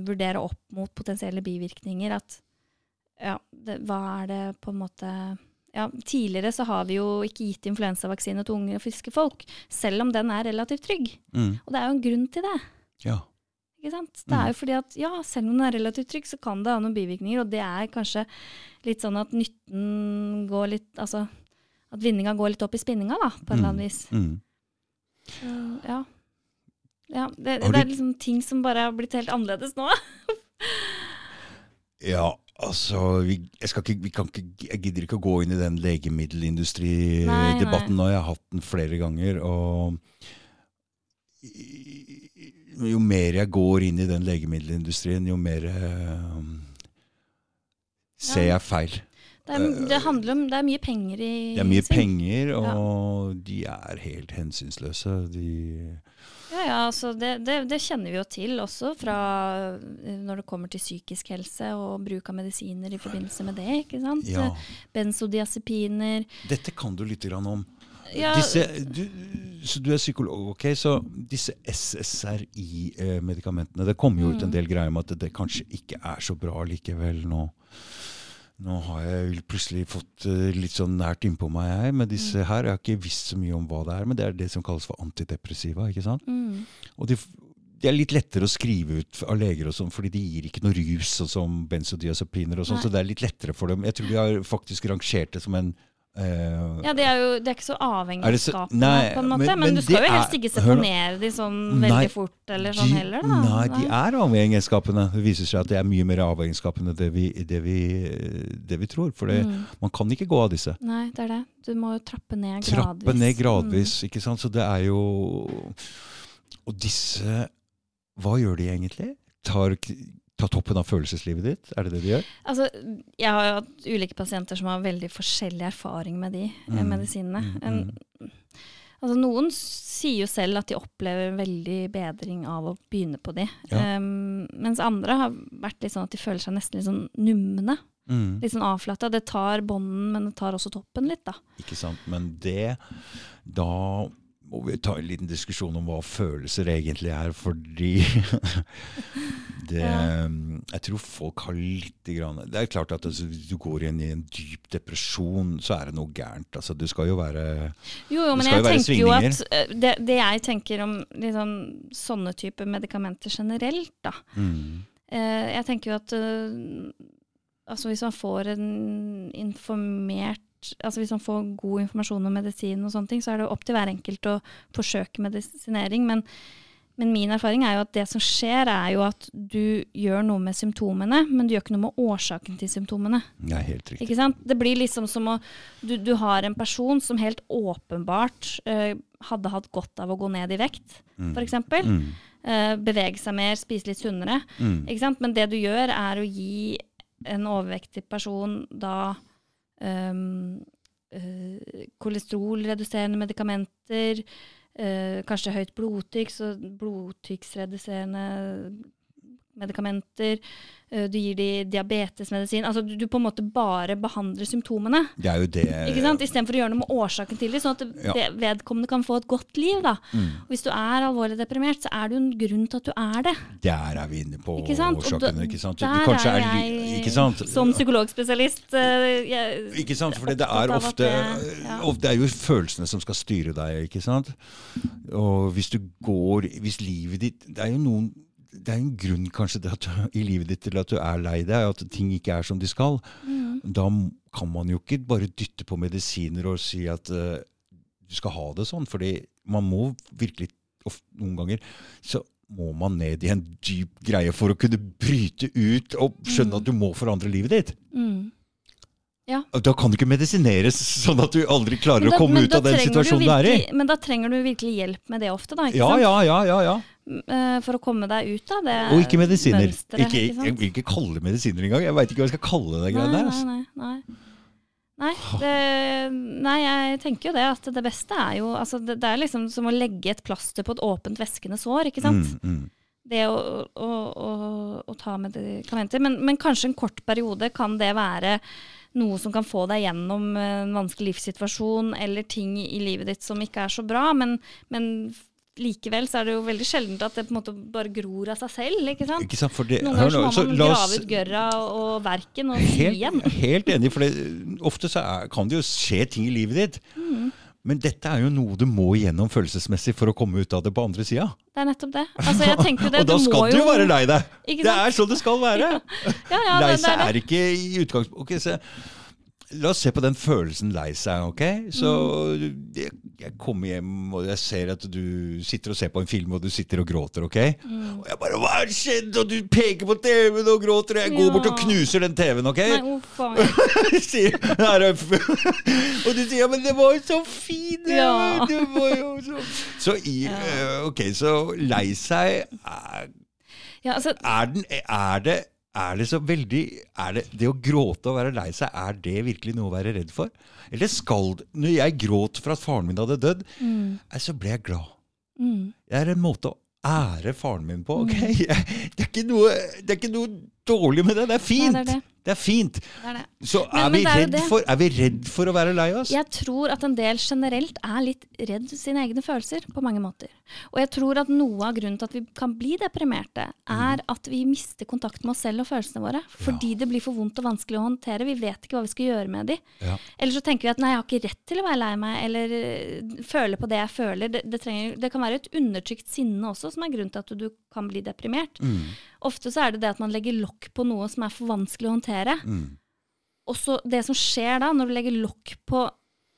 vurdere opp mot potensielle bivirkninger. At ja, det, hva er det på en måte ja, Tidligere så har vi jo ikke gitt influensavaksine til unge og friske folk, selv om den er relativt trygg. Mm. Og det er jo en grunn til det. Ja. Ikke sant? Det er jo fordi at ja, selv om den er relativt trygg, så kan det ha noen bivirkninger, og det er kanskje litt sånn at nytten går litt Altså at vinninga går litt opp i spinninga, da, på et eller annet vis. Mm. Så, ja. ja det, det er liksom ting som bare har blitt helt annerledes nå. Ja, altså vi, jeg, skal ikke, vi kan ikke, jeg gidder ikke å gå inn i den legemiddelindustridebatten nå. Jeg har hatt den flere ganger. Og jo mer jeg går inn i den legemiddelindustrien, jo mer eh, ser jeg feil. Det er, det handler om, det er mye penger i Det er mye sving. penger, og de er helt hensynsløse. De, Ja, ja, altså det, det, det kjenner vi jo til også fra eh, når det kommer til psykisk helse og bruk av medisiner i forbindelse med det. ikke sant? ja. Benzodiazepiner. Dette kan du litt grann om. Ja, Disse, du, så du er psykolog, ok? Så disse SSRI-medikamentene Det kommer jo ut en Mm. del greier om at det kanskje ikke er så bra likevel nå. Nå har jeg plutselig fått eh, litt sånn nært innpå meg jeg, med disse Mm. her. Jeg har ikke visst så mye om hva det er, men det er det som kalles for antidepressiva. ikke sant? mm, Og de, de er litt lettere å skrive ut av leger, og sånn, fordi de gir ikke noe rus, sånn som benzodiazepiner. og sånn, Så det er litt lettere for dem. Jeg tror de har faktisk rangert det som en Eh, Ja, de er jo de er ikke så avhengig av så- på en måte. men- Men, men du skal jo helst ikke seponere de sånn Nei, veldig fort, eller sånn de, heller, da. Nei, de er avhengig av skapene. Det viser seg at det er mye mer avhengig det vi, det vi, det vi tror. For det, Mm. man kan ikke gå av disse. Nei, det er det. Du må jo trappe ned gradvis. Trappe ned gradvis, ikke sant. Så det er jo Og disse Hva gjør de egentlig? Tar, tar toppen av følelseslivet ditt? Er det det de gjør? Mm. Altså, jeg har jo hatt ulike pasienter som har veldig forskjellig erfaring med de eh, Mm, medisinene. mm, En, altså, noen sier jo selv at de opplever veldig bedring av å begynne på de. Ja. Um, mens andre har vært litt sånn at de føler seg nesten litt sånn numne. Mm. Litt sånn avflata. Det tar bånden, men det tar også toppen litt, da. Ikke sant. Men det Da må vi ta en liten diskusjon om hva følelser egentlig er, fordi det, Ja. Jeg tror folk har litt grann, Det er klart at altså, hvis du går inn i en dyp depresjon, så er det noe gærent. Altså, du skal jo være Jo, jo, men jeg tenker jo at eh, det, det jeg tenker om liksom, sånne typer medikamenter generelt, da mm, eh, Jeg tenker jo at eh, altså hvis man får en informert Altså hvis man får god informasjon om medisin og sånne ting, så er det opp til hver enkelt å forsøke medisinering. Men, men min erfaring er jo at det som skjer, er jo at du gjør noe med symptomene, men du gjør ikke noe med årsaken til symptomene. Er helt riktig. Ikke sant? Det blir liksom som å Du, du har en person som helt åpenbart eh, hadde hatt godt av å gå ned i vekt, Mm. f.eks. Mm, Eh, bevege seg mer, spise litt sunnere. mm, Ikke sant? Men det du gjør, er å gi en overvektig person da kolesterolreduserende medikamenter, eh, kanskje høyt blodtrykk, så blodtrykksreduserende medikamenter. eh, du gir de diabetesmedisin. Altså du, du på en måte bare behandler symptomene. Det er jo det Ikke sant? Istedenfor å gjøre noe med årsaken til det, sånn at Ja. vedkommende kan få et godt liv. da. Mm. Og hvis du er alvorlig deprimert, så er det jo en grunn til at du er det. Der er vi inne på Ikke sant? Årsakene. Ikke sant? Der er jeg ikke sant? som psykologspesialist eh, Ikke sant, for det er ofte det- ja. Det er jo følelsene som skal styre deg, ikke sant? Og hvis du går Hvis livet ditt Det er jo noen det er en grunn kanskje du- i livet ditt til at du er lei deg, at ting ikke er som de skal. Mm. Da kan man jo ikke bare dytte på medisiner og si at uh, du skal ha det sånn. fordi man må virkelig Noen ganger så må man ned i en dyp greie for å kunne bryte ut og skjønne Mm. at du må forandre livet ditt. Mm. Da kan du ikke medisineres sånn at du aldri klarer da- å komme ut av den situasjonen du du er i. Men da trenger du virkelig hjelp med det ofte, da. Ikke Ja, ja, ja, ja, ja. Eh, For å komme deg ut av det Og ikke medisiner. Mønstret, Ikke, ikke jeg vil ikke kalle det medisiner engang. Jeg veit ikke hva jeg skal kalle det. Greiene der. altså. nei. nei. Nei, det, nei, jeg tenker jo det at det beste er jo altså det, det er liksom som å legge et plaster på et åpent væskende sår, ikke sant. Mm, mm. Det å, å, å, å ta medikamenter. Men, men kanskje en kort periode kan det være noe som kan få deg gjennom en vanskelig livssituasjon eller ting i livet ditt som ikke er så bra. Men, men likevel så er det jo veldig sjeldent at det på en måte bare gror av seg selv. ikke sant? Ikke sant? For det, Noen ganger så må man grave oss- ut gørra og verken og si igjen. helt enig, for det, ofte så er, kan det jo skje ting i livet ditt. Mm. Men dette er jo noe du må igjennom følelsesmessig for å komme ut av det på andre sida. Det er nettopp det. Altså, det, Og da skal du jo være lei deg! Det er sånn det skal være! Ja, ja, lei det, det seg er er ikke i utgangspunktet Ok, så La oss se på den følelsen lei seg. ok? Så Mm. jeg, jeg kommer hjem og jeg ser at du sitter og ser på en film og du sitter og gråter. ok? Mm. Og jeg bare 'Hva det skjedd?' Og du peker på TV-en og gråter. Og jeg går Ja. bort og knuser den TV-en. ok? Nei, oh. Sier- er- og du sier ja, 'men det var jo så fint'. Ja. Det var jo så Så i, eh, ok, så lei seg er, Ja, altså, er, den, er det er det så veldig er det, det å gråte og være lei seg, er det virkelig noe å være redd for? Eller skal det Når jeg gråt for at faren min hadde dødd, mm, så ble jeg glad. mm. Det er en måte å ære faren min på. ok? Det, er ikke noe, det er ikke noe dårlig med det. Det er fint. Ja, det er det. Er fint. Det er det. Så er, men vi er redd for, er vi redd for å være lei oss? Jeg tror at en del generelt er litt redd sine egne følelser på mange måter. Og jeg tror at noe av grunnen til at vi kan bli deprimerte, er at vi mister kontakt med oss selv og følelsene våre. Fordi det blir for vondt og vanskelig å håndtere. Vi vet ikke hva vi skal gjøre med de. Ja. Eller så tenker vi at nei, jeg har ikke rett til å være lei meg, eller øh, føle på det jeg føler. Det, det, trenger, det kan være et undertrykt sinne også, som er grunnen til at du kan bli deprimert. Mm, Ofte så er det det at man legger lokk på noe som er for vanskelig å håndtere. mm, Og så det som skjer da, når du legger lokk på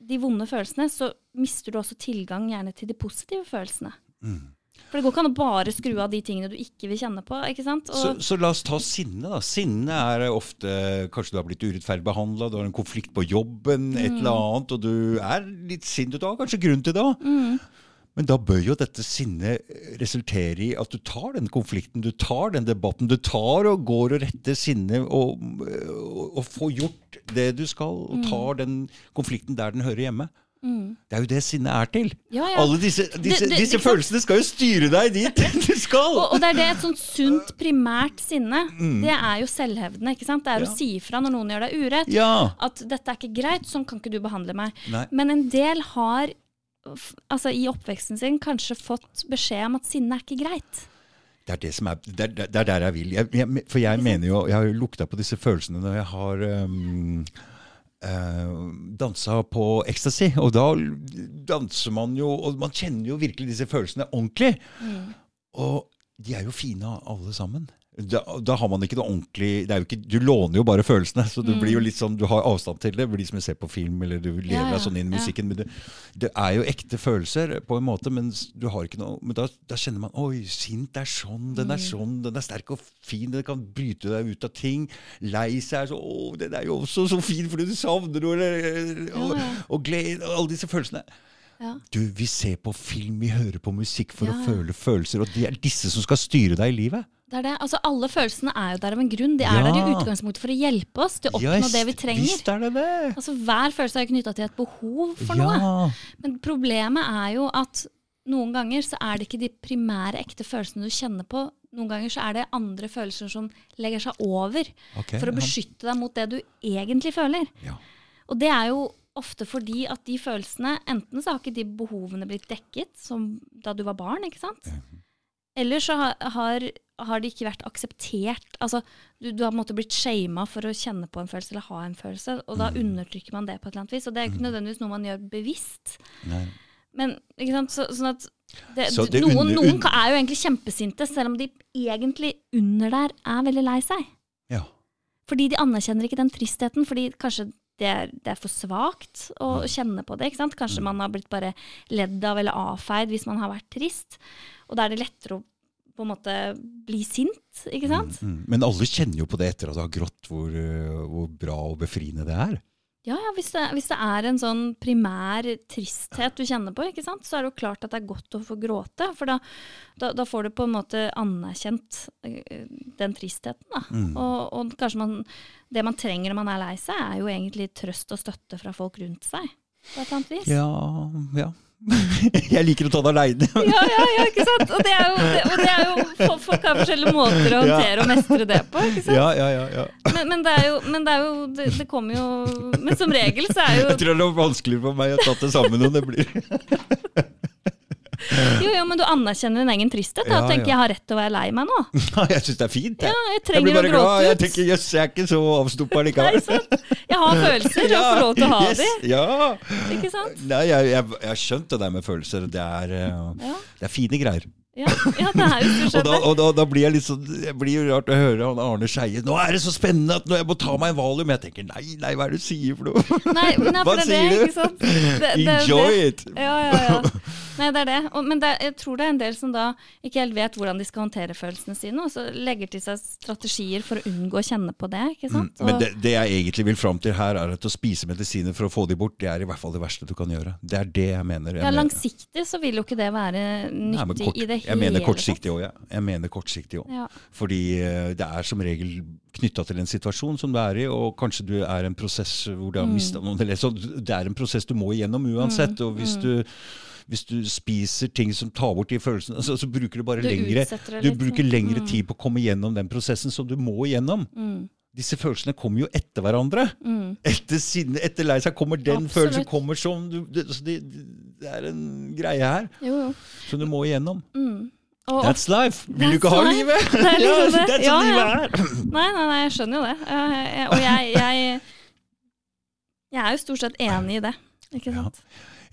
de vonde følelsene, så mister du også tilgang gjerne til de positive følelsene. Mm. For det går ikke an å bare skru av de tingene du ikke vil kjenne på. ikke sant? Så, så la oss ta sinne. da. Sinne er ofte Kanskje du har blitt urettferdig behandla, du har en konflikt på jobben, et Mm. eller annet, og du er litt sint. Du har kanskje grunn til det òg. mm, Men da bør jo dette sinnet resultere i at du tar den konflikten, du tar den debatten. Du tar og går og retter sinnet og, og, og får gjort det du skal, og tar den konflikten der den hører hjemme. mm. Det er jo det sinnet er til. Ja, ja. Alle disse, disse, Det- det- disse det, følelsene skal jo styre deg dit du skal! Og, og det er det et sånt sunt, primært sinne. Det er jo selvhevdende. ikke sant? Det er Mm. Ja. å si ifra når noen gjør deg urett. At 'dette er ikke greit, sånn kan ikke du behandle meg'. Nei. Men en del har altså, i oppveksten sin kanskje fått beskjed om at sinne er ikke greit. Det er det som er, det er, det er der jeg vil. Jeg, jeg, for jeg mener jo Jeg har jo lukta på disse følelsene når jeg har um, uh, dansa på ecstasy. Og da danser man jo Og man kjenner jo virkelig disse følelsene ordentlig. Og de er jo fine alle sammen. Da, da har man ikke noe ordentlig er ikke, Du låner jo bare følelsene, så det blir jo litt sånn, du har avstand til det. Det blir som å se på film, eller du lever Ja, ja, deg sånn inn i ja. musikken. Men det, det er jo ekte følelser på en måte, men du har ikke noe Men da, da kjenner man Oi, sint er sånn, den Mm. er sånn, den er sterk og fin, den kan bryte deg ut av ting. Lei seg er så Å, den er jo også så fin fordi du savner noe, og, Ja, ja. og glede og Alle disse følelsene. Ja. Du, vi ser på film, vi hører på musikk for Ja, å føle følelser, og det er disse som skal styre deg i livet. Det er det. Altså, alle følelsene er jo der av en grunn. De er Ja. der i utgangspunktet for å hjelpe oss til å oppnå Yes, det vi trenger. Visst er det det! Altså, hver følelse er knytta til et behov for noe. Men problemet er jo at noen ganger så er det ikke de primære ekte følelsene du kjenner på. Noen ganger så er det andre følelser som legger seg over okay, for å ja. beskytte deg mot det du egentlig føler. Ja. Og det er jo ofte fordi at de følelsene Enten så har ikke de behovene blitt dekket som da du var barn, ikke sant? Eller så har, har, det de ikke vært akseptert. Altså, du, du har på en måte blitt shama for å kjenne på en følelse eller ha en følelse, og Mm. da undertrykker man det på et eller annet vis. Og det er ikke nødvendigvis noe man gjør bevisst. Nei. Men ikke sant, så, sånn at det, det noen, noen er jo egentlig kjempesinte, selv om de egentlig under der er veldig lei seg. Ja. Fordi de anerkjenner ikke den tristheten, fordi kanskje det er, det er for svakt å kjenne på det. ikke sant? Kanskje man har blitt bare ledd av eller avfeid hvis man har vært trist. Og da er det lettere å på en måte bli sint, ikke sant? Mm. Men alle kjenner jo på det etter at du har grått, hvor, øh, hvor bra og befriende det er. Ja, ja hvis, det, hvis det er en sånn primær tristhet du kjenner på, så er det jo klart at det er godt å få gråte. For da, da, da får du på en måte anerkjent eh, den tristheten. Da. Mm. Og, og kanskje man, det man trenger når man er lei seg, er jo egentlig trøst og støtte fra folk rundt seg. På et eller annet vis. Ja, ja. Jeg liker å ta det aleine. Ja, ja, ja, ikke sant? Og det er jo, det, og det er jo folk- Folk har forskjellige måter å håndtere og mestre det på. ikke sant? Ja, ja, ja, ja. Men, men det er jo, men det, er jo det, det kommer jo Men som regel så er jo Jeg tror det er vanskeligere for meg å ta det sammen enn det blir Jo, jo, men du anerkjenner din egen tristhet. Da. Og tenker jeg har rett til å være lei meg nå. Jeg syns det er fint, Ja, jeg. jeg Jeg blir bare glad. Ut. Jeg tenker jøss, jeg er ikke så avstumpa likevel. Jeg har følelser, og får lov til å ha yes, dem. Ja. Ikke sant? Nei, jeg, jeg, jeg har skjønt det der med følelser. Det er, uh, det er fine greier. ja, ja det er jo Og da, og da, da blir jeg litt sånn Det blir jo rart å høre han Arne Skeie Nå er det så spennende at jeg må ta meg en valium. Jeg tenker nei, nei, hva er det du sier for noe? Nei, nei, Hva for det du? det, det, Enjoy it! Ja, ja, ja. Nei, det er det. Og, men det, jeg tror det er en del som da ikke helt vet hvordan de skal håndtere følelsene sine, og så legger til seg strategier for å unngå å kjenne på det. ikke sant? Mm, Men det, det jeg egentlig vil fram til her, er at å spise medisiner for å få de bort, det er i hvert fall det verste du kan gjøre. Det er det jeg mener. Jeg ja, langsiktig så vil jo ikke det være Nei, nyttig kort, i det hele jeg mener kortsiktig òg, ja. Jeg mener kortsiktig også. Ja. Fordi eh, det er som regel knytta til en situasjon som du er i, og kanskje du er en prosess hvor du har Mm. mista noen. Så det er en prosess du må igjennom uansett. Og Mm. hvis du hvis du spiser ting som tar bort de følelsene, så, så bruker du bare Du lengre, du bruker lengre Mm. tid på å komme gjennom den prosessen som du må igjennom. Mm, Disse følelsene kommer jo etter hverandre. mm. Etter sinne, etter lei seg kommer den Absolutt. følelsen kommer som du, det, det, det er en greie her Jo, jo. som du må igjennom. Mm. Og, That's life! Vil du ikke ha livet? Det er liksom det. that's Ja, livet er! Nei, nei, nei, jeg skjønner jo det. Jeg, og jeg, jeg, jeg er jo stort sett enig i det. Ikke Ja.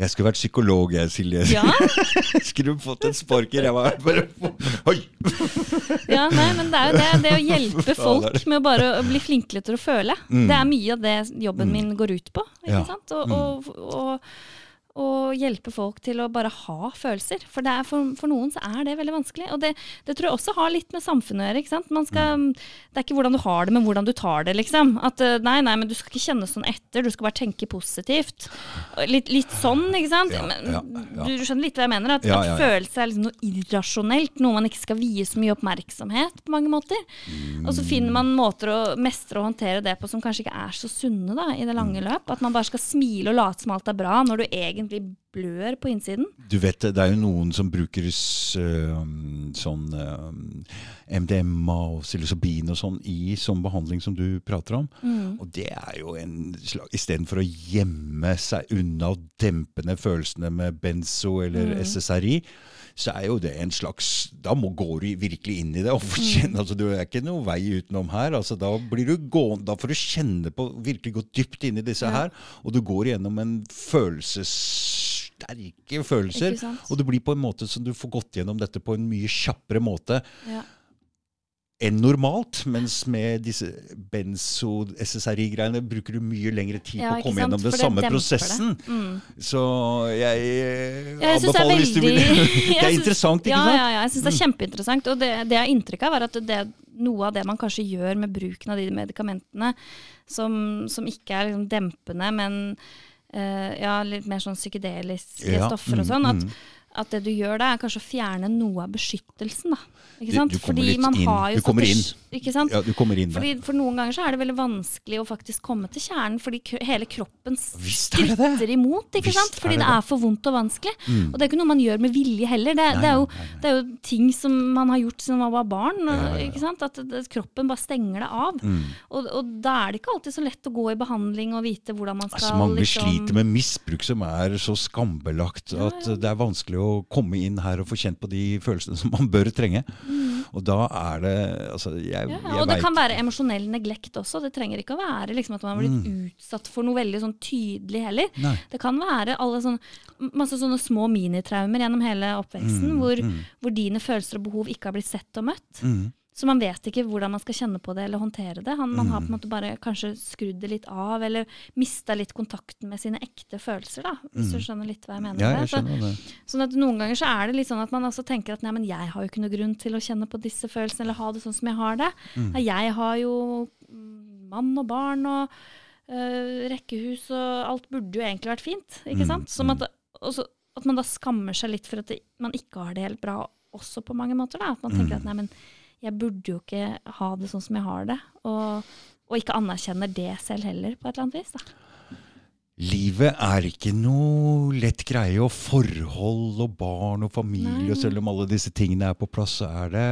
Jeg skulle vært psykolog, jeg, Silje. Ja, skulle fått en spark i ræva. Oi! ja nei, men det er jo det, det å hjelpe folk med å bare bli flinkere til å føle. Mm. Det er mye av det jobben min går ut på. Ikke Ja. sant? Og, og, og, og hjelpe folk til å bare ha følelser. For, det er, for, for noen så er det veldig vanskelig. Og det, det tror jeg også har litt med samfunnet å gjøre. ikke sant? Man skal, Det er ikke hvordan du har det, men hvordan du tar det, liksom. At eh, nei, nei, men du skal ikke kjenne sånn etter, du skal bare tenke positivt. Litt, litt sånn, ikke sant? Ja, Men, ja, ja. Du, skjønner litt hva jeg mener? At, at ja, ja. følelse er liksom noe irrasjonelt, noe man ikke skal vie så mye oppmerksomhet på mange måter. Og så finner man måter å mestre og håndtere det på som kanskje ikke er så sunne da, i det lange Mm. løp. At man bare skal smile og late som alt er bra, når du egentlig blør på innsiden. Du vet, det er jo noen som bruker sånn MDMA og psilocybin og sånn i sånn behandling som du prater om. Og det er jo en slag Istedenfor å gjemme seg unna og dempe ned følelsene med benzo eller SSRI, så er jo det en slags Da må, går du virkelig inn i det. og får kjenne, altså Du er ikke noe vei utenom her. altså Da blir du gående, da får du kjenne på, virkelig gå dypt inn i disse her. Og du går gjennom en følelsessterke følelser. Og det blir på en måte som du får gått gjennom dette på en mye kjappere måte Ja. Enn normalt. Mens med disse benzo-SSRI-greiene bruker du mye lengre tid Ja, på å komme sant? gjennom den samme prosessen. Mm. Så jeg eh, Ja, jeg er anbefaler hvis du vil Det er interessant, ikke ja, sant? Mm. Ja, ja, jeg syns det er kjempeinteressant. Og det, det jeg har inntrykk av, er at det, noe av det man kanskje gjør med bruken av de medikamentene, som, som ikke er liksom dempende, men uh, ja, litt mer sånn psykedeliske stoffer og mm, sånn, at, mm. At det du gjør da, er kanskje å fjerne noe av beskyttelsen. da. Ikke Du- sant? du kommer Fordi man inn. har jo Du kommer inn. Ikke sant? Ja, du kommer inn der. Fordi For noen ganger så er det veldig vanskelig å faktisk komme til kjernen, fordi hele kroppen er stritter imot. ikke Visst sant? er Fordi det det, det. er for vondt og vanskelig. Mm. Og det er ikke noe man gjør med vilje heller. Det, det, er, jo, det er jo ting som man har gjort siden man var barn. Ja, ja, ikke sant? At kroppen bare stenger det av. Mm. Og, og da er det ikke alltid så lett å gå i behandling og vite hvordan man skal Altså, mange liksom sliter med misbruk som er så skambelagt at det er vanskelig å komme inn her og få kjent på de følelsene som man bør trenge. Og da er det altså, Jeg, Mm. ja, og det vet- kan være emosjonell neglekt også. Det trenger ikke å være liksom, at man har blitt utsatt for noe veldig sånn tydelig heller. Mm. Nei. Det kan være alle sånne, masse sånne små minitraumer gjennom hele oppveksten, hvor, hvor dine følelser og behov ikke har blitt sett og møtt. Mm. Så man vet ikke hvordan man skal kjenne på det eller håndtere det. Han, man har på Mm. en måte bare kanskje skrudd det litt av, eller mista litt kontakten med sine ekte følelser, da. Hvis du skjønner litt hva jeg mener. Mm. Ja, jeg det. Så- skjønner det. Sånn at Noen ganger så er det litt sånn at man også tenker at nei, men jeg har jo ikke noe grunn til å kjenne på disse følelsene eller ha det sånn som jeg har det. Mm. Jeg har jo mm, mann og barn og øh, rekkehus og alt burde jo egentlig vært fint. ikke Mm, sant? Som at, også, at man da skammer seg litt for at det, man ikke har det helt bra også på mange måter. da. At man tenker Mm. at nei, men jeg burde jo ikke ha det sånn som jeg har det. Og, og ikke anerkjenner det selv heller, på et eller annet vis. da. Livet er ikke noe lett greie, og forhold og barn og familie, Nei. og selv om alle disse tingene er på plass, så er det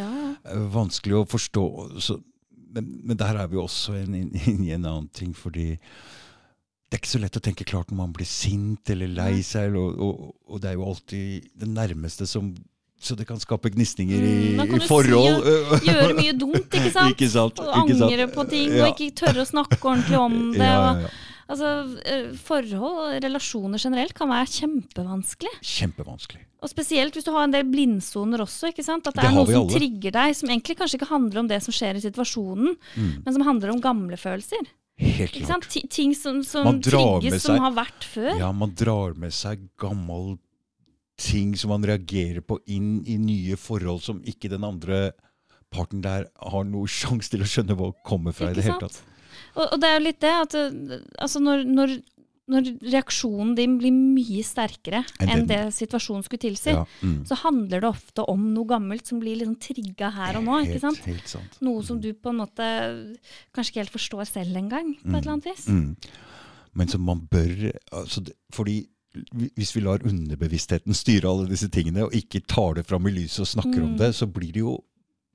Ja, eh, vanskelig å forstå. Så, men, men der er vi også inn inn- inn i en annen ting, fordi det er ikke så lett å tenke klart når man blir sint eller lei seg, og, og, og det er jo alltid det nærmeste som Så det kan skape gnisninger i, Mm, i forhold. si. Gjøre mye dumt, ikke sant? Ikke sant, Og ikke sant. angre på ting, Ja. og ikke tørre å snakke ordentlig om det. Ja, Og, ja, altså, eh, forhold, relasjoner generelt, kan være kjempevanskelig. Kjempevanskelig. Og spesielt hvis du har en del blindsoner også. ikke sant? At det, Det er noe som trigger deg, som egentlig kanskje ikke handler om det som skjer i situasjonen, Mm. men som handler om gamle følelser. Helt Ikke klart. Ting som, som trigges, som har vært før. Ja, man drar med seg gammel ting som man reagerer på inn i nye forhold som ikke den andre parten der har noe sjanse til å skjønne hvor kommer fra i det hele tatt. Og, og det er jo litt det at eh, altså når, når, når reaksjonen din blir mye sterkere Enn enn det situasjonen skulle tilsi, Ja, mm. så handler det ofte om noe gammelt som blir liksom trigga her og nå. ikke sant? Helt, helt sant. Noe som du på en måte kanskje ikke helt forstår selv engang, på et eller annet vis. Mm. Men som man bør altså, Fordi hvis vi lar underbevisstheten styre alle disse tingene, og ikke tar det fram i lyset og snakker om Mm. det, så blir det jo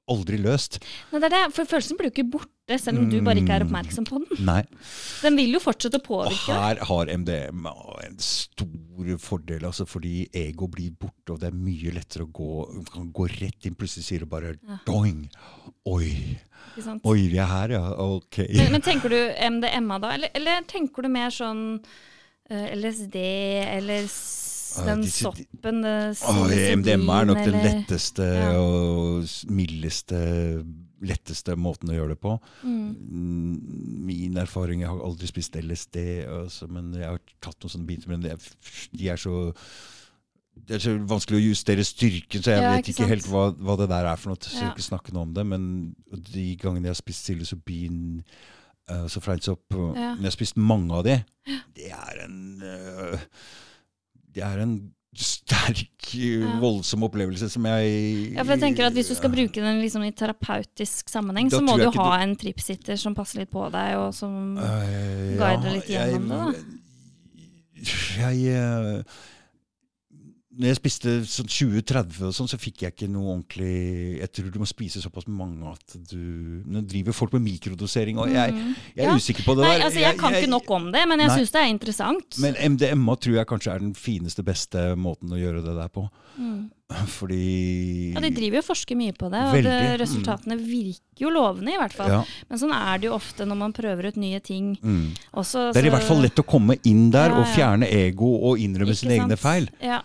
aldri løst. Nei, det er det, for følelsen blir jo ikke borte, selv om du bare ikke er oppmerksom på den. Nei. Den vil jo fortsette å påvirke. Og her har MDM en stor fordel, altså fordi ego blir borte, og det er mye lettere å gå, kan gå rett inn. Plutselig sier du bare Ja. doing. Oi, oi, vi er her, ja. Ok. Men, men tenker du MDMA da, eller, eller tenker du mer sånn LSD eller Ah, den disse- soppen det MDMA er nok den letteste Ja. og mildeste, letteste måten å gjøre det på. Mm. Mm, Min erfaring Jeg har aldri spist LSD, altså, men jeg har tatt noen sånne biter. Men det, er- de er så det er så vanskelig å justere styrken, så jeg Ja, vet ikke ikke helt hva, hva det der er for noe. Så jeg Ja. ikke snakke noe om det. Men de gangene jeg har spist psilocybin, uh, så opp uh, Ja. Jeg har spist mange av de, det er en uh, Det er en sterk, uh, Ja. voldsom opplevelse som jeg Ja, for jeg tenker at Hvis du skal bruke den liksom i terapeutisk sammenheng, Da så må du ha ha en tripsitter som passer litt på deg, og som Uh, guider litt gjennom det, da. Jeg, eh, når jeg spiste sånn 20-30 og sånn, så fikk jeg ikke noe ordentlig Jeg tror du må spise såpass mange at du Nå driver folk med mikrodosering, og jeg, Mhm. jeg er Ja. usikker på det Nei, der. altså jeg kan ikke nok om det, men jeg syns det er interessant. Men MDMA tror jeg kanskje er den fineste, beste måten å gjøre det der på. Mm. Fordi Ja, De driver jo og forsker mye på det, og det, resultatene mm. resultatene virker jo lovende, i hvert fall. ja, Men sånn er det jo ofte når man prøver ut nye ting. mm. Også, Det er i hvert fall lett å komme inn der Ja, og fjerne ego og innrømme sine egne feil. Ja,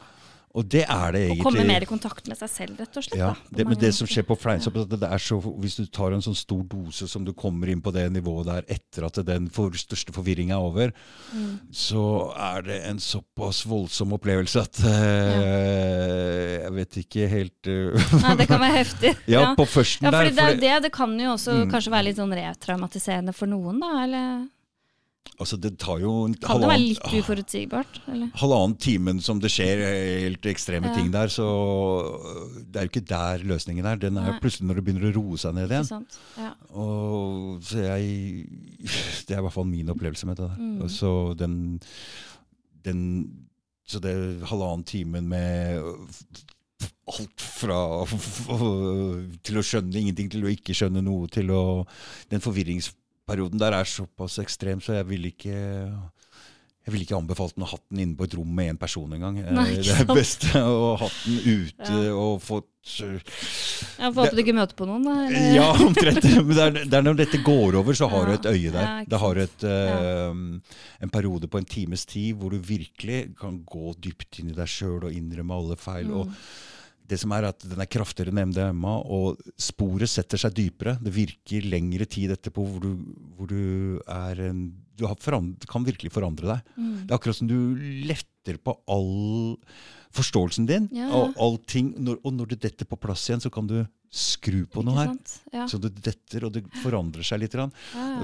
Og det er det egentlig. Å komme mer i kontakt med seg selv, rett og slett. Ja, da, det, men det som skjer på fleinsopp, at det så, hvis du tar en sånn stor dose som du kommer inn på det nivået der etter at den for, største forvirringa er over, Mm. så er det en såpass voldsom opplevelse at eh, Jeg vet ikke helt uh, Nei, det kan være heftig. Ja, ja. på førsten Ja, der. det, det, det kan jo også Mm. kanskje være litt sånn retraumatiserende for noen, da? Eller altså, det tar jo en kan det være litt uforutsigbart? Eller? halvannen timen som det skjer helt ekstreme Ja. ting der, så det er jo ikke der løsningen er. Den er Nei. plutselig når det begynner å roe seg ned igjen. Ja. Og så jeg Det er i hvert fall min opplevelse med det der. Mm. Så den, den Så det halvannen timen med alt fra til å skjønne ingenting til å ikke skjønne noe, til å Den forvirringsperioden der er såpass ekstrem, så jeg vil ikke jeg ville ikke anbefalt den å ha den inne på et rom med én person engang. Eh, Det er best å ha den ute Ja. og fått Jeg Håper håpe du ikke møter på noen, da. Eller? ja, omtrent. Men det er, det er når dette går over, så har du et øye der. Ja, det har du et, eh, en periode på en times tid hvor du virkelig kan gå dypt inn i deg sjøl og innrømme alle feil. Mm. Og det som er at Den er kraftigere enn MDMA, og sporet setter seg dypere. Det virker lengre tid etterpå hvor du, hvor du er en Du har forand- kan virkelig forandre deg. Mm. Det er akkurat som du letter på all forståelsen din. Ja. Og, allting, når, og når det detter på plass igjen, så kan du skru på noe her. Ja. Så det detter, og det forandrer seg litt. Ja,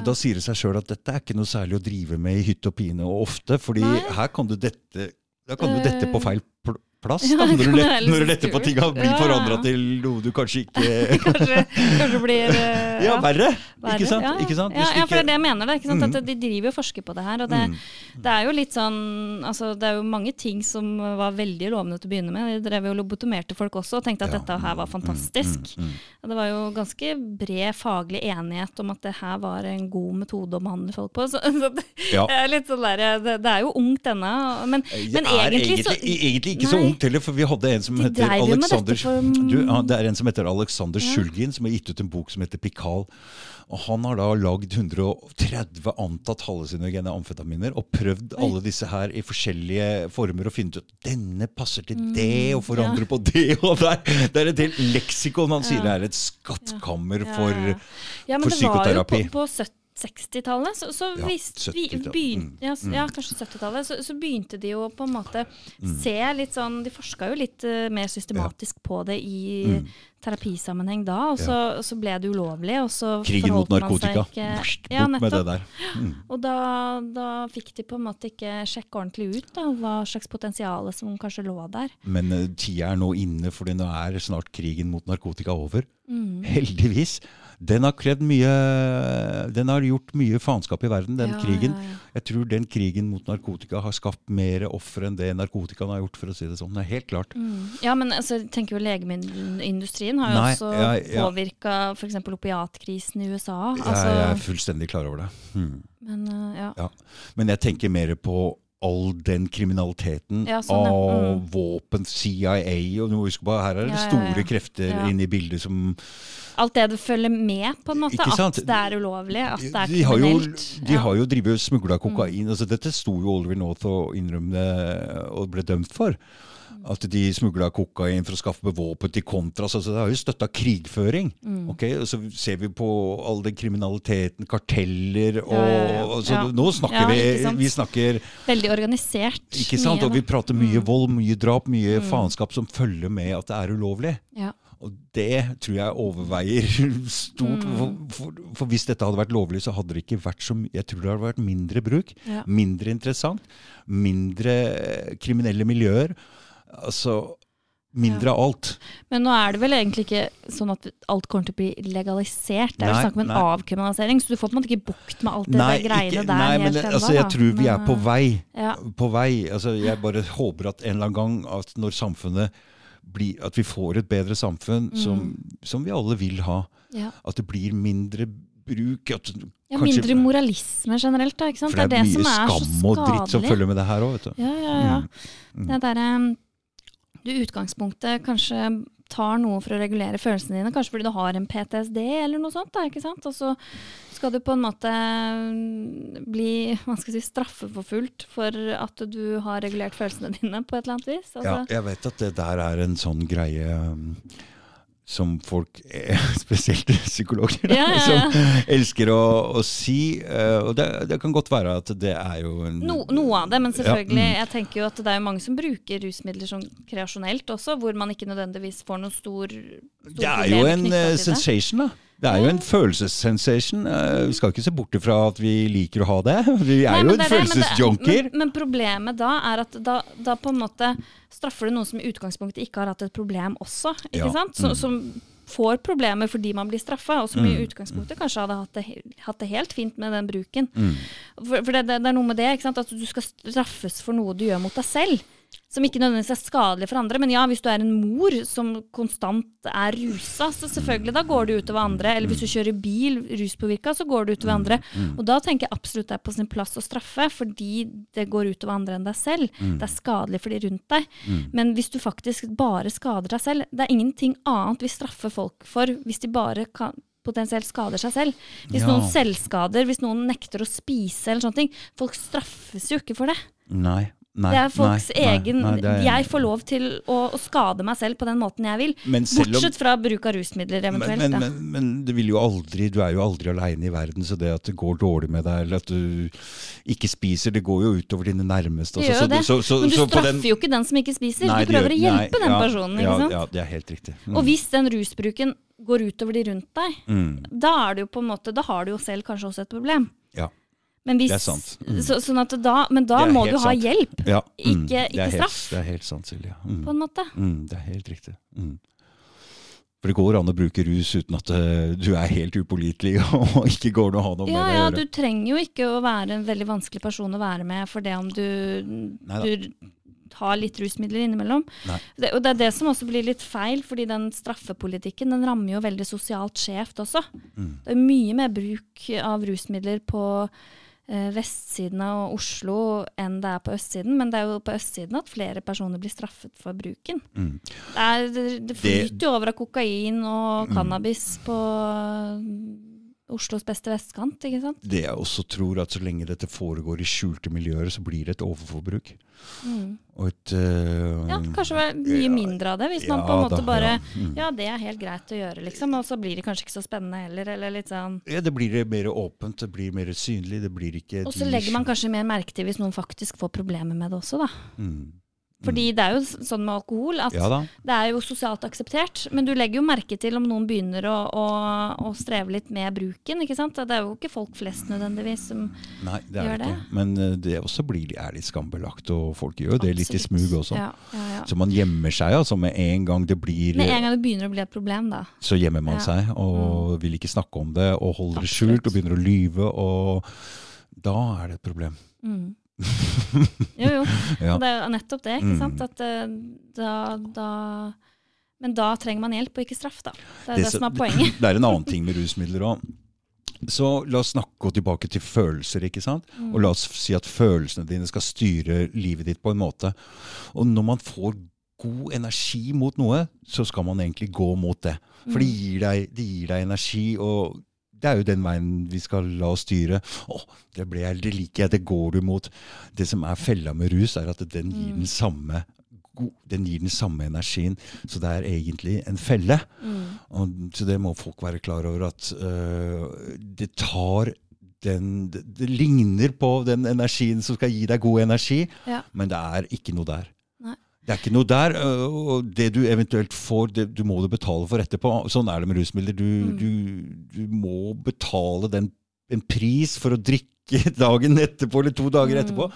da sier det seg sjøl at dette er ikke noe særlig å drive med i hytte og pine og ofte, fordi Nei. her kan du dette kan du Eh, dette på feil pl plass. Da, når, du kan let, når du letter på tinga, blir Ja, forandra til noe du kanskje ikke kanskje, kanskje blir eh, Ja, verre! verre. Ikke sant? Ja, Ikke sant? Ja, ja, for det er det jeg mener. Det? Mm. De driver og forsker på det her. Og det, Mm. det er jo litt sånn altså, Det er jo mange ting som var veldig lovende til å begynne med. De drev jo lobotomerte folk også og tenkte at Ja. dette her var fantastisk. Mm, mm, Og det var jo ganske bred faglig enighet om at det her var en god metode å behandle folk på. Så, så det, Ja. er litt sånn der, det, det er jo ungt ennå. Men, men egentlig, egentlig, så egentlig ikke så Nei. Ungt heller, for vi hadde en som De heter Alexander for- du, ja, Det er en som heter Alexander Ja. Sjulgin, som har gitt ut en bok som heter Pikal. Og Han har da lagd 130 antatt hallusinogene amfetaminer og prøvd Oi. alle disse her i forskjellige former og funnet ut denne passer til Mm, det, og forandrer på det og der. Det er et helt leksikon. Han sier det er et skattkammer Ja, for ja, ja. ja, men for psykoterapi. på, på 70 60-tallet, så, så Ja, visst, vi 70-tallet. begynte, Mm, ja, ja, kanskje 70-tallet, så, så begynte de jo på en måte Mm. se litt sånn De forska jo litt uh, mer systematisk på det i Mm. terapisammenheng da, og så, så ble det ulovlig, og så krigen mot narkotika. ikke- Bort Ja, med det der. Mm. Og da, da fikk de på en måte ikke sjekke ordentlig ut da, hva slags potensial som kanskje lå der. Men uh, tida er nå inne, fordi nå er snart krigen mot narkotika over. Mm. Heldigvis. Den har kledd mye Den har gjort mye faenskap i verden, den Ja, krigen. ja, ja. Jeg tror den krigen mot narkotika har skapt mer ofre enn det narkotikaen har gjort, for å si det sånn. Det er helt klart. Mm. Ja, men altså, jeg tenker jo legemiddelindustrien har jo Nei, også ja, ja. påvirka f.eks. opiatkrisen i USA. Jeg, Altså, jeg er fullstendig klar over det. Hmm. men uh, ja. Men jeg tenker mer på all den kriminaliteten Ja, sånn, ja. av Mm. våpen, CIA og noe, husk på, Her er det Ja, store krefter inne i bildet som Alt det det følger med, på en måte. At det er ulovlig, at det er de kriminelt. de. Mm. har jo drevet og smugla kokain. altså Dette sto jo Oliver North og innrømte og ble dømt for. Mm. At de smugla kokain for å skaffe våpen til kontras. altså Det har jo støtta krigføring. Mm. ok? Og Så ser vi på all den kriminaliteten, karteller og Ja, altså, Ja. Nå snakker Ja, vi? Vi snakker Veldig organisert. Ikke sant? mye, Og vi prater mye Mm. vold, mye drap, mye faenskap som følger med at det er ulovlig. Ja. Og det tror jeg overveier stort. Mm. For, for, for hvis dette hadde vært lovlig, så hadde det ikke vært så mye Jeg tror det hadde vært mindre bruk, Ja. mindre interessant, mindre kriminelle miljøer. Altså mindre av alt. Men nå er det vel egentlig ikke sånn at alt kommer til å bli legalisert. Det er jo snakk om en nei. avkriminalisering, så du får på en måte ikke bukt med alt det der greiene ikke- der nei, men helt altså, jeg da. tror vi er på eh, vei. Ja. På vei. Altså, jeg bare håper at en eller annen gang at når samfunnet blir At vi får et bedre samfunn Mm. som, som vi alle vil ha. Ja. At det blir mindre bruk. At, ja, kanskje- mindre moralisme generelt, da. Ikke? For det er, det mye som er så skam og dritt som følger med det her òg, vet du. Ja, ja, ja. Mm. Det derre du i utgangspunktet kanskje tar noe for å regulere følelsene dine, kanskje fordi du har en PTSD eller noe sånt. Da, ikke sant? Og så skal du på en måte mm, bli hva si, straffeforfulgt for at du har regulert følelsene dine på et eller annet vis. Altså, Ja, jeg vet at det der er en sånn greie um, som folk, eh, spesielt psykologer, da, ja. som elsker å, å si. eh, og det, det kan godt være at det er jo en No, noe av det, men selvfølgelig. Ja, mm. Jeg tenker jo at det er jo mange som bruker rusmidler sånn kreasjonelt også, hvor man ikke nødvendigvis får noen stor, stor Det er jo en eh, sensation, da. Det er jo en følelsessensation. Eh, vi skal ikke se bort ifra at vi liker å ha det. Vi er Nei, jo en er følelsesjunkier. Men, men problemet da er at da, da på en måte straffer du noen som i utgangspunktet ikke har hatt et problem også. ikke Ja, sant? Så, mm. Som får problemer fordi man blir straffa, og som i Mm, utgangspunktet kanskje hadde hatt det, hatt det helt fint med den bruken. Mm. For, for det, det, det er noe med det, ikke sant? at du skal straffes for noe du gjør mot deg selv. Som ikke nødvendigvis er skadelig for andre. Men ja, hvis du er en mor som konstant er rusa, så selvfølgelig da går det utover andre. Eller hvis du kjører bil ruspåvirka, så går det utover andre. Og da tenker jeg absolutt det er på sin plass å straffe, fordi det går utover andre enn deg selv. Det er skadelig for de rundt deg. Men hvis du faktisk bare skader deg selv Det er ingenting annet vi straffer folk for hvis de bare kan potensielt skader seg selv. Hvis Ja. noen selvskader, hvis noen nekter å spise eller sånne ting. Folk straffes jo ikke for det. Nei. Nei, det er folks nei, egen nei, er- Jeg får lov til å, å skade meg selv på den måten jeg vil. Om- Bortsett fra bruk av rusmidler eventuelt. men, men, men, men det vil jo aldri, du er jo aldri aleine i verden, så det at det går dårlig med deg, eller at du ikke spiser, det går jo utover dine nærmeste. Gjør jo det. Så, så, Men du så straffer den- jo ikke den som ikke spiser. Du prøver prøver å hjelpe den ja, personen. ja? Ja, det er helt riktig. Mm. Og hvis den rusbruken går utover de rundt deg, Mm. da, er det jo på en måte, da har du jo selv kanskje også et problem. Ja. Men hvis, Det er sant. Mm. så, sånn da, men da må du ha sant. hjelp, ja. mm, Ikke- ikke helt- straff. Det er helt sant, Silje. Mm. på en måte. Mm, det er helt riktig. Mm. For det går an å bruke rus uten at eh, du er helt upålitelig og ikke går an å ha noe Ja, med det ja, å du trenger jo ikke å være en veldig vanskelig person å være med for det om du, du har litt rusmidler innimellom. Det, og det er det som også blir litt feil, fordi den straffepolitikken den rammer jo veldig sosialt skjevt også. Mm. Det er mye mer bruk av rusmidler på vestsiden av Oslo enn det er på østsiden, men det er jo på østsiden at flere personer blir straffet for bruken. Mm. Det, er, det, det flyter jo over av kokain og Mm. cannabis på Oslos beste vestkant, ikke sant? Det jeg også tror, at så lenge dette foregår i skjulte miljøer, så blir det et overforbruk. Mm. Og et uh, Ja, kanskje mye ja, mindre av det, hvis man på en måte da, bare ja. Mm. Ja, det er helt greit å gjøre, liksom. Og så blir det kanskje ikke så spennende heller, eller litt sånn Ja, det blir mer åpent, det blir mer synlig, det blir ikke Og så legger man kanskje mer merke til hvis noen faktisk får problemer med det også, da. mm. Fordi det er jo sånn med alkohol at Ja det er jo sosialt akseptert, men du legger jo merke til om noen begynner å, å, å streve litt med bruken, ikke sant. Det er jo ikke folk flest nødvendigvis som Nei, det er Gjør det ikke. Men eh, det også blir, er litt skambelagt, og folk gjør det litt i smug også. Ja, ja, ja. Så man gjemmer seg altså med en gang det blir Med en gang det begynner å bli et problem, da. Så gjemmer man seg og vil ikke snakke om det og holder det skjult og begynner å lyve. Og da er det et problem. Mm. Jo, jo. Ja. Det er jo nettopp det, ikke Mm. sant. At eh, da, da Men da trenger man hjelp, og ikke straff, da. Det er det, det som er poenget. Det er en annen ting med rusmidler òg. Så la oss snakke gå tilbake til følelser. ikke sant? Mm. Og la oss si at følelsene dine skal styre livet ditt på en måte. Og når man får god energi mot noe, så skal man egentlig gå mot det. For det gir deg, det gir deg energi, og det er jo den veien vi skal la oss styre. Å, det, ble det liker jeg, det går du mot. Det som er fella med rus, er at den gir den samme den gir den samme energien. Så det er egentlig en felle. Og, så det må folk være klar over at uh, det tar den det, det ligner på den energien som skal gi deg god energi, Ja. men det er ikke noe der. Det er ikke noe der, øh, og det du eventuelt får, det, du må du betale for etterpå. Sånn er det med rusmidler. Du, Mm. du, du må betale den, en pris for å drikke dagen etterpå, eller to dager Mm. etterpå.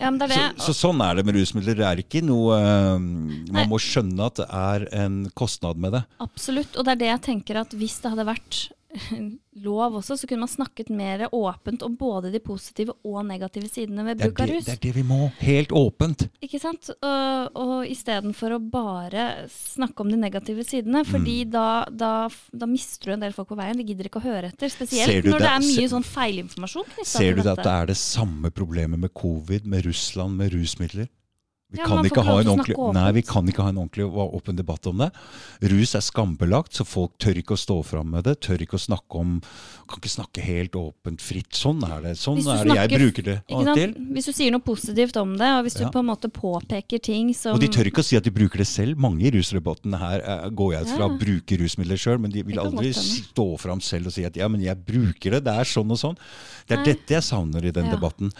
Ja, men det er det. Så, så sånn er det med rusmidler. Det er ikke noe Nei. Man må skjønne at det er en kostnad med det. Absolutt. Og det er det jeg tenker at hvis det hadde vært lov også, så kunne man snakket mer åpent om både de positive og negative sidene ved bruk av rus. det er det vi må. Helt åpent. Ikke sant? Og, og istedenfor å bare snakke om de negative sidene, fordi Mm. da, da, da mister du en del folk på veien. De gidder ikke å høre etter. Spesielt når det er mye sånn feilinformasjon Ser du det at det er det samme problemet med covid, med Russland, med rusmidler? Vi Ja, kan ikke ha en ordentlig, nei, vi kan ikke ha en ordentlig åpen debatt om det. Rus er skambelagt, så folk tør ikke å stå fram med det. Tør ikke å snakke om Kan ikke snakke helt åpent, fritt. Sånn er det. Sånn er det jeg bruker det Ikke av og til. Hvis du sier noe positivt om det, og hvis du Ja. på en måte påpeker ting som Og de tør ikke å si at de bruker det selv. Mange i rusdebatten her eh, går jeg ut fra Ja. bruker rusmidler sjøl, men de vil aldri stå fram selv og si at ja, men jeg bruker det, det er sånn og sånn. Det er Nei. dette jeg savner i den debatten.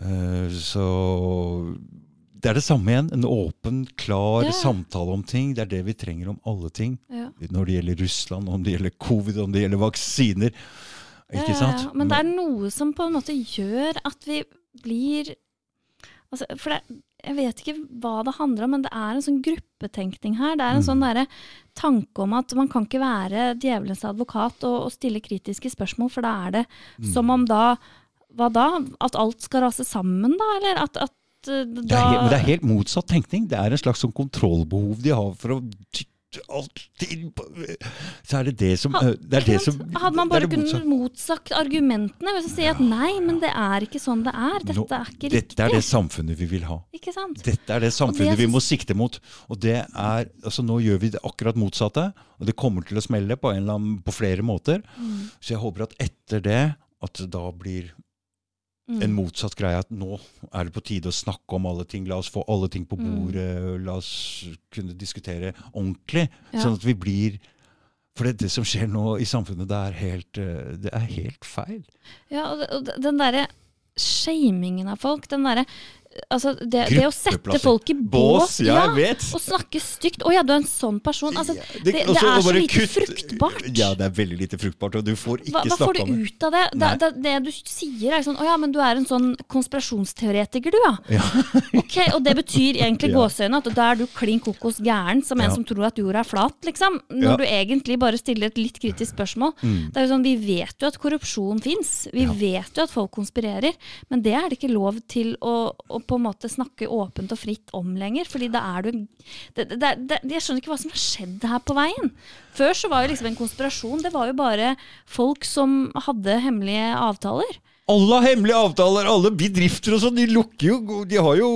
Eh, så det er det samme igjen. En åpen, klar Ja. samtale om ting. Det er det vi trenger om alle ting. Ja. Når det gjelder Russland, om det gjelder covid, om det gjelder vaksiner. Ikke Ja, sant? Men det er noe som på en måte gjør at vi blir altså, For det, jeg vet ikke hva det handler om, men det er en sånn gruppetenkning her. Det er en Mm. sånn der, tanke om at man kan ikke være djevelens advokat og, og stille kritiske spørsmål, for da er det Mm. som om da Hva da? At alt skal rase sammen, da? Eller at, at da det, er helt, det er helt motsatt tenkning. Det er en slags sånn kontrollbehov de har for å på Så er det det som Ha- eh, Det er det som Hadde man bare kunnet motsagt argumentene ved å si at nei, men det er ikke sånn det er. Dette Nå- er ikke riktig. Dette er det samfunnet vi vil ha. Ikke sant? Dette er det samfunnet det vi må sikte mot. Og det er, altså Nå gjør vi det akkurat motsatte, og det kommer til å smelle på, en eller annen, på flere måter. Mm. Så jeg håper at etter det at da blir Mm. en motsatt greie. At nå er det på tide å snakke om alle ting. La oss få alle ting på Mm. bordet. La oss kunne diskutere ordentlig. Ja. Sånn at vi blir For det, det som skjer nå i samfunnet, det er helt, eh, det er helt feil. Ja, og, den derre shamingen av folk, den derre Altså, det, det å sette folk i bås, ja, jeg og snakke stygt 'Å ja, du er en sånn person'. Altså, det, det, også er så lite kutt- fruktbart. Ja, det er veldig lite fruktbart, og du får ikke Hva, hva får du ut av det? Det, det? det du sier, er sånn 'Å ja, men du er en sånn konspirasjonsteoretiker, du, ja'. Ja. Ok, Og det betyr egentlig Ja. gåseøyne at da er du klin kokos gæren som en Ja. som tror at jorda er flat, liksom. Når Ja. du egentlig bare stiller et litt kritisk spørsmål. Mm. Det er jo sånn, Vi vet jo at korrupsjon fins, vi Ja. vet jo at folk konspirerer. Men det er det ikke lov til å, å på en måte snakke åpent og fritt om lenger. fordi da er du det, det, det, Jeg skjønner ikke hva som har skjedd her på veien. Før så var jo liksom en konspirasjon det var jo bare folk som hadde hemmelige avtaler. Alle har hemmelige avtaler, alle bedrifter og sånn, de lukker jo De har jo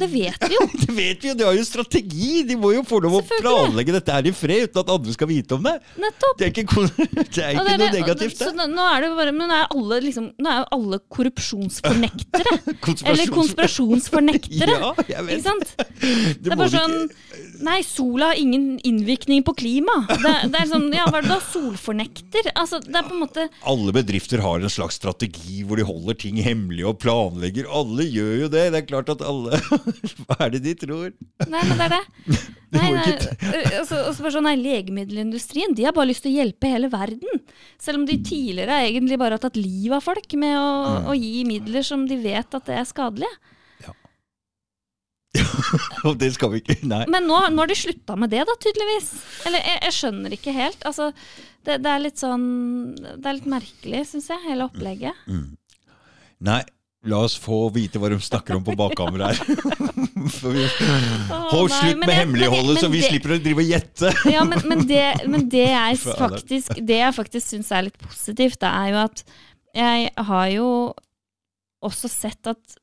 det vet vi jo. Det vet vi jo, de har jo strategi! De må jo få lov å planlegge dette her i fred uten at andre skal vite om det. Nettopp. Det er ikke, det er ikke det- noe negativt, det- Så nå er det bare, men nå er alle, liksom, nå er alle korrupsjonsfornektere. Eller konspirasjonsfornektere. Ja, jeg vet. Ikke sant? Det Det er bare sånn ikke- Nei, sola har ingen innvirkning på klima. Det, det er sånn, ja, hva er det da? Solfornekter? Altså, det er på en måte Alle bedrifter har en slags strategi hvor de holder ting hemmelig og planlegger. Alle gjør jo det. Det er klart at alle Hva er det de tror? Nei, men det er det. Nei, nei, altså, altså bare sånn, nei, Legemiddelindustrien de har bare lyst til å hjelpe hele verden. Selv om de tidligere egentlig bare har tatt livet av folk med å, Mm. å gi midler som de vet at det er skadelige. Ja det skal vi ikke Nei. Men nå, nå har de slutta med det, da, tydeligvis. Eller jeg, jeg skjønner ikke helt. Altså, det, det er litt sånn Det er litt merkelig, syns jeg, hele opplegget. Nei. La oss få vite hva de snakker om på bakkamera her. Hold slutt med hemmeligholdet, så vi det- slipper å drive og gjette. Ja, men, men, det, men det jeg faktisk Det jeg faktisk syns er litt positivt, det er jo at jeg har jo også sett at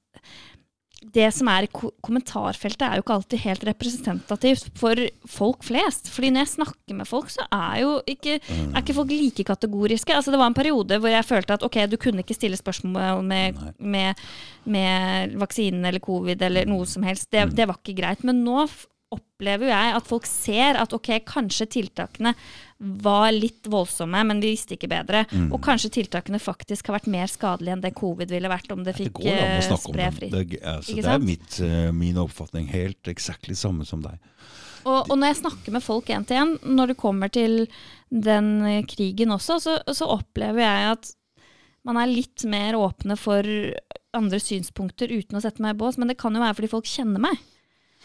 det som er i kommentarfeltet, er jo ikke alltid helt representativt for folk flest. Fordi når jeg snakker med folk, så er jo ikke, er ikke folk like kategoriske. Altså Det var en periode hvor jeg følte at ok, du kunne ikke stille spørsmål med, med, med vaksinen eller covid eller noe som helst. Det, det var ikke greit. Men nå opplever jo jeg at folk ser at ok, kanskje tiltakene var litt voldsomme, men vi visste ikke bedre. Mm. Og kanskje tiltakene faktisk har vært mer skadelige enn det covid ville vært om det fikk det går an å eh, spre fritt. Det, altså, det, er mitt, uh, min oppfatning. Helt eksakt samme som deg. Og, og, når jeg snakker med folk én til én, når det kommer til den eh, krigen også, så, så opplever jeg at man er litt mer åpne for andre synspunkter uten å sette meg i bås. Men det kan jo være fordi folk kjenner meg.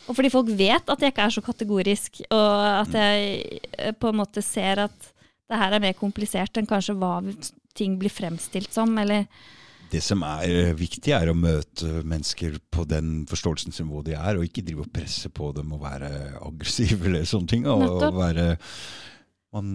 Og fordi folk vet at jeg ikke er så kategorisk, og at jeg eh, på en måte ser at det her er mer komplisert enn kanskje hva ting blir fremstilt som, eller det som er eh, viktig, er å møte mennesker på den forståelsen som hvor de er, og ikke drive og presse på dem og være aggressiv eller sånne ting. Og, og være, man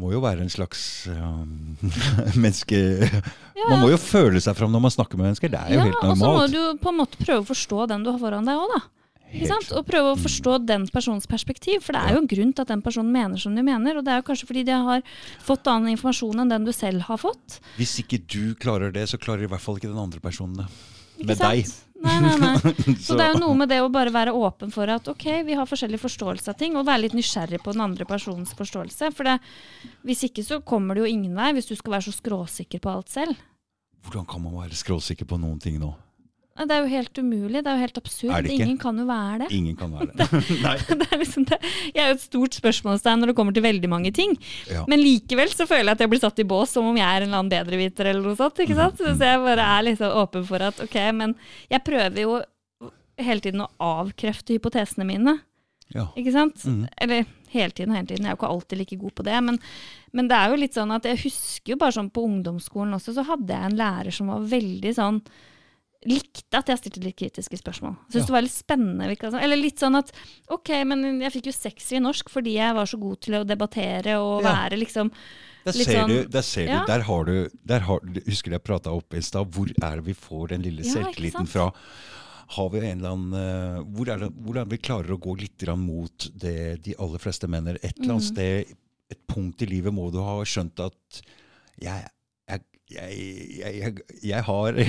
må jo være en slags um, menneske ja. Man må jo føle seg fram når man snakker med mennesker. Det er jo ja, helt normalt. Og så må du på en måte prøve å forstå den du har foran deg òg, da. Og prøve å forstå den personens perspektiv. For det er jo en grunn til at den personen mener som de mener. Og det er jo kanskje fordi de har fått annen informasjon enn den du selv har fått. Hvis ikke du klarer det, så klarer i hvert fall ikke den andre personen det. Med deg. Nei, nei, nei. Så det er jo noe med det å bare være åpen for at ok, vi har forskjellig forståelse av ting, og være litt nysgjerrig på den andre personens forståelse. For det, hvis ikke så kommer det jo ingen vei, hvis du skal være så skråsikker på alt selv. Hvordan kan man være skråsikker på noen ting nå? Det er jo helt umulig. Det er jo helt absurd. Ingen kan jo være det. Ingen kan være det. det, er liksom det. Jeg er jo et stort spørsmålstegn når det kommer til veldig mange ting. Ja. Men likevel så føler jeg at jeg blir satt i bås som om jeg er en eller annen bedreviter eller noe sånt. ikke mhm. sant? Så jeg bare er liksom åpen for at ok, men jeg prøver jo hele tiden å avkrefte hypotesene mine. Ja. Ikke sant? Mm. Eller hele tiden og hele tiden. Jeg er jo ikke alltid like god på det. Men, men, det er jo litt sånn at jeg husker jo bare sånn på ungdomsskolen også, så hadde jeg en lærer som var veldig sånn likte at jeg stilte litt kritiske spørsmål. Syntes ja. det var litt spennende. Eller litt sånn at OK, men jeg fikk jo sekser i norsk fordi jeg var så god til å debattere og ja. være liksom der ser, sånn, du, der ser ja. du, der har du, der har, Husker du jeg prata opp i stad? Hvor er det vi får den lille selvtilliten fra? Har vi en eller annen, uh, hvor er det, Hvordan vi klarer å gå litt mot det de aller fleste mener? Et eller annet mm. sted, et punkt i livet må du ha skjønt at jeg jeg, jeg, jeg har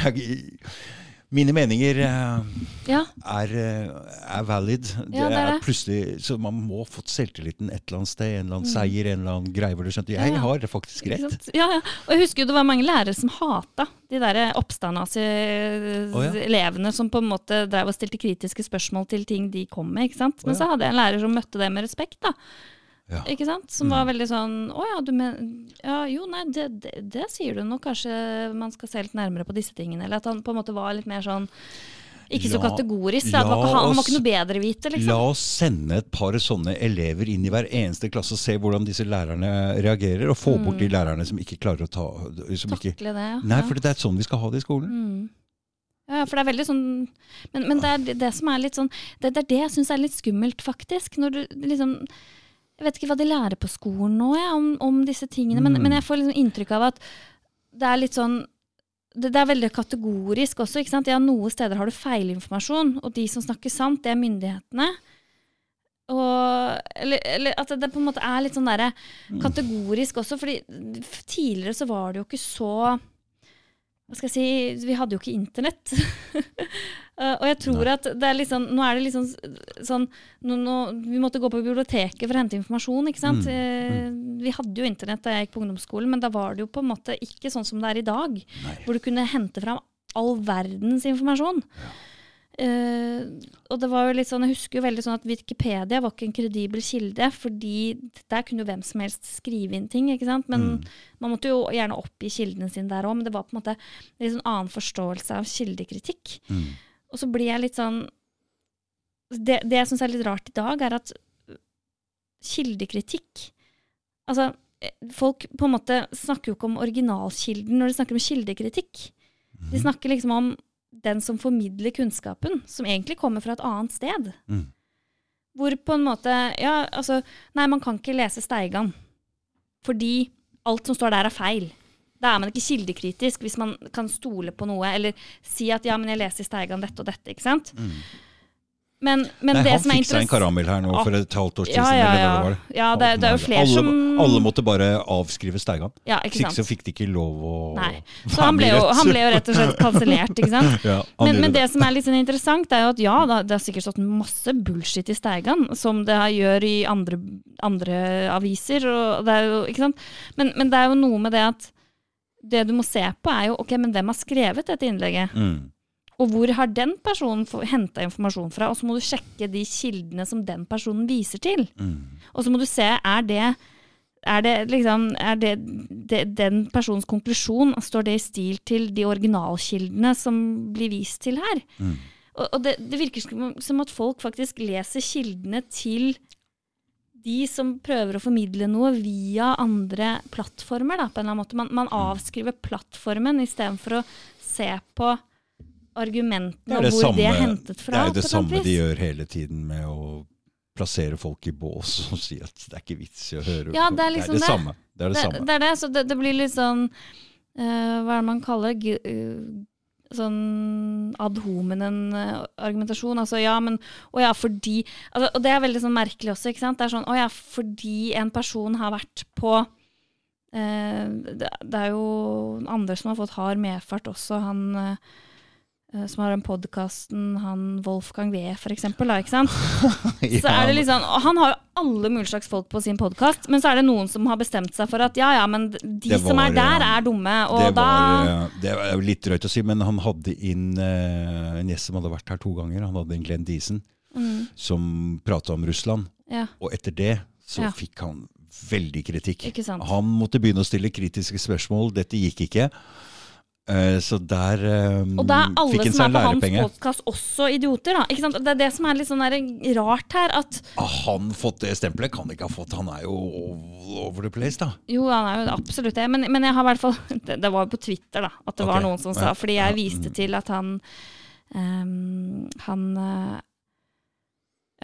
Mine meninger uh, ja. er, uh, er, valid. Ja, det er, plutselig, så Man må ha fått selvtilliten et eller annet sted. En eller annen mm. seier, en eller annen greie hvor du skjønte jeg ja, har faktisk rett. Ja, ja. Og jeg husker jo det var mange lærere som hata de der oppstandasi-elevene oh, som på en måte drev og stilte kritiske spørsmål til ting de kom med. ikke sant? Men så hadde jeg en lærer som møtte det med respekt. da. Ja. Ikke sant? Som var mm. veldig sånn Å ja, du men, ja Jo, nei, det, det, det, sier du nå. Kanskje man skal se litt nærmere på disse tingene. Eller at han på en måte var litt mer sånn ikke så kategorisk. La, var, han var ikke noe bedre vite. Liksom. La oss sende et par sånne elever inn i hver eneste klasse og se hvordan disse lærerne reagerer. Og få mm. bort de lærerne som ikke klarer å ta Takle ikke, det. Ja. Nei, for det er sånn vi skal ha det i skolen. Mm. Ja, for det er veldig sånn Men, men det er det som er litt sånn Det, det er det jeg syns er litt skummelt, faktisk. Når du liksom jeg vet ikke hva de lærer på skolen nå jeg, om, om, disse tingene, men, mm. men, jeg får liksom inntrykk av at det er litt sånn det, det er veldig kategorisk også. ikke sant? Ja, Noen steder har du feilinformasjon, og de som snakker sant, det er myndighetene. Og, eller, eller, at det på en måte er litt sånn der mm. kategorisk også. fordi tidligere så var det jo ikke så Hva skal jeg si Vi hadde jo ikke internett. Uh, og jeg tror Nei. at det er liksom, Nå er det liksom sånn nå, nå, Vi måtte gå på biblioteket for å hente informasjon. ikke sant? Mm. Mm. vi hadde jo internett da jeg gikk på ungdomsskolen, men da var det jo på en måte ikke sånn som det er i dag. Nei. Hvor du kunne hente fram all verdens informasjon. Ja. Uh, og det var jo litt sånn, Jeg husker jo veldig sånn at Wikipedia var ikke en kredibel kilde, fordi der kunne jo hvem som helst skrive inn ting. ikke sant? Men mm. Man måtte jo gjerne oppgi kildene sine der òg, men det var på en måte en litt sånn annen forståelse av kildekritikk. Mm. Og så blir jeg litt sånn Det, det jeg syns er litt rart i dag, er at kildekritikk Altså, folk på en måte snakker jo ikke om originalkilden når de snakker om kildekritikk. De mhm. snakker liksom om den som formidler kunnskapen, som egentlig kommer fra et annet sted. Mm. Hvor på en måte Ja, altså Nei, man kan ikke lese Steigan. Fordi alt som står der, er feil. Da er man ikke kildekritisk hvis man kan stole på noe, eller si at ja, men jeg leser i Steigan dette og dette, ikke sant. Men, men Nei, det han som er fikk seg en karamell her nå for et halvt års tid siden. ja, ja, ja. det. Ja, det, det er jo flere alle, som Alle måtte bare avskrive Steigan. Ja, ikke ikke så fikk de ikke lov å Nei. Så han ble, jo, han ble jo rett og slett kansellert, ikke sant. Ja, Men, men det som er litt sånn interessant, er jo at ja, det har sikkert stått masse bullshit i Steigan, som det har- gjør i andre, andre aviser. Og det er jo, ikke sant? Men, men det er jo noe med det at det du må se på, er jo ok, men hvem har skrevet dette innlegget? Mm. Og hvor har den personen henta informasjon fra? Og så må du sjekke de kildene som den personen viser til. Mm. Og så må du se, er det er det liksom, er det, det den personens konklusjon, står det i stil til de originalkildene som blir vist til her? Mm. Og, og det, det virker som, som at folk faktisk leser kildene til de som prøver å formidle noe via andre plattformer, da, på en eller annen måte. Man, man avskriver plattformen istedenfor å se på argumentene og hvor de er hentet fra. det er jo det samme de gjør hele tiden med å plassere folk i bås og si at det er ikke vits i å høre Ja, det er liksom det, det. samme. Det er det, det, samme. det er det, så det, det blir litt sånn uh, Hva er det man kaller det? Eh, Sånn ad hominen-argumentasjon. Altså ja, men Å ja, fordi altså, Og det er veldig sånn merkelig også, ikke sant. Det er sånn å ja, fordi en person har vært på eh, det, det er jo andre som har fått hard medfart også. Han eh, eh, som har den podkasten, han Wolfgang Wee, for eksempel. Da, ikke sant? Så er det og Han har jo alle mulige slags folk på sin podkast, men så er det noen som har bestemt seg for at ja, ja, men de var, som er der, eh, er dumme. Og det, da var, eh, det er litt drøyt å si, men han hadde inn eh, en gjest som hadde vært her to ganger. Han hadde inn Glenn Diesen, mm, som prata om Russland. Ja, Og etter det så Ja. fikk han veldig kritikk. Han måtte begynne å stille kritiske spørsmål. Dette gikk ikke. Eh, så der um, Og da er alle som er på hans podkast også idioter, da. Ikke sant? Det er det som er litt sånn rart her, at han fått det stempelet? Kan ikke ha fått. Han er jo over the place, da. Jo, han er jo absolutt det, men, men jeg har i hvert fall Det, det var jo på Twitter, da, at det var noen som sa Fordi jeg viste mm. til at han um, Han eh,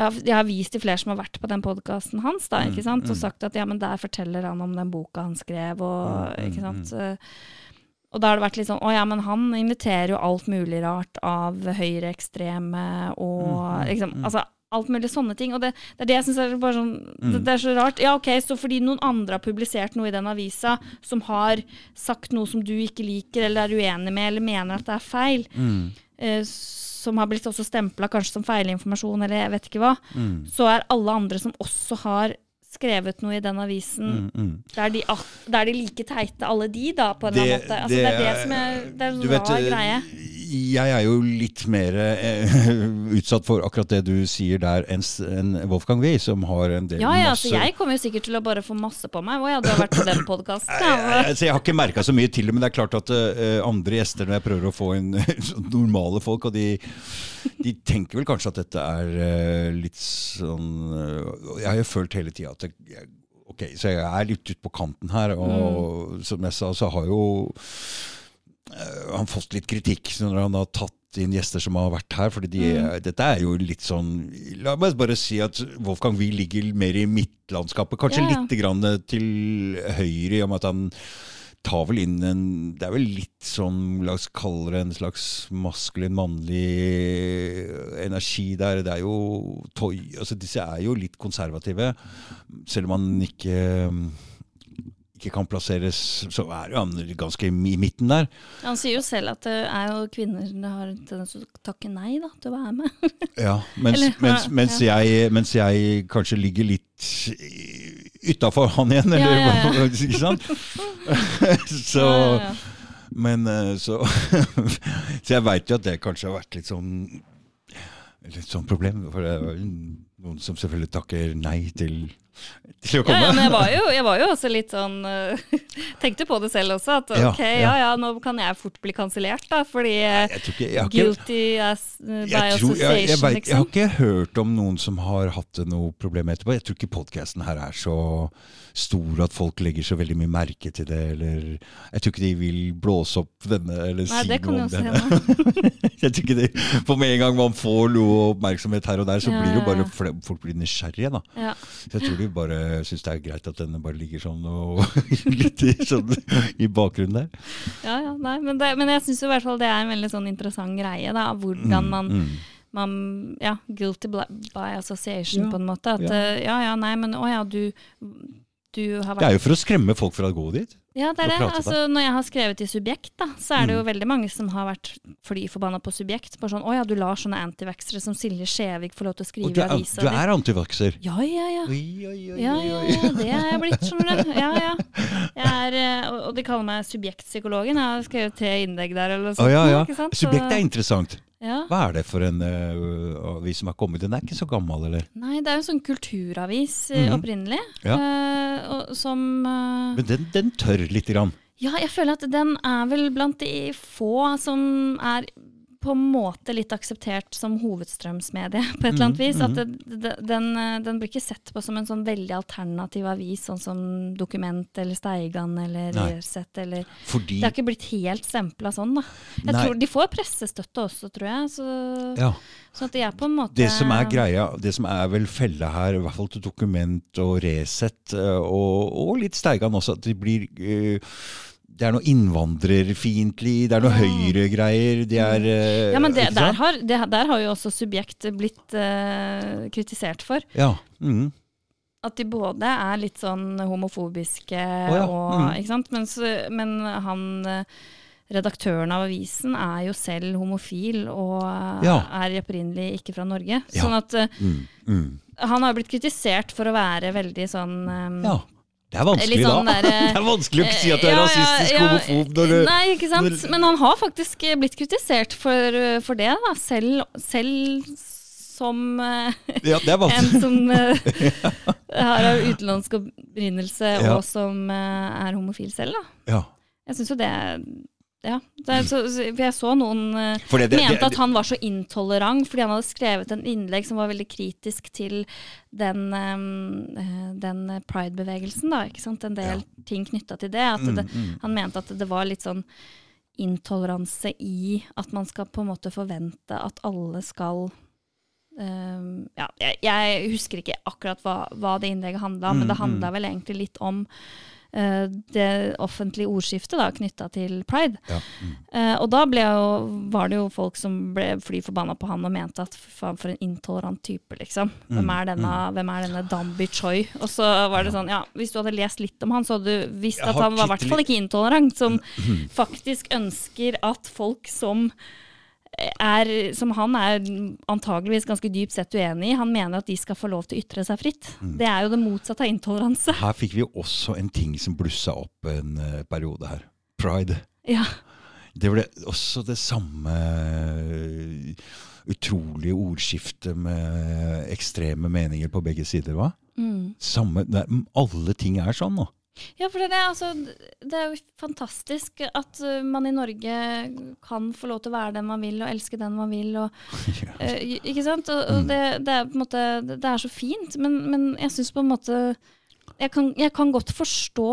Jeg har vist til flere som har vært på den podkasten hans, da, ikke Mm, sant? og mm. sagt at ja, men der forteller han om den boka han skrev, og ikke sant. Og da har det vært litt sånn Å ja, men han inviterer jo alt mulig rart av høyreekstreme og liksom. Altså alt mulig sånne ting. Og det, det er det jeg syns er bare sånn det, Mm. det er så rart. Ja, ok, så fordi noen andre har publisert noe i den avisa som har sagt noe som du ikke liker eller er uenig med eller mener at det er feil, Mm, eh, som har blitt også stempla kanskje som feilinformasjon eller jeg vet ikke hva, mm, så er alle andre som også har skrevet noe i den avisen, mm, mm. da er de, ah, da er de like teite, alle de, da, på en eller annen måte. Altså, det, er det som er, det er en rar vet, eh, greie. Jeg er jo litt mer eh, utsatt for akkurat det du sier der, enn Wolfgang Wie, som har en del Ja, ja, masse altså, jeg kommer jo sikkert til å bare få masse på meg. Å ja, du har vært på den podkasten, ja. jeg, har ikke merka så mye til det, men det er klart at uh, andre gjester, når jeg prøver å få inn sånn normale folk, og de, de tenker vel kanskje at dette er uh, litt sånn uh, Jeg har jo følt hele tida at jeg, jeg, Ok, så jeg er litt ute på kanten her, og som jeg sa, så har jo han fått litt kritikk når han har tatt inn gjester som har vært her. fordi de, dette er jo litt sånn La meg bare si at Wolfgang Wie ligger mer i midtlandskapet. Kanskje ja. litt grann til høyre, i og med at han tar vel inn en Det er vel litt sånn La oss kalle det en slags maskulin, mannlig energi der. Det er jo toy altså Disse er jo litt konservative. Selv om han ikke ikke kan plasseres, så er jo han ganske i midten der. Han sier jo selv at det er jo kvinner som har en tendens til å takke nei da, til å være med. Ja, mens, Eller, mens, ja, jeg, mens jeg kanskje ligger litt utafor han igjen, eller Ja, ja, ja. ikke sant? så. Men eh, så Så jeg veit jo at det kanskje har vært litt sånn Litt sånn problem. For det er noen som selvfølgelig takker nei til, til å komme. ja, men jeg var, jo, jeg var jo også litt sånn øh, Tenkte på det selv også, at ok, ja ja. ja, nå kan jeg fort bli kansellert, da, fordi ikke, guilty as, uh, by jeg, tror, jeg, jeg, association, jeg har liksom. ikke hørt om noen som har hatt noe problem etterpå. Jeg tror ikke podkasten her er så stor at folk legger så veldig mye merke til det. Eller jeg tror ikke de vil blåse opp denne eller Nei, si det kan noe om denne. jeg tror ikke de, For med en gang man får noe oppmerksomhet her og der, så Ja, blir det jo bare ja. folk blir nysgjerrige. da. Ja. Så jeg tror vi bare syns det er greit at denne bare ligger sånn og litt i, sånn, i bakgrunnen der. Ja, ja, nei, men, det, men jeg syns i hvert fall det er en veldig sånn interessant greie. da, Hvordan man, Mm, mm. man Ja, guilty by association, Ja, på en måte. At ja. ja, ja, ja nei, men å ja, du, du har Det er jo for å skremme folk fra å gå dit. Ja, det er det. Altså, når jeg har skrevet i Subjekt, da, så er det jo Mm. veldig mange som har vært fly forbanna på Subjekt. Bare sånn å ja, du lar sånne antivaxere som Silje Skjevik få lov til å skrive i avisa du di. er antivaxer? Ja, ja, ja. Oi, oi, oi, Ja, oi, ja, ja, det er jeg blitt, skjønner du. Ja, ja. Er, eh, og- de kaller meg subjektpsykologen. Jeg har skrevet tre innlegg der eller noe sånt. ja, ja. Ikke sant? Subjekt er Så- interessant. Ja. Hva er det for en uh, avis som har kommet? Den er ikke så gammel, eller? Nei, det er jo en sånn kulturavis mm -hmm. opprinnelig. Ja. Uh, som uh, Men den, den tør lite grann. Ja, jeg føler at den er vel blant de få som er på en måte litt akseptert som hovedstrømsmedie, på et eller annet Mhm, vis. At det, det, den, eh, den blir ikke sett på som en sånn veldig alternativ avis, sånn som Dokument eller Steigan eller. Resett eller Fordi Det har ikke blitt helt stempla sånn, da. Jeg Nei. tror De får pressestøtte også, tror jeg. Så, ja, så at de er på en måte Det som er greia, det som er vel fella her, i hvert fall til Dokument og Resett, eh, og, og litt Steigan også, at de blir eh, det er noe innvandrerfiendtlig, det er noe høyregreier, det er eh, Ja, men det, der, har, det, der har jo også Subjekt blitt uh, kritisert for. Ja. Mm. At de både er litt sånn homofobiske ja. og Mm. Ikke sant? Mens, men han eh, redaktøren av avisen er jo selv homofil og Ja. er opprinnelig ikke fra Norge. Sånn at Mm, mm. han har blitt kritisert for å være veldig sånn um, Ja. Det er vanskelig, sånn da. der, eh, det er vanskelig å ikke si at du er ja, rasistisk ja, homofob når Nei, ikke sant. når- Men han har faktisk eh, blitt kritisert for, for det, da. Selv, selv som eh, Ja, en som eh, har utenlandsk opprinnelse, og som eh, er homofil selv, da. Ja. Jeg syns jo det Ja. Er så, jeg så noen eh, det, det, mente at han var så intolerant fordi han hadde skrevet en innlegg som var veldig kritisk til den, eh, den pride-bevegelsen. En del ting knytta til det. At mm, det, mm. han mente at det var litt sånn intoleranse i at man skal på en måte forvente at alle skal Um, ja, jeg, jeg husker ikke akkurat hva, hva det innlegget handla om, men det Mm, vel egentlig litt om det offentlige ordskiftet da, knytta til pride. Ja. Mm. Eh, og da jo, var det jo folk som ble fly forbanna på han og mente at faen for en intolerant type, liksom. Hvem Mm, er denne, hvem er denne Dambi Choi? Og så var det sånn, ja, hvis du hadde lest litt om han, så hadde du visst at han var i hvert fall ikke intolerant. Som Mm. faktisk ønsker at folk som er, som han er antageligvis ganske dypt sett uenig i, han mener at de skal få lov til å ytre seg fritt. Mm. Det er jo det motsatte av intoleranse. Her fikk vi jo også en ting som blussa opp en uh, periode her. Pride. Ja. Det ble også det samme eh, utrolige ordskiftet med ekstreme meninger på begge sider, hva? Mm. Samme, det, alle ting er sånn nå. Ja, for det er, altså, det er jo fantastisk at uh, man i Norge kan få lov til å være den man vil, og elske den man vil. Og, uh, ikke sant? Og, og Mm. det, det, er på en måte, det det er så fint, men, men jeg syns på en måte jeg kan, jeg kan godt forstå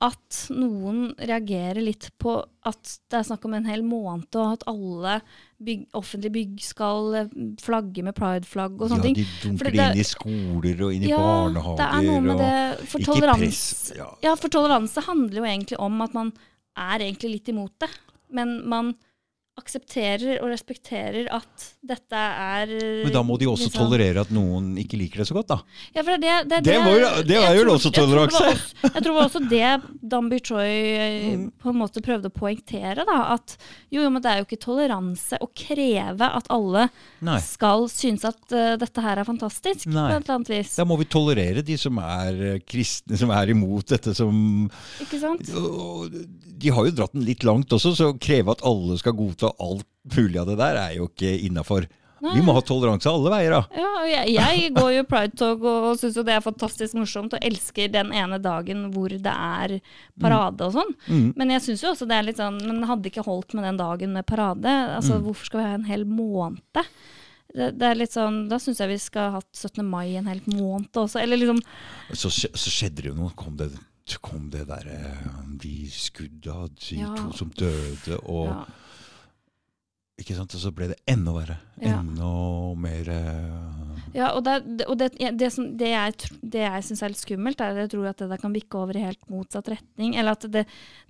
at noen reagerer litt på at det er snakk om en hel måned, og at alle bygg, offentlige bygg skal eh, flagge med prideflagg og sånne ting. ja, de dunker det- inn i skoler og inn i Ja, barnehager. det er noe med det. For press. Ja. Ja, for toleranse handler jo egentlig om at man er egentlig litt imot det. Men man aksepterer og respekterer at dette er Men da må de også liksom- tolerere at noen ikke liker det så godt, da. Ja, for det, det, det, Det var, jo- det jo også toleranse. Jeg tror det var også det Dambi Choi eh, Mm. på en måte prøvde å poengtere. da, At jo, jo, men det er jo ikke toleranse å kreve at alle Nei. skal synes at uh, dette her er fantastisk. Nei. på et eller annet vis. Da må vi tolerere de som er eh, kristne, som er imot dette, som Ikke sant? De har jo dratt den litt langt også, så å kreve at alle skal godta alt mulig av det der, er jo ikke innafor. Vi må ha toleranse alle veier, da. Ja, jeg, jeg går jo Pride-tog og, og syns jo det er fantastisk morsomt, og elsker den ene dagen hvor det er parade og sånn. Mm. Men jeg syns jo også det er litt sånn Men hadde ikke holdt med den dagen med parade. Altså, Mm. Hvorfor skal vi ha en hel måned? Det, det er litt sånn, Da syns jeg vi skal ha hatt 17. mai en hel måned også. Eller liksom Så, så skjedde det jo noe. Kom det, kom det der eh, De skudda, de Ja. to som døde, og ja. Ikke sant? Og så ble det enda verre. Ja. Enda mer uh... Ja, og, det, og det, det, som, det jeg, det jeg syns er litt skummelt, er at jeg tror at det der kan bikke over i helt motsatt retning. Eller at det,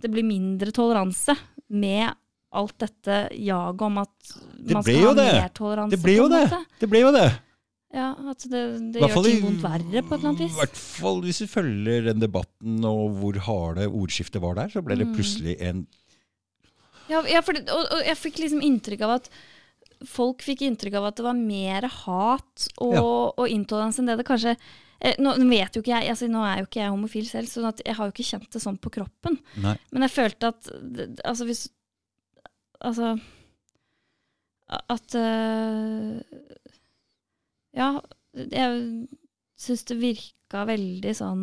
det blir mindre toleranse med alt dette jaget om at Det man skal ha det. mer toleranse. Det ble jo det! Det ble jo det! Ja, at det, det gjør ting vondt verre på et eller annet vis. I hvert fall hvis vi følger den debatten og hvor harde ordskiftet var der, så ble det Mm. plutselig en Ja, ja for og, og jeg fikk liksom inntrykk av at folk fikk inntrykk av at det var mer hat og, Ja. og intoleranse enn det det kanskje eh, nå vet jo ikke jeg, altså Nå er jo ikke jeg homofil selv, så jeg har jo ikke kjent det sånn på kroppen. Nei. Men jeg følte at Altså, hvis Altså At uh, Ja, jeg syns det virka veldig sånn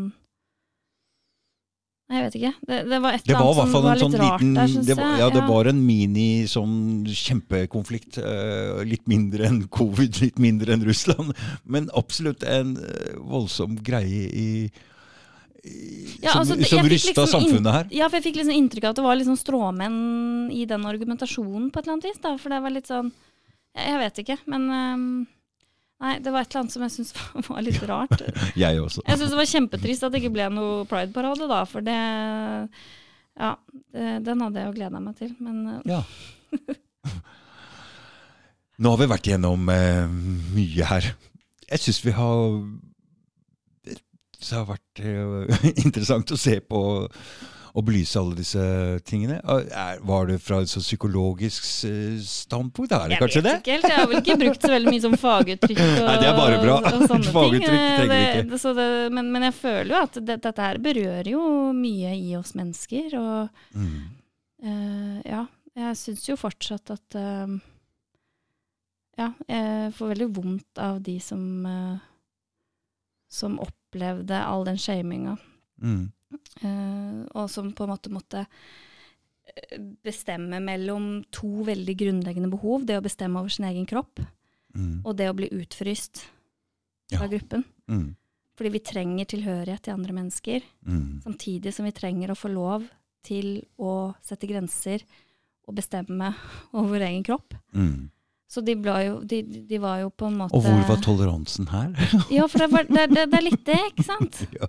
jeg vet ikke. Det, det var et eller annet som var litt sånn rart liten der, syns jeg. var- Ja, det var en mini sånn kjempekonflikt. Uh, litt mindre enn covid, litt mindre enn Russland. Men absolutt en uh, voldsom greie i, i Ja, som, altså, det- som rysta liksom samfunnet her. Ja, for jeg fikk liksom inntrykk av at det var sånn stråmenn i den argumentasjonen på et eller annet vis. Da, for det var litt sånn Jeg, vet ikke, men øhm, Nei, det var et eller annet som jeg syntes var, var litt rart. Jeg også. Jeg syns det var kjempetrist at det ikke ble noe Pride-parade, da, for det Ja, det, den hadde jeg jo gleda meg til, men øh, Ja. Nå har vi vært igjennom eh, mye her. Jeg syns vi har Det har vært eh, interessant å se på og belyse alle disse tingene. Er, var det fra et så psykologisk eh, standpunkt? Er det jeg kanskje vet ikke helt. Jeg har vel ikke brukt så veldig mye som faguttrykk og, Nei, det er bare bra. og sånne Faguttrykk ting. vi Det- det- så det, men, men jeg føler jo at det, dette her berører jo mye i oss mennesker. Og Mm. uh, ja, jeg syns jo fortsatt at uh, Ja, jeg får veldig vondt av de som eh, som opplevde all den shaminga. Mm. Eh, og som på en måte måtte eh, bestemme mellom to veldig grunnleggende behov. Det å bestemme over sin egen kropp, Mm. og det å bli utfryst Ja. gruppen. Mm. Fordi vi trenger tilhørighet til andre mennesker, Mm. samtidig som vi trenger å få lov til å sette grenser og bestemme over vår egen kropp. Mm. Så de, jo, de, de var jo på en måte Og hvor var toleransen her? Ja, for det, var, det, det, det er litt det, ikke sant? Ja.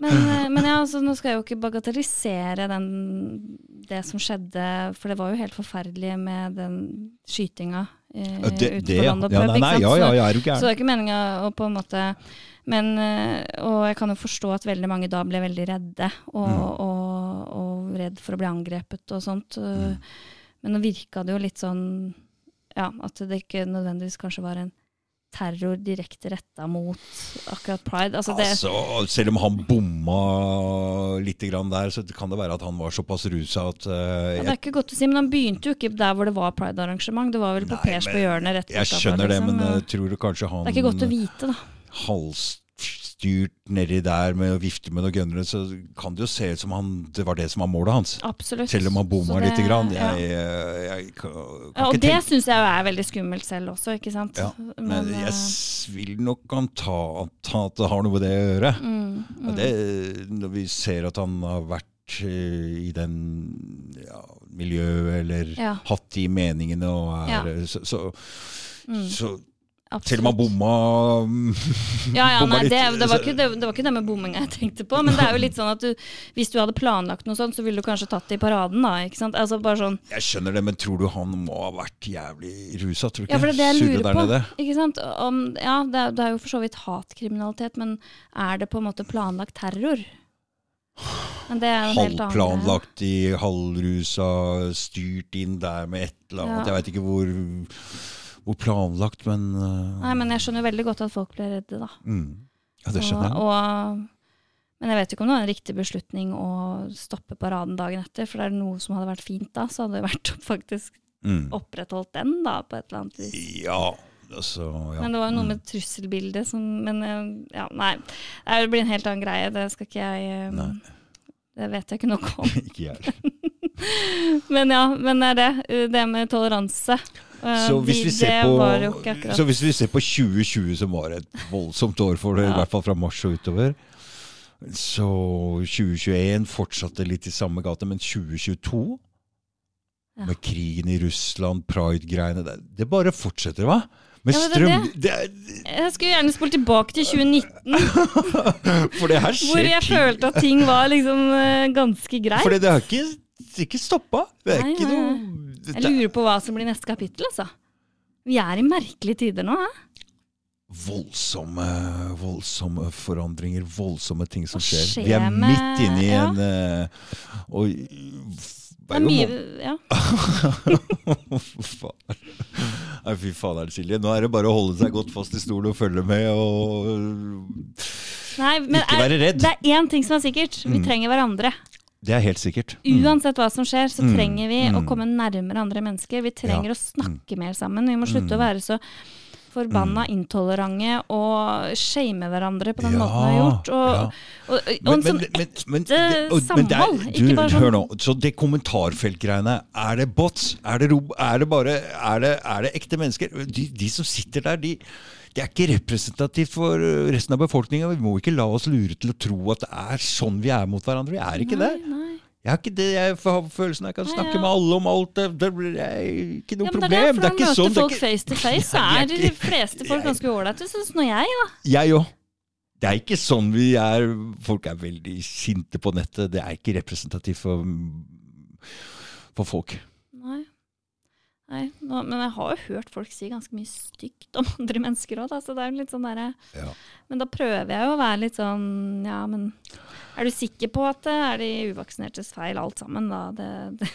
Men, eh, men ja, altså, nå skal jeg jo ikke bagatellisere den, det som skjedde, for det var jo helt forferdelig med den skytinga eh, det, ute på ja. pub. Nei, nei, ja, ja, Så- ja, er du Så det er ikke meninga å på en måte men, eh, Og jeg kan jo forstå at veldig mange da ble veldig redde, og, Mm. og, og redd for å bli angrepet og sånt. Mm. Men nå virka det jo litt sånn ja, at det ikke nødvendigvis kanskje var en terror direkte retta mot akkurat pride. Altså det, Altså, selv om han bomma litt grann der, så kan det være at han var såpass rusa at uh, ja, det er ikke godt å si, men han begynte jo ikke der hvor det var pride-arrangement. Det var vel på Pers på hjørnet rett jeg utenfor, skjønner det, liksom. men jeg tror kanskje han Det er ikke godt å vite, da. Halvstyrt nedi der med å vifte med noen gunnere, så kan det jo se ut som han, det var det som var målet hans. Absolutt. Selv om han bomma litt lite grann. ja. Jeg, jeg, jeg kan, kan Ja, og det syns jeg er veldig skummelt selv også, ikke sant. Ja, Men jeg eh, vil nok anta, anta at det har noe med det å gjøre. mm, mm. det, når vi ser at han har vært eh, i den ja, miljøet, eller Ja. hatt de meningene, og er, Ja. så, så, Mm, så absolutt. selv om han bomma mm, Ja, ja, bomma nei, det, det, var ikke, det, det var ikke det med bomminga jeg tenkte på. Men det er jo litt sånn at du, hvis du hadde planlagt noe sånt, så ville du kanskje tatt det i paraden, da. ikke sant? Altså bare sånn, Jeg skjønner det, men tror du han må ha vært jævlig rusa? Tror du ikke? Ja, for det er det jeg lurer på. nede? Ikke sant? Om, ja, det er, det er jo for så vidt hatkriminalitet, men er det på en måte planlagt terror? Er. Halvplanlagt i halvrusa, styrt inn der med et eller annet. Ja. Jeg veit ikke hvor, hvor planlagt, men uh, Nei, men jeg skjønner jo veldig godt at folk blir redde, da. mm. Ja, det skjønner jeg. Og, og, men jeg vet ikke om det var en riktig beslutning å stoppe paraden dagen etter, for det er noe som hadde vært fint da, så hadde det vært faktisk Mm. opprettholdt den, da, på et eller annet vis. Ja, altså ja. Men det var jo noe Mm. med trusselbildet som Men eh, ja, nei. Det blir en helt annen greie. Det skal ikke jeg eh, Nei. Det vet jeg ikke noe om. Ikke jeg. Men ja, men det er det. Det med toleranse. Eh, Så hvis, vi ser på, så hvis vi ser på 2020, som var et voldsomt år for det, i hvert fall fra mars og utover, så 2021 fortsatte litt i samme gate, men 2022 Ja. Med krigen i Russland, pride-greiene. Det, det bare fortsetter, hva? Med Ja, strøm... det det. Det Jeg skulle gjerne spole tilbake til 2019, for det her skjer hvor jeg følte at ting var liksom eh, ganske greit. For det har ikke, ikke stoppa. Det er Nei, ikke nei, noe Jeg er lurer på hva som blir neste kapittel, altså. Vi er i merkelige tider nå. hæ? voldsomme, voldsomme forandringer, voldsomme ting som skjer. skjer Vi er midt inne i ja. en uh, Og Det er mye ja. Nei, fy fader, Silje. Nå er det bare å holde seg godt fast i stolen og følge med og Nei, men Ikke være redd. det er én ting som er sikkert. Vi Mm. trenger hverandre. Det er helt sikkert. Mm. Uansett hva som skjer, så Mm. trenger vi å Mm. komme nærmere andre mennesker. Vi trenger Ja. å snakke mer sammen. Vi må slutte Mm. å være så forbanna intolerante og shame hverandre på den måten vi har gjort. Og, ja. og, og, Men, en sånn men, men, ekte samhold. men det er- du, ikke bare sånn- Hør nå. Så det kommentarfeltgreiene, er det bots? Er det, er det bare er det, er det ekte mennesker? De, de som sitter der, de det er ikke representativt for resten av befolkninga. Vi må ikke la oss lure til å tro at det er sånn vi er mot hverandre. Vi er ikke nei, det. Nei. Jeg har ikke det, jeg har følelsen jeg kan Nei, snakke ja. med alle om alt. Det, det er ikke noe Ja, problem. det er det, er ikke møte sånn. Folk ikke, face to face, så er de fleste folk ganske ålreite. Syns nå jeg, da. jeg òg. Det er ikke sånn vi er. Folk er veldig sinte på nettet. Det er ikke representativt for, for folk. Nei. Nå, men jeg har jo hørt folk si ganske mye stygt om andre mennesker òg, så det er jo litt sånn derre Ja. Men da prøver jeg jo å være litt sånn Ja, men er du sikker på at det er de uvaksinertes feil alt sammen, da? Det, det.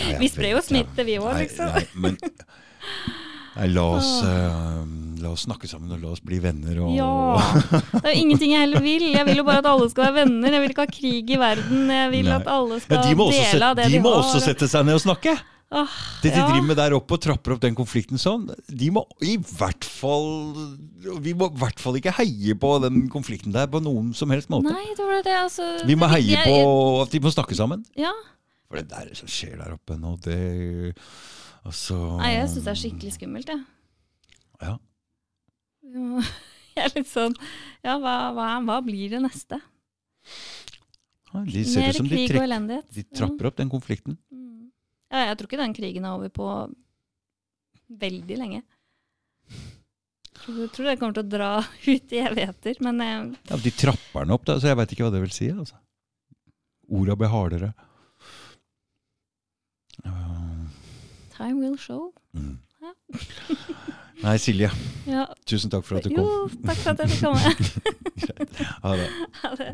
Ja, Vi sprer jo smitte, vi òg, liksom. Nei, men nei, la, oss, uh, la oss snakke sammen og la oss bli venner. Og, Ja. Det er jo ingenting jeg heller vil. Jeg vil jo bare at alle skal være venner. Jeg vil ikke ha krig i verden. Jeg vil Nei. at alle skal de dele av det de de, må også sette seg ned og snakke. Åh, Det de ja. driver med der oppe og trapper opp den konflikten sånn, de må i hvert fall Vi må i hvert fall ikke heie på den konflikten der på noen som helst måte. Nei, det var det, altså. Vi må heie jeg- på at de må snakke sammen. Ja. For det der som skjer der oppe nå, det Altså Nei, jeg syns det er skikkelig skummelt, jeg. Ja. Ja. Jeg er litt sånn Ja, hva, hva, hva blir det neste? Ja, De ser Mer ut som de, trekk, de trapper opp den konflikten. Ja. Jeg tror ikke den krigen er over på veldig lenge. Jeg tror det kommer til å dra ut i evigheter, men eh, Ja, de trapper den opp, da, så jeg veit ikke hva det vil si. altså. Orda blir hardere. Uh, time will show. mm. Ja. Nei, Silje, Ja. tusen takk for at du Jo, kom. takk for at jeg fikk komme. Ha det. Ha det.